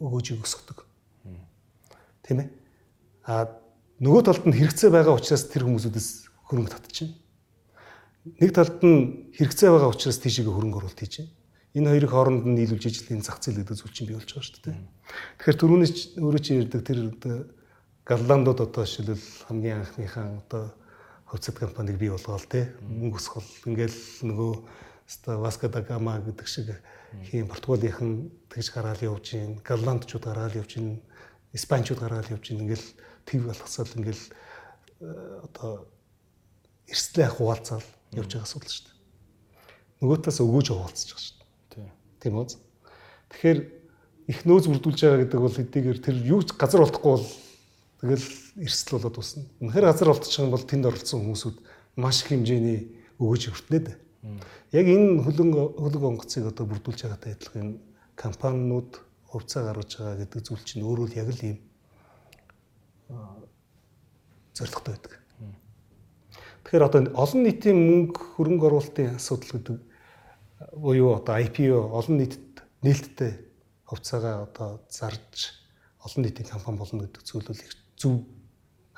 өгөөж өгсгдөг. Тийм ээ. А нөгөө талд нь хэрэгцээ байгаа учраас тэр хүмүүсүүдээс хөрөнгө татчихна. Нэг талд нь хэрэгцээ байгаа учраас тийшээ хөрөнгө оруулалт хийж байна. Энэ хоёрын хооронд нь нийлүүлж ижил энэ зах зээл гэдэг зүйл чинь бий болж байгаа шүү дээ. Тэгэхээр түрүүний өөрөө чи ярьдаг тэр галландууд одоо жишээлбэл хамгийн анхныхаа одоо хувьцат компаниг бий болгоол те мөнгө өсгөл ингээл нөгөө ста Васка да Гама гэдэг шиг хийн Португалийнхан тэгж гараал явж гин Голландчууд гараал явж гин Испаничууд гараал явж гин ингээл тэг болгосоол ингээл э, одоо эрсдлээ хуваалцаал явж байгаа асуудал шүү дээ. Нөгөөтөөс өгөөж хуваалцаж байгаа шүү дээ. Тийм үү? Тэгэхээр их нөөц бүрдүүлж байгаа гэдэг бол хэдийгээр тэр юу ч газар болтохгүй бол тэгэл эрсдэл болоод усна. Үнэхээр газар болтчих юм бол тэнд оролцсон хүмүүсүүд маш их хэмжээний өгөөж өртнөд. Яг энэ хөлөн хөлөг онгоцыг одоо бүрдүүлж байгаатай адилхан компаниуд хувьцаа гаргаж байгаа гэдэг зүйл чинь өөрөө л яг л ийм зорилготой байдаг. Тэгэхээр одоо олон нийтийн мөнгө хөрөнгө оруулалтын асуудал гэдэг буюу одоо IPO олон нийтэд нээлттэй хувьцаагаа одоо зарж олон нийтийн компани болно гэдэг зүйл бол их зөв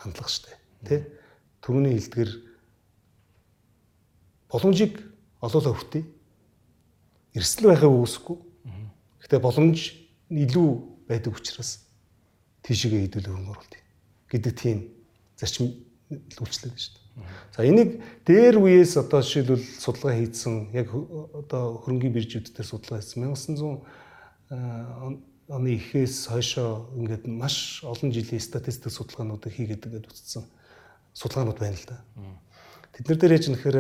хандлага штэ. Тэ? Төрөний хэлдгэр боломжийг олоолаа хүртээ. Эрсдэл байхаа үүсэхгүй. Гэтэ боломж илүү байдаг учраас тийшээгээ хэдүүл хөрөнгө оруулалт гэдэг тийм зарчим байна шүү дээ. За энийг дээр үеэс одоо жишээлбэл судалгаа хийсэн яг одоо хөрөнгөний биржүүд дээр судалгаа хийсэн 1900 оны ихээс хойшоо ингээд маш олон жилийн статистик судалгаануудыг хийгээд ингээд үтцсэн судалгаанууд байна л да. Тэд нар дээр яж нэхэр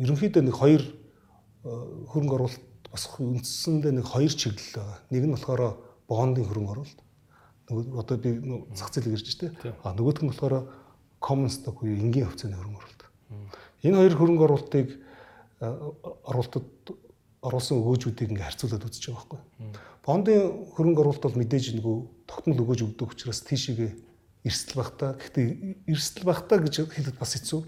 ерөнхийдөө нэг хоёр э, хөрөнгө оруулалт бас үндсэндээ нэг хоёр чиглэл байгаа. Нэг нь болохоор бондын хөрөнгө оруулалт. Нөгөө одоо би зах зээл ирж штэ. А нөгөөх нь болохоор common stock буюу энгийн хувьцааны хөрөнгө оруулалт. Энэ хоёр хөрөнгө оруулалтыг э, оруулалтад оруулсан өгөөжүүдийг ингээ харьцуулаад үзэж байгаа байхгүй. Бондын хөрөнгө оруулалт бол мэдээж нөгөө тогтмол өгөөж өгдөг учраас тийшээгээ эрсдэл багтаа. Гэхдээ эрсдэл багтаа гэж хэлэхэд бас хэцүү.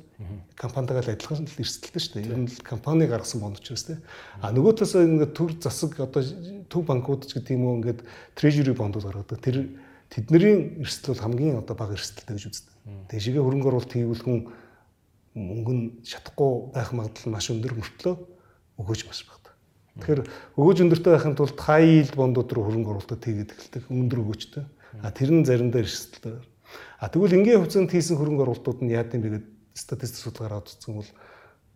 Компанитайгаа л адилхан л эрсдэлтэй шүү дээ. Ер нь л компани гаргасан бонд учраас тийм. А нөгөө талаас ингээд төр засаг одоо төв банкуд ч гэдэг юм уу ингээд treasury бондууд гаргадаг. Тэр тэдний эрсдэл бол хамгийн одоо бага эрсдэлтэй гэж үздэг. Тэшигээ хөрөнгө оруулалт хийвэл хүн мөнгө нь шатахгүй байх магадлал маш өндөр мөртлөө өгөөж маш баг. Тэгэхээр өгөөж өндөртэй байхын тулд high yield бондууд руу хөрөнгө оруулалтад хийгээд эхэлдэг өндөр өгөөжтэй. А тэр нь заримдаа эрсдэлтэй. А тэгвэл энгийн хувьцаанд хийсэн хөрөнгө оруулалтууд нь бэ гэдэг статистик судалгаараа үзсэн бол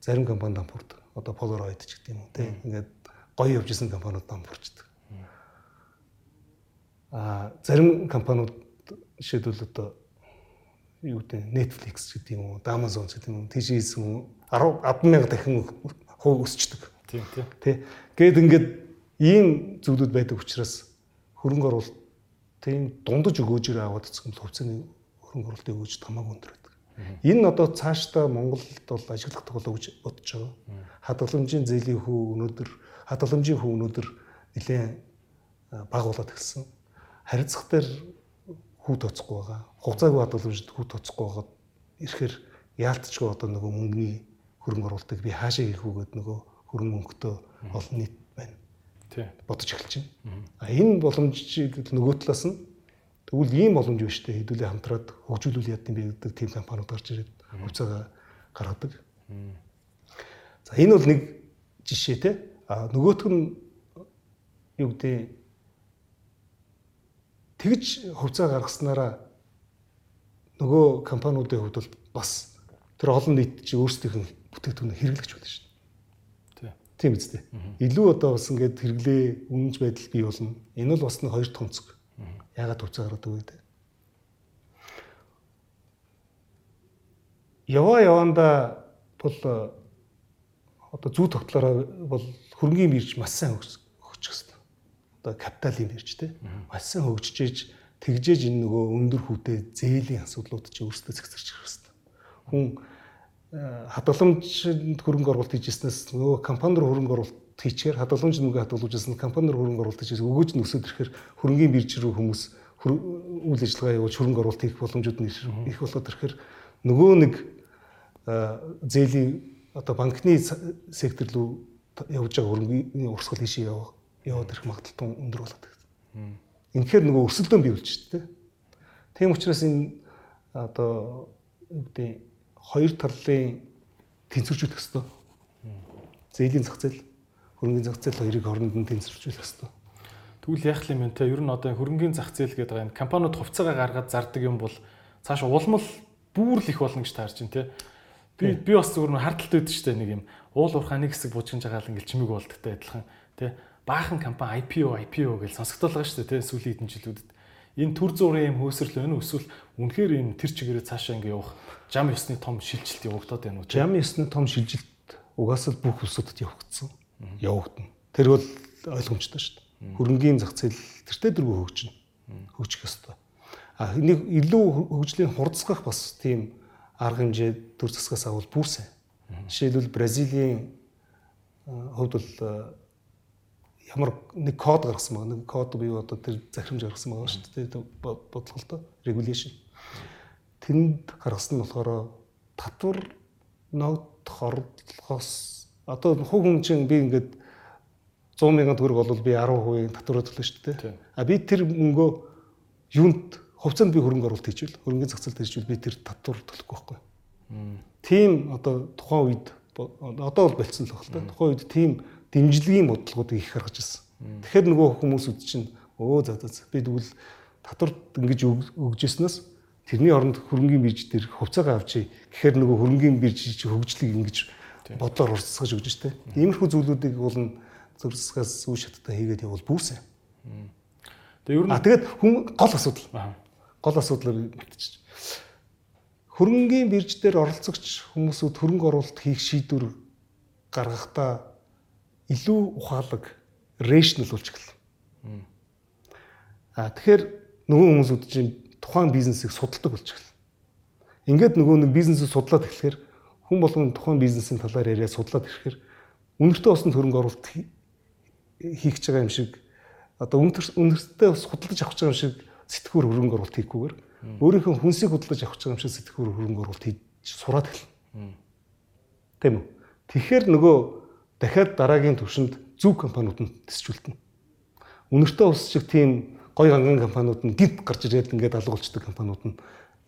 зарим компани дампуурдаг. Одоо Polaroid ч гэдэг юм уу тийм ингээд гоё явж исэн компаниуд дампуурчдаг. А зарим компаниуд жишээлбэл одоо юу гэдэг Netflix гэдэг юм уу, Amazon гэдэг юм уу тийш хийсэн 10 100000 дахин хувь өсчдөг. Тийм тийм. Тэ. Гээд ингээд ийм зүйлүүд байдаг учраас хөрөнгө оруулалт тийм дундаж өгөөж ирээ аваад цэцгэн хувьцааны хөрөнгө оруулалтын өгөөж тамаагүй өндөр байдаг. Энэ нь одоо цаашдаа Монголд бол ажиглагдах болов гэж бодож байгаа. Хадгаламжийн зээлийн хүү өнөөдөр хадгаламжийн хүү өнөөдөр нэлээд баг болоод эхэлсэн. Харилцах дээр хүү тооцохгүй байгаа. Хугацаагүй хадгаламжид хүү тооцохгүй байгаа. Ирэхээр яалтчгүй одоо нөгөө мөнгөний хөрөнгө оруулалтыг би хаашаа хийх үү гэдэг нөгөө хөрөнгө мөнгөтэй олон нийт байна. Тий. Бодож эхэлж байна. А энэ боломжийг нөгөө талаас нь тэгвэл ийм боломж биш үү хэдүүлээ хамтраад хөгжүүлүүл яд юм бэ гэдэг тийм компаниуд гарч ирээд хувьцаагаа гаргадаг. За энэ бол нэг жишээ те. А нөгөөх нь юу гэдэг тэгж хувьцаа гаргаснараа нөгөө компаниудын хувьд бол бас тэр олон нийт чи өөрсдийнх бүтээгдэхүүн хэрэглэгч болно шүү Тийм үстэй. Илүү одоо бас ингээд хэрэглээ үнэнч байдал бий болно. Энэ бол бас нэг хоёр томцог. Ягаад төвцөө гаргадаг вэ гэдэг. Яваа яванда бол одоо зүү тогтлороо бол хөрөнгөний бирж маш сайн хөгжих хэвээр. Одоо капиталын бирж те маш сайн хөгжиж тэгжээж энэ нөгөө өндөр хүүтэй зээлийн асуудлууд чи өөрсдөө зэгцэрч ирэх хэвээр. Хүн хадгаламжинд хөрөнгө оруулалт хийжснээс нөгөө компани руу хөрөнгө оруулалт хийчихээр хадгаламж нүгэ хадгалуулжсэн компани руу хөрөнгө оруулалт хийжээс өгөөж нь өсөд ирэхээр хөрөнгөний бирж рүү хүмүүс үйл ажиллагаа явуулж хөрөнгө оруулалт хийх боломжууд нь их болоод ирэхээр нөгөө нэг зээлийн одоо банкны сектор рүү явж байгаа хөрөнгөний урсгал ийшээ явах яваад ирэх магадлал өндөр болоод байна. Инхээр нөгөө өрсөлдөөн бий болж шүү дээ. Тийм учраас энэ одоо гэдэг хоёр талын тэнцвэржүүлэх хэрэгтэй. Зээлийн зах зээл, хөрөнгөний зах зээл хоёрыг хооронд нь тэнцвэржүүлэх хэрэгтэй. Тэгвэл яах юм бэ те? Ер нь одоо хөрөнгөний зах зээл гэдэг байгаа юм. Компаниуд хувьцаагаа гаргаад зардаг юм бол цааш улмал бүр л их болно гэж таарч байна те. Би би бас зүгээр нь хардталт өгдөө штэ нэг юм. Уул уурхай нэг хэсэг бужигч жагаал ингээл чимэг болдогтой адилхан те. Баахан компани IPO IPO гэж сонсогдол байгаа штэ те сүүлийн хэдэн жилүүдэд. Энэ төр зургийн юм хөөсрөл байна уу эсвэл үнэхээр энэ тэр чигээрээ цаашаа ингээ явах жам ёсны том шилжилт явагдаад байна уу? Жам ёсны том шилжилт угаасаа бүх улсуудад явагдсан. Явагдана. Тэр бол ойлгомжтой шүү дээ. Хөрөнгөний зах зээл тэртээ дөрвөө хөгжинэ. Хөгжих ёстой. А нэг илүү хөгжлийн хурцгах бас тийм арга хэмжээ төр засгаас авал бүр сайн. Жишээлбэл Бразилийн хувьд бол ямар нэг код гаргасан байгаа. Нэг код бий одоо тэр захирамж гаргасан байгаа шүү дээ. Бодлоготой regulation. Тэнд гаргасан нь болохоор татвар ногдох орлогоос одоо хүн чинь би ингээд 100 мянган төгрөг бол би 10% татвараа төлнө шүү дээ. А би тэр мөнгөө юунд хувьцаанд би хөрөнгө оруулалт хийчихвэл хөрөнгөний зах зээлд хийчихвэл би тэр татвар төлөхгүй байхгүй. Тийм одоо тухайн үед одоо бол болцсон л байна. Тухайн үед тийм дэмжлэгийн бодлогоодыг их гаргаж ирсэн. Тэгэхээр нөгөө хүмүүсүүд чинь өө за за би тэгвэл татвар ингэж өгжсэнээс тэрний оронд хөрөнгөний бирж дээр хувьцаагаа авчий. Тэгэхээр нөгөө хөрөнгөний бирж чи хөгжлийг ингэж бодлоор урсгаж өгж штэ. Иймэрхүү зүйлүүдийг бол зурсгаас үе шаттай хийгээд явал бүрсэн. Тэгээ ер нь А тэгээд хүн гол асуудал. Гол асуудлыг мэдчих. Хөрөнгөний бирж дээр оролцогч хүмүүсүүд хөрөнгө оруулалт хийх шийдвэр гаргахдаа илүү ухаалаг rational болж эхэллээ. А тэгэхээр нөгөө хүмүүсүүд чинь тухайн бизнесийг судалдаг эхэллээ. Ингээд нөгөө нэг бизнесийг судлаад эхлэхээр хүн болгон тухайн бизнесийн талаар яриа судлаад ирэхээр үнэртэй усанд хөрөнгө оруулалт хийх гэж байгаа юм шиг одоо үнэртэй ус худалдаж авах гэж байгаа юм шиг сэтгүүр хөрөнгө оруулалт хийхгүйгээр өөрийнхөө хүнсийг худалдаж авах гэж байгаа юм шиг сэтгүүр хөрөнгө оруулалт хийж сураад эхэлнэ. Тийм үү? Тэгэхээр нөгөө дахиад дараагийн төвшөнд зөв компаниуд нь төсчүүлтэн. Үнэртэй ус шиг тийм гой ганган компаниуд нь гид гарч ирээд ингээд алгуулцдаг компаниуд нь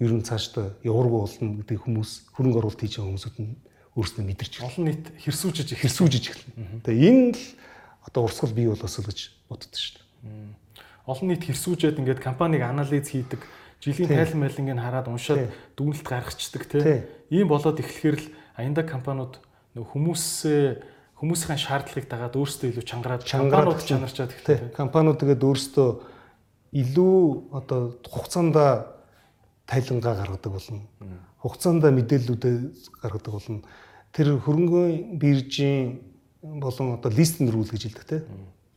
ер нь цаашдаа яваргүй болно гэдэг хүмүүс хөрөнгө оруулалт хийж байгаа хүмүүсүүд нь өөрсдөө мэдэрч олон нийт хэрсүүжиж хэрсүүжиж эхэлнэ. Тэгээ энэ л одоо урсгал бий болоосоо гэж боддог шүү дээ. Олон нийт хэрсүүжээд ингээд компаниг анализ хийдэг жилийн тайлан байлингийг хараад уншаад дүгнэлт гаргацдаг тийм ийм болоод эхлэхээр л аянда компаниуд нөх хүмүүсээ хүмүүсийн шаардлагыг дагаад өөрсдөө илүү чангараад компаниуд чанарчаад ихтэй. Компаниуд тэгээд өөрсдөө илүү одоо хугацаанд тайлангаа гаргадаг болно. Хугацаанд мэдээллүүдээ гаргадаг болно. Тэр хөрөнгөний биржийн болон одоо листинг рүүл гэж хэлдэг те.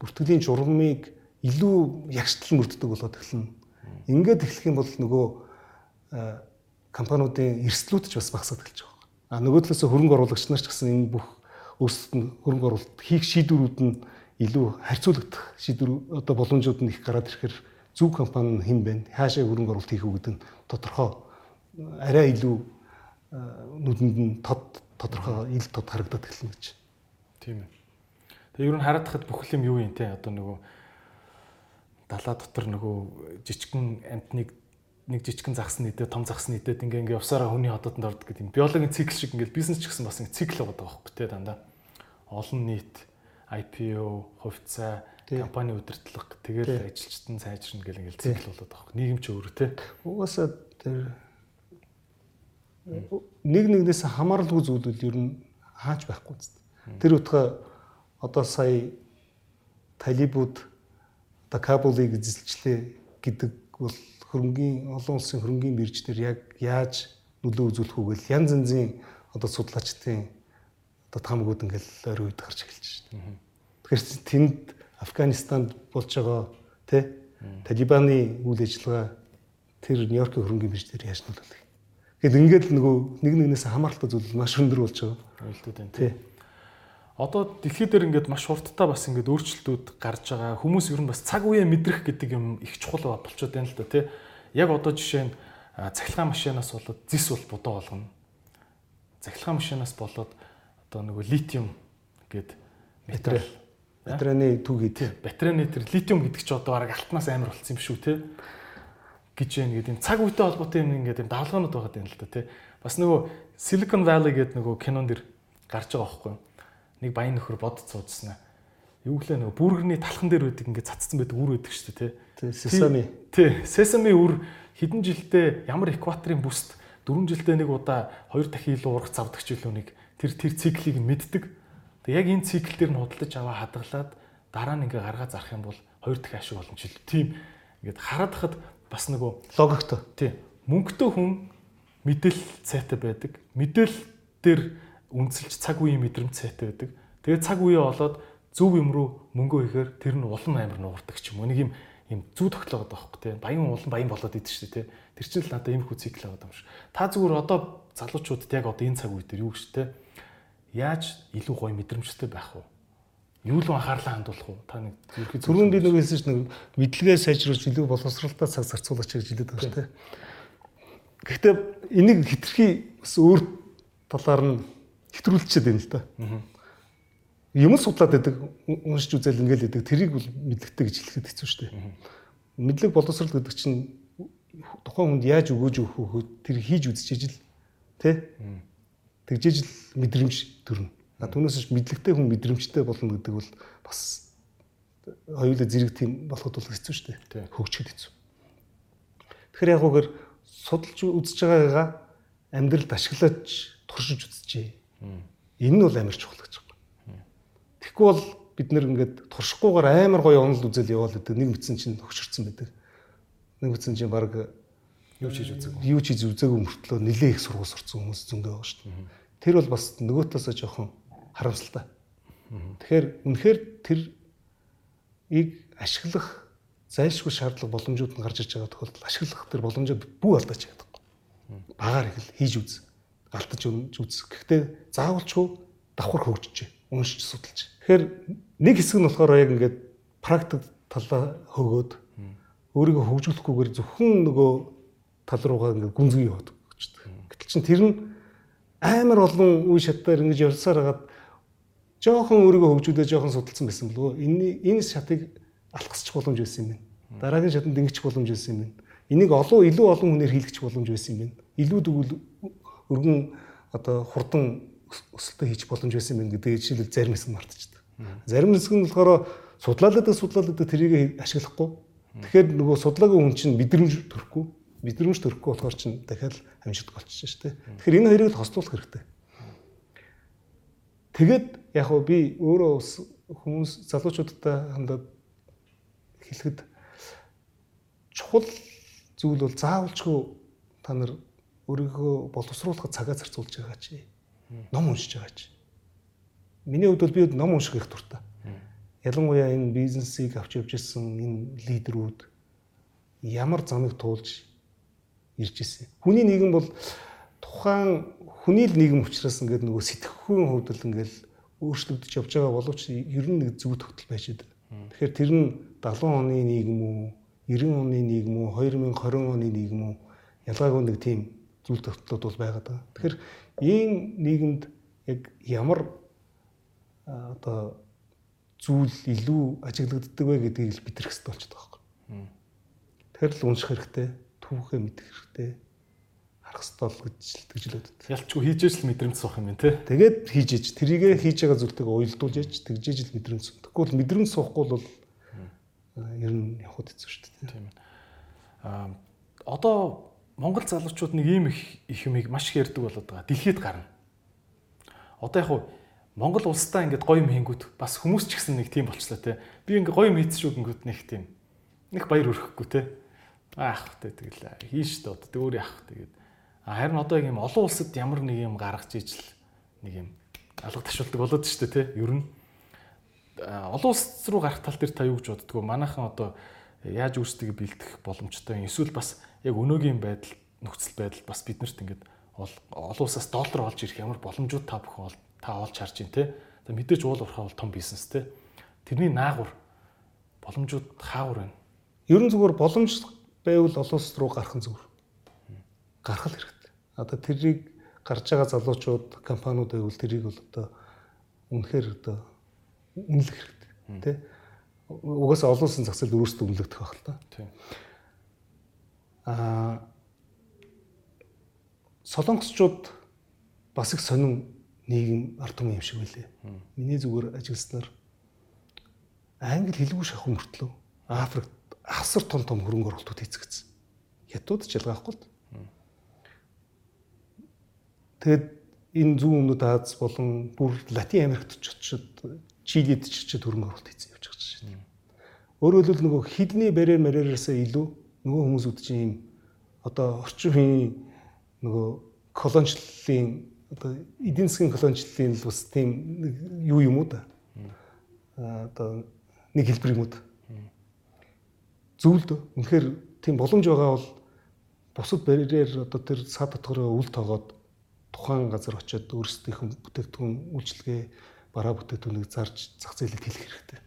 Бүртгэлийн журмыг илүү ягштал мөрддөг болоод эхэлнэ. Ингээд эхлэх юм бол нөгөө компаниудын эрсдлүүд ч бас багасаад эхэлж байгаа. А нөгөө талаас хөрөнгө оруулагч нар ч гэсэн энэ бүх өөрсдөд нь хөрөнгө оруулалт хийх шийдвэрүүд нь илүү харьцуулагдах шийдвэр одоо боломжууд нь их гараад ирэхээр зөв компани нь хэн бэ? Хаашаа хөрөнгө оруулалт хийх үү гэдэг нь тодорхой арай илүү нүдэнд нь тод тодорхой ил тод харагдаад эхэлнэ гэж. Тийм ээ. Тэгээ ер нь хараад хахад бүх юм юу юм те одоо нөгөө далаа дотор нөгөө жижигхэн амтныг нэг жижигхэн загас нийтээ том загас нийтээд ингээ ингээ явсараа хүний ходотонд ордог гэдэг юм. Биологийн цикл шиг ингээл бизнес ч гэсэн бас ингээ цикл байгаа байхгүй те дандаа. Олон нийт IPO, хувьцаа, компани удирдлага тэгэл ажилчтан сайжирна гэл ингээл цикл болоод байгаа. Нийгэм ч өөр те. Угаасаа тэр нэг нэгнээс хамааралгүй зүйлүүд ер нь хаач байхгүй зү. Тэр утга одоо сая талибууд одоо Кабулыг эзэлчлээ гэдэг бол хөрөнгөний олон улсын хөрөнгөний бирждэр яг яаж нөлөө үзүүлэх үү гэл янз янзын одоо судлаачдын одоо тамгууд ингээл ойр үед гарч эхэлж байна. Тэгэхээр тэнд Афганистанд болж байгаа тэ Талибаны үйл ажиллагаа тэр Нью-Йоркийн хөрөнгөний бирждэр яаж нөлөөлөх. Гэтэл ингээд нөгөө нэг нэгнээс хамааралтай зүйл маш өндөр болж байгаа. Ойлтууд байна. Тэ одоо дэлхий дээр ингээд маш хурдтай бас ингээд өөрчлөлтүүд гарч байгаа. Хүмүүс ер нь бас цаг үеэ мэдрэх гэдэг юм их чухал болчиход байна л да тий. Яг одоо жишээ нь цахилгаан машинаас болоод зис бол бодоо болгоно. Цахилгаан машинаас болоод одоо нөгөө литиум гээд материал батарейны түг тий батарейны тэр литиум гэдэг чи одоо бараг алтнаас амар болсон юм шүү те гэж байна гэдэг цаг үетэй холбоотой юм ингээд юм давлгаанууд байгаа юм л да тий бас нөгөө Silicon Valley гэдэг нөгөө кинон дэр гарч байгаа байхгүй нэг баян нөхөр бодц суудсан аа юу гэлээ нөгөө бүргэрний талхан дээр байдаг ингээд цацсан байдаг үр байдаг шүү дээ тий Sesame тий Sesame үр хэдэн жилдээ ямар экваторын бүст 4 жилдээ нэг удаа 2 дахин илүү урах завдаг ч илүү нэг тэр тэр циклийг нь мэддэг Тэг яг энэ цикл дээр нь худалдаж аваа хадгалаад дараа нь ингээ гаргаа зарах юм бол хоёр дахин ашиг боломж ил. Тийм ингээд хараад хахад бас нөгөө логиктой. Тийм. Мөнгөтэй хүн мэдээлэл цайтай байдаг. Мэдээлэл дээр үнэлж цаг үеийн мэдрэмж цайтай байдаг. Тэгээд цаг үеэ олоод зөв юм руу мөнгөө ихээр тэр нь улам амар нуурдаг ч юм уу. Нэг юм юм зүү тогтлоод байгаа байхгүй тийм. Баян улам баян болоод идэв шүү дээ тийм. Тэр чинь л надад ийм хүү цикл аваад юм шиг. Та зүгээр одоо залуучуудад яг одоо энэ цаг үе дээр юу гэж тийм яаж илүү гоё мэдрэмжтэй байх вэ? Юу л анхаарлаа хандуулах вэ? Та нэг ерхий түрүүнд би нэг хэлсэн чинь мэдлэгээ сайжруулж илүү боловсралтай цаг зарцуулаач гэж хэлээд байгаа шүү дээ. Гэхдээ энийг хитрхи бас өөр талаар нь хэтрүүлчихэд байна л да. Юм судлаад байдаг, уншиж үзэл ингээл байдаг. Тэрийг бол мэдлэгтэй гэж хэлэхэд хэцүү шүү дээ. Мэдлэг боловсрал гэдэг чинь тухайн хүнд яаж өгөөж өгөх вэ? Тэр хийж үзчихэж л тий тэгжээж л мэдрэмж төрнө. А түүнээс ч мэдлэгтэй хүн мэдрэмжтэй болно гэдэг бол бас хоёулаа зэрэг тийм болоход бол хэцүү шүү дээ. Хөгжихэд хэцүү. Тэгэхээр яг үгээр судалж үзэж байгаагаа амьдралд ашиглаж туршиж үзчихье. Энэ нь бол амар чухал гэж байна. Тэгэхгүй бол бид нэр ингээд туршихгүйгээр амар гоё онол үзэл яваал гэдэг нэг мэдсэн чинь хөшөрцөн байдаг. Нэг мэдсэн чинь баг юу ч хийж үзээгүй. Юу ч хийж үзээгүй мөртлөө нилээ их сургууль сурцсан хүмүүс зөндөө байгаа шүү дээ. Тэр бол бас нөгөөтөөсөө жоохон харамсалтай. Тэгэхээр үнэхээр тэр ийг ашиглах зайлшгүй шаардлага боломжууд нь гарч иж байгаа тохиолдолд ашиглах тэр боломжоо бүү алдаач яадаг. Багаар их л хийж үз. Галтаж үз. Гэхдээ заавалчгүй давхар хөгжиж, уншиж судалж. Тэгэхээр нэг хэсэг нь болохоор яг ингээд практик талаа хөгөөд өөрийгөө хөгжүүлэхгүйгээр зөвхөн нөгөө тал руугаа ингээд гүнзгий яваад өгчдөг. Гэтэл чин тэр нь амар олон үе шатаар ингэж явсаар хагаад жоохон өөрийгөө хөгжүүлээ жоохон судалсан байсан болов уу? Энэ энэ шатыг алхасчих боломж байсан юм байна. Дараагийн шатанд ингэчих боломж байсан юм байна. Энийг олон илүү олон хүнээр хийлгэж боломж байсан юм байна. Илүү өргөн одоо хурдан өсөлтөө хийчих боломж байсан юм гэдэг жишээлбэл зарим хэсэг мартчихдаг. Зарим хэсэг нь болохоор судлаалаад судлаалаад тэрийг ашиглахгүй. Тэгэхээр нөгөө судлаагийн хүн чинь мэдрэмж төрөхгүй мэдрэмж төрөхгүй болохоор чинь дахиад амжилт болчихсон шүү дээ. Тэгэхээр энэ хоёрыг л хослуулах хэрэгтэй. Тэгээд яг хөө би өөрөө хүмүүс залуучуудтай хандаад хэлэхэд чухал зүйл бол заавалчгүй та нар өөрийгөө боловсруулахад цагаа зарцуулж байгаа чи. Ном уншиж байгаа чи. Миний хувьд бол би ном унших их дуртай. Ялангуяа энэ бизнесийг авч явж ирсэн энэ лидерүүд ямар замыг туулж ирж ирсэн. Хүний нийгэм бол тухайн хүний л нийгэм учраас ингээд нөгөө сэтгэхүйн хувьд л ингээд өөрчлөгдөж явж байгаа боловч ер нь нэг зүг тогтол байж байгаа. Тэгэхээр тэр нь 70 оны нийгэм үү, 90 оны нийгэм үү, 2020 оны нийгэм үү ялгаагүй нэг тийм зүйл тогтлууд бол байгаад байгаа. Тэгэхээр ийм нийгэмд яг ямар одоо зүйл илүү ажиглагддаг вэ гэдгийг л битрэх хэрэгтэй болчиход байгаа юм. Тэгэхээр л унших хэрэгтэй түүхээ мэдэх хэрэгтэй харах хэрэгтэй бол гэж тэгж л боддог. Ялчгүй хийжээж л мэдрэмж суух юм байна те. Тэгээд хийжээж тэрийгэ хийж байгаа зүйлтэйг уялдуулж яж тэгжээж л мэдрэмж суух. Тэгэхгүй бол мэдрэмж суухгүй бол ер нь явахд хэцүү шүү дээ. Тийм ээ. Аа одоо Монгол залуучууд нэг ийм их их юмыг маш их ярьдаг болоод байгаа. Дэлхийд гарна. Одоо яг хуу Монгол улстай ингээд гоё юм хийнгүүт бас хүмүүс ч гэсэн нэг тийм болчлаа те. Би ингээд гоё юм хийц шүү гингүүт нэг тийм. Нэг баяр өрөхгүй те аах тэ тэгэл хийн штэ одоо тэг өөр яах тэгээд харин одоо юм олон улсад ямар нэг юм гаргаж ижил нэг юм алга ташуулдаг болоод штэ тий ер нь олон улс руу гарах тал дээр та юу гэж боддгоо манайхан одоо яаж өөрсдөө бэлдэх боломжтой эсвэл бас яг өнөөгийн байдал нөхцөл байдал бас биднэрт ингээд олон улсаас доллар олж ирэх ямар боломжууд та бүхэн та олж харж байна те. Мэдээж уул уурхай бол том бизнес те. Тэрний наагур боломжууд хаагур байна. Ер нь зүгээр боломж байвал олон улс руу гарах нь зүгээр. Гарах л хэрэгтэй. Одоо тэрийг гарч байгаа залуучууд компаниуд байвал тэрийг бол одоо үнэхээр одоо үнэлэх хэрэгтэй тий. Угаасаа олон улсын зах зээлд өөрсдөө үнэлэгдэх байх л та. Тийм. Аа солонгосчууд бас их сонин нийгэм ард түмэн юм шиг байлээ. Миний зүгээр ажилласнаар англи хэлгүй шахуу мөртлөө Африкт асар том том хөрөнгө оруулалтууд хийцгэсэн. Хятад ч ялгаахгүй л. Тэгэд энэ зүүн өмнөд Аз болон бүр Латин Америкт ч очиод Чилид ч очиод хөрөнгө оруулалт хийсэн явж байгаа шин. Өөрөөр хэлбэл нөгөө хідний барьер марьяараасаа илүү нөгөө хүмүүсүүд чинь ийм одоо орчин үеийн нөгөө колоничлалын одоо эдийн засгийн колоничлалын л бас тийм юу юм уу да. Одоо нэг хэлбэр юм уу да зөвлөд үнэхээр тийм боломж байгаа бол бусад барьерээр одоо тэр сад дотгороо үл тоогоод тухайн газар очиод өөрсдийнх нь бүтээгдэхүүн үйлчлэгээ бараа бүтээгдэхүүнийг зарж зах зээлд хэлэх хэрэгтэй.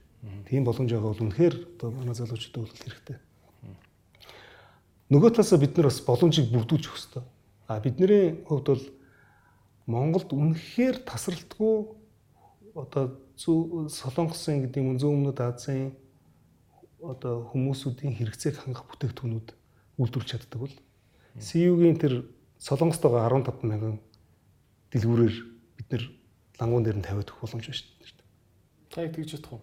Тийм боломж байгаа бол үнэхээр одоо манай залуучуудад бол хэрэгтэй. Нөгөө талаас бид нар бас боломжийг бүрдүүлж өгөх хэрэгтэй. А бидний хувьд бол Монголд үнэхээр тасралтгүй одоо солонгосын гэдэг юм зүүн өмнөд Азийн одоо хүмүүсүүдийн хэрэгцээг хангах бүтээгдэхүүнүүд үйлдвэрлэж чаддаг бол CU-гийн тэр Солонгост байгаа 15 мянган дэлгүүрээр бид нэр лангуун дээр нь тавиад өгөх боломж байна шүү дээ. Та яг тэгж чадах уу?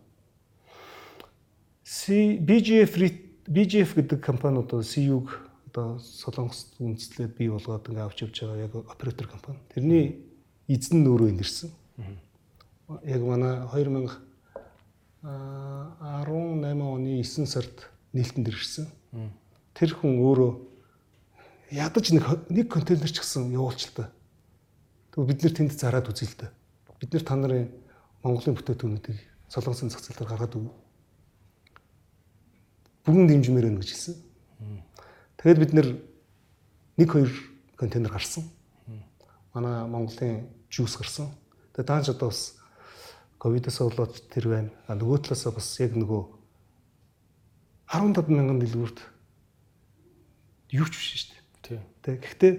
C BGF BGF гэдэг компани одоо CU-г одоо Солонгост үндэслээд бий болгоод ингээ авч явж байгаа яг оператор компани. Тэрний эзэн нь өөрөө ирсэн. Яг манай 2000 18 оны 9 сард нээлтэнд ирсэн. Тэр хүн өөрөө ядаж нэг нэг контейнер ч гэсэн явуулчихлаа. Тэгвэл бид нэр тэнд зараад үзье л дээ. Бид нэр та нарын Монголын бүтээтгүүнүүдийг солонгосын зах зээл дээр гаргаад. Бүгэн дэмжмээр байна гэж хэлсэн. Тэгээд бид нэг хоёр контейнер гарсан. Манай Монголын жуус гарсан. Тэгээд даанч одоо бас ковидоос болоод тэр байна. А нөгөө талаас бас яг нөгөө 17 мянган дэлгүүрт юу ч биш шүү дээ. Тэ. Гэхдээ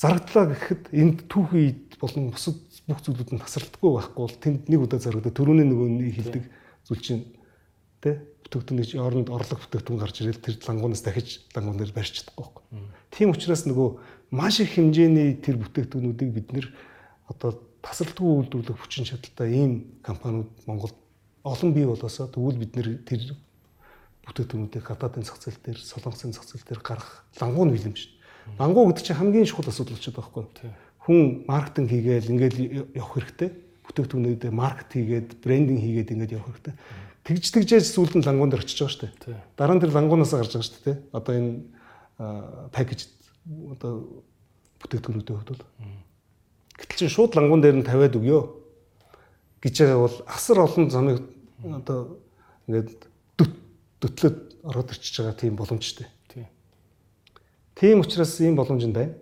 зарагдлаа гэхэд энд түүхий болон бусад бүх зүйлүүд нь тасралтгүй байхгүй бол тэнд нэг удаа зарагдаад төрөний нөгөө нэг хилдэг зүйл чинь тэ бүтээгдэхүүний оронд орлого бүтээгдэхүүн гарч ирэл тэр лангуунаас дахиж лангуун дээр барьж чадахгүй байхгүй. Тийм учраас нөгөө маш их хэмжээний тэр бүтээгдэхүүнүүдийг бид нэр одоо тасралтгүй үйлдвэрлэх хүчин чадалтай ийм компаниуд Монголд олон бий болоосоо тэгвэл бид нэр тэр бүтээгдэхүүнүүдийг гадаадын зах зээл дээр, солонгосын зах зээл дээр гаргах лангуу нь шин. Лангуу гэдэг чинь хамгийн чухал асуудал болчиход байгаа байхгүй. Хүн маркетинг хийгээл ингээд явах хэрэгтэй. Бүтээгдэхүүнүүдэд маркет хийгээд, брендинг хийгээд ингээд явах хэрэгтэй. Тэгж тэгжээс сүүлд нь лангуун дээр очиж байгаа шүү дээ. Дараа нь тэр лангуунаас гарч байгаа шүү дээ. Одоо энэ пакэж одоо бүтээгдэхүүнүүдийн хувьд бол Гэтэл чи шууд лангуун дээр нь тавиад өгөө гэж байгаа бол асар олон замыг одоо ингээд дөтлөд ороод ирчихэж байгаа тийм боломжтой. Тийм. Тийм учраас ийм боломж нь байна.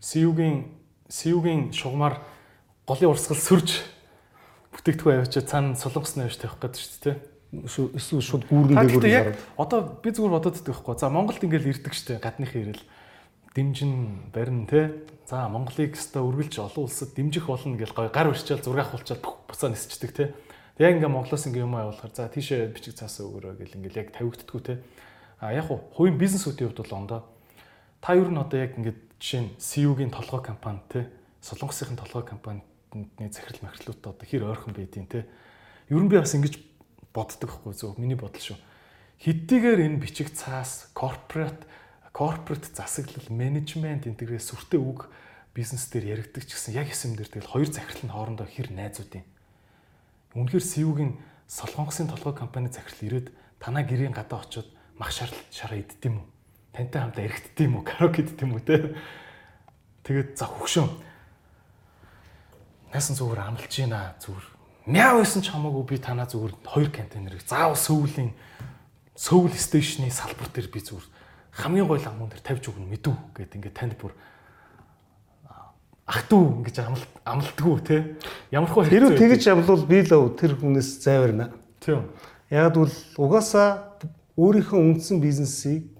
CU-гийн CU-гийн шугамар голын урсгал сүрж бүтээгдэхүүн авчиж цаана солонгос навж тавих гэдэг шүү дээ эсвэл шууд гүүрэн дээгүүр гараад. Одоо би зүгээр бодоод байдаг хгүй. За Монголд ингээл ирдэг штэ гадныхан ирэл дэмжин барин те. За Монголыг өстой үргэлж олон улсад дэмжих болно гэж гой гар урьчаал зураг авахулчаад буцаа нисчдэг те. Тэг яг ингээ Монголоос ингээ юм аявуулахар за тийшээ бичиг цаасаа өгөрөө гэл ингээл яг тавигддггүй те. А яг хуу хувийн бизнесүүдийн хувьд бол ондоо та юу н одоо яг ингээ жишээ нь CU-гийн толгой компани те. Солонгосын толгой компанины захирал махирлуудтай одоо хэр ойрхон байдیں۔ те. Ер нь би бас ингэж боддог байхгүй зөв миний бодол шүү. Хэдийгээр энэ бичиг цаас корпорат корпорат засаглал, менежмент энтэйгээ сүртэй үг бизнес дээр яригдаг ч гэсэн яг эсэм дээр тэгэл хоёр захирал нь хоорондоо хэр найзууд юм. Үнэхээр CU-гийн солонгосын толгой компани захирал ирээд танаа гэрийн гадаа очиод мах шарал шараа иддэм уу? Тантай хамтаа эргэддэм уу? Караоке иддэм уу те? Тэгээд за хөгшөө. Насан зүгээр амлж гинэ зүгээр. Мяа байсан ч хамаагүй би танаа зүгээр хоёр контейнерыг заавал сөүлийн сөүл стейшны салбар дээр би зүгээр хамгийн гой ламун дээр тавьж өгнө мэдв гэд ингээд танд бүр ах トゥ ингэж амлалт амлалтгүй те. Ямар хөө хэрэг тэгж амлвал би л тэр хүнээс зайварна тийм яг бол угаасаа өөрийнхөө үндсэн бизнесийг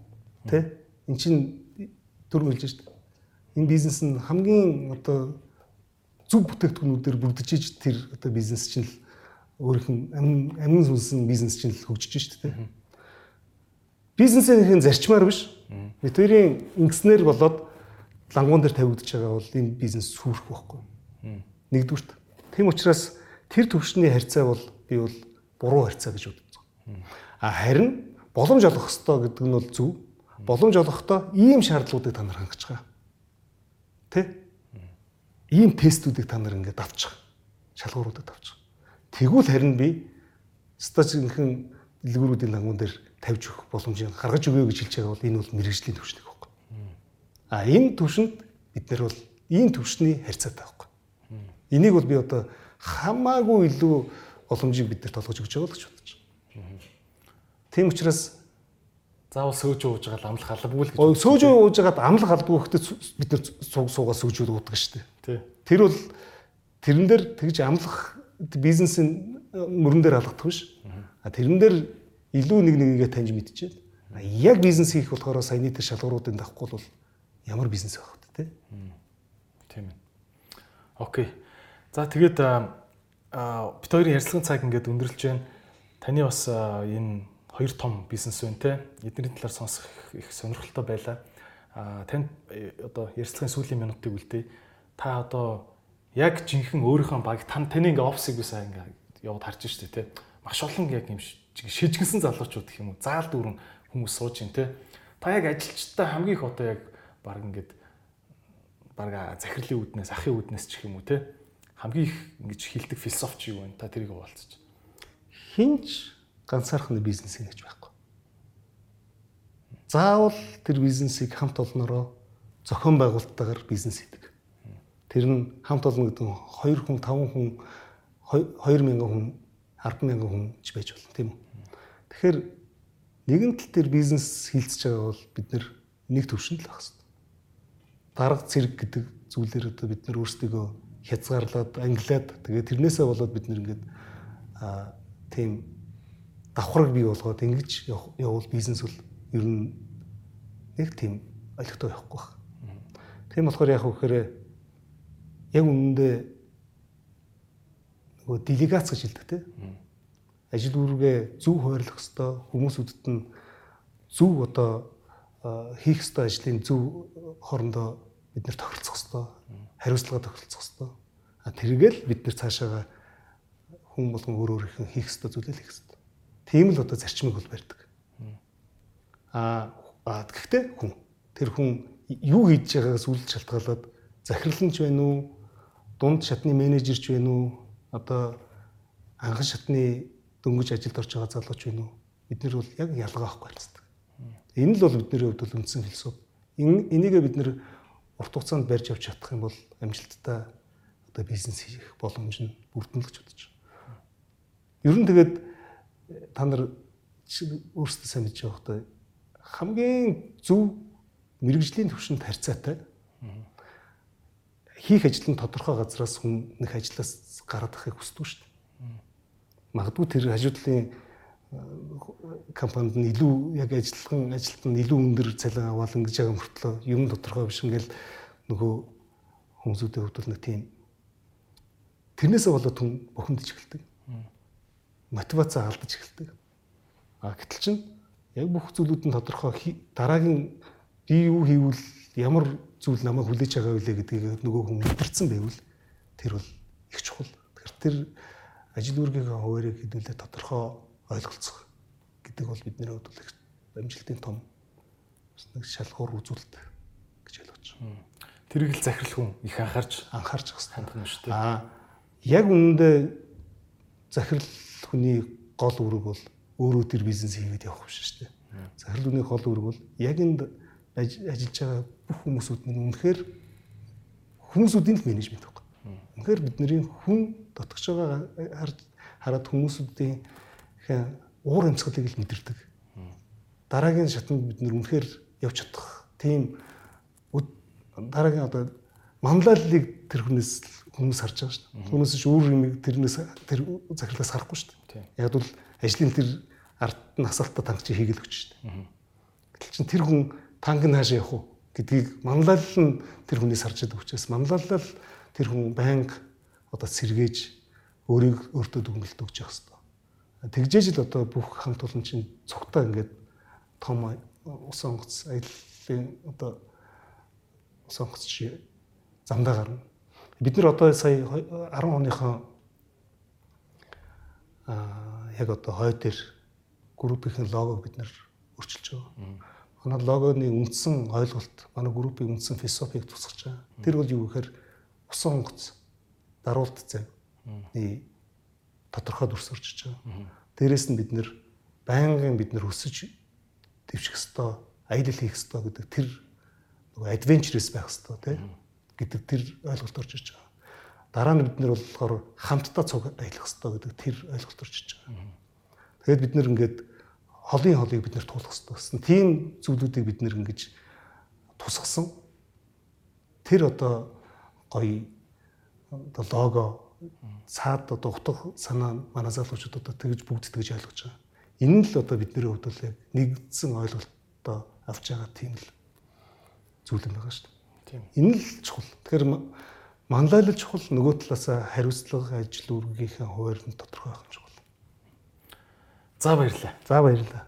те эн чин хэлж шít энэ бизнес нь хамгийн одоо зөв бүтээгдэхүүнүүдээр бүрдэж иж тэр одоо бизнес чинь л өөрийнх нь амин амин сүнсэн бизнес чинь л хөгжиж шүү дээ. Бизнесийн зарчмаар биш. Бид хоёрын ингэснээр болоод лангуун дээр тавигдж байгаа бол энэ бизнес сүрэх байхгүй. Нэгдүгürt. Тийм учраас тэр төвшний харьцаа бол би бол буруу харьцаа гэж боддог. А харин боломж олох ёстой гэдэг нь бол зөв. Боломж олохдоо ийм шаардлагуудыг та нар хангаж байгаа. Тэ? Ийм тестүүдийг та нар ингээд авчих. Шалгууруудад авчих. Тэгвэл харин би стажинхэн дэлгүүрүүдийн лангуун дээр тавьж өгөх боломжийг гаргаж өгөө гэж хэлж байгаа бол энэ бол мэрэгжлийн төвшнийг байхгүй. А энэ төвшөнд бид нар бол ийм төвшний харьцаатай байхгүй. Энийг бол би одоо хамаагүй илүү боломжийг бид нар толгож өгч байгаа л гэж бодож байна. Тийм учраас заавал сөөж ууж байгаа амлах албагүй л гэж. Сөөж ууж байгаад амлах албагүй гэхдээ бид нар сууг суугаа сөөжүүд уудаг шүү дээ. Тэр бол тэрэн дээр тэгж амлах бизнесийн мөрөн дээр алгадах биш. А тэрэн дээр илүү нэг нэгийгээ таньж мэдчихээл. Яг бизнес хийх болохоор саяны тэр шалгууруудын давхгүй бол ямар бизнес байх вэ те? Тийм ээ. Окей. За тэгээд бид хоёрын ярилцлагын цаг ингээд өндөрлж байна. Таны бас энэ хоёр том бизнес байна те. Эдний талаар сонсох их сонирхолтой байлаа. А танд э, одоо ярилцлагын сүүлийн минутыг үлдээ. Та одоо яг жинхэнэ өөрийнхөө баг тань таны ингээ офсыг бисаа ингээ яваад харж штэ те. Маш олон яг юм шижгэнсэн залуучууд гэх юм уу. Заал дүүрэн хүмүүс сууж ин те. Та яг ажилчтай хамгийн их одоо яг баг ингээд баг захирлын үүднээс ахын үүднээс ч юм уу те хамгийн их ингэж хилдэг философч юу вэ? Та тэрийг хуваалцаж. Хинч ганцаархны бизнес хийж байхгүй. Заавал тэр бизнесийг хамт олноороо зохион байгуулалттайгаар бизнес хийдэг. Тэр нь хамт олно гэдэг нь 2 хүн, 5 хүн, 2000 хүн, 100000 хүн ч байж болно тийм үү? Тэгэхээр нэгэн тал тэр бизнес хилцэж байгаа бол бид нэг төвшөнд л байх хэрэгтэй. Дарга зэрэг гэдэг зүйлээр одоо бид нар өөрсдөө хязгаарлаад ангилаад тэгээ тэрнээсээ болоод бид нэр ингээд а тийм давхраг бий болгоод ингэж явуул бизнес бол ер нь нэг тийм олигтой явахгүй баг. Тийм болохоор яг үхээр яг үнэндээ нөгөө делегац гэж хэлдэг тийм ажил үүргээ зөв хуваарлах хэвээр хүмүүсүүдэд нь зөв одоо хийх хэвээр ажлын зөв хоорондоо бид нэр тохиролцох хэвээр хариуцлага тохиролцох хэвээр. Тэргээл бид нэр цаашаага хүн болгон өөр өөр их хийх хэвээр зүйлэл хийх. Тийм л одоо зарчмыг бол барьдаг. А гэхдээ хүн тэр хүн юу хийж байгаагаас үл шалтгаалаад захирланч байна уу? Дунд шатны менежерч байна уу? Одоо анхан шатны дөнгөж ажилд орж байгаа залууч байна уу? Бид нар бол яг ялгаа авахгүй харцдаг. Энэ л бол бидний хувьд бол үндсэн философи. Энийгээ бид нэр урт хугацаанд барьж явж чадах юм бол амжилттай одоо бизнес хийх боломж нь бүрдэн л гэж бодож байна. Ер нь тэгээд та нар өөрсдөө сайн мэдж байгаа хөөхтэй хамгийн зөв мэрэгжлийн төвшөнд харьцаатай хийх ажил нь тодорхой газраас хүн нэг ажлаас гараад ахыг хүсдэг шүү дээ. Магадгүй тэр хажуудлын компанид нь илүү яг ажиллахан ажилт нь илүү өндөр цалин аваад ингэж байгаа мөртлөө юм тодорхой биш ингээл нөгөө хүмүүсүүдийн хувьд бол нэг тийм тэрнээсээ болоод хүн бухимдж эхэлдэг. Мотивац алдаж эхэлдэг. А гэтэл чин яг бүх зүйлүүд нь тодорхой дараагийн би юу хийвэл ямар зүйл намайг хүлээж байгаа вэ гэдгийг нөгөө хүн мэдэрсэн байвал тэр бол их чухал. Тэгэхээр тэр ажил үүргийн хуваарийг хэдүүлээ тодорхой ойлголцох гэдэг бол бидний хувьд бол амжилтын том нэг шалгуур үзүүлэлт гэж ойлгож байна. Тэрийг л захирал хүн их анхаарч анхаарч байх хэрэгтэй юм шүү дээ. Аа яг үнэндээ захирал хүний гол үүрэг бол өөрөө тэр бизнес хийгээд явах биш шүү дээ. Захирал хүний гол үүрэг бол яг энд ажиллаж байгаа бүх хүмүүсүүд нь үнэхээр хүмүүсүүдийн л менежмент байхгүй. Үнэхээр бидний хүн дотгож байгаа хараад хүмүүсүүдийн уур амьсгалыг л мэдэрдэг. Дараагийн шатанд бид нэр үнэхээр явж чадах тийм дараагийн одоо манлайллыг тэр хүнээс хүмүүс харж байгаа шүү дээ. Түүнээс ч өөр юм тэрнээс тэр захирлаас харахгүй шүү дээ. Яг бол ажлын тэр ард нь асаалтаа танк чи хийгээл өгч шүү дээ. Гэтэл чин тэр хүн танк нь хаашаа явах уу гэдгийг манлайлал нь тэр хүнээс харж байгаа учраас манлайлал тэр хүн байнга одоо сэргээж өөрийг өөртөө дүгнэлт өгч явах хэрэгтэй. Тэгжээж л одоо бүх хамт олон чинь цогтой ингээд том усан онгоц аяллаа одоо усан онгоц чи замдаа гарна. Бид нар одоо сая 10 оныхон а яг одоо хой дээр группийн логог бид нар өөрчилж байгаа. Манай логоны үндсэн ойлголт, манай группийн үндсэн философиг тусгаж байгаа. Тэр бол юу гэхээр усан онгоц даруулт зайны тодорхой дүрс орчиж байгаа. Дээрээс нь бид нэр байнгын бид нар өсөж дэвших хэвээр аялал хийх хэвээр гэдэг тэр нөгөө адвенчерс байх хэвээр тий гэдэг тэр ойлголт орж иж байгаа. Дараа нь бид нэр болохоор хамтдаа цуг аялах хэвээр гэдэг тэр ойлголт орж иж байгаа. Тэгээд бид нэр ингээд холын холыг бид нэр туулах хэрэгтэй гэсэн. Тийм зүйлүүдийг бид нэр ингэж тусгасан. Тэр одоо гоё одоо лого цаад одоо утга санаа манай залуучууд одоо тэгж бүгд тэгж ойлгож байгаа. Энэ л одоо бидний хувьд л яг нэгдсэн ойлголттой авч байгаа тийм л зүйл юм байгаа шүү дээ. Энэ л чухал. Тэгэхээр манлайлал чухал нөгөө талаас хариуцлага ажил үргийнхээ хуваар нь тодорхой байх нь чухал. За баярлалаа. За баярлалаа.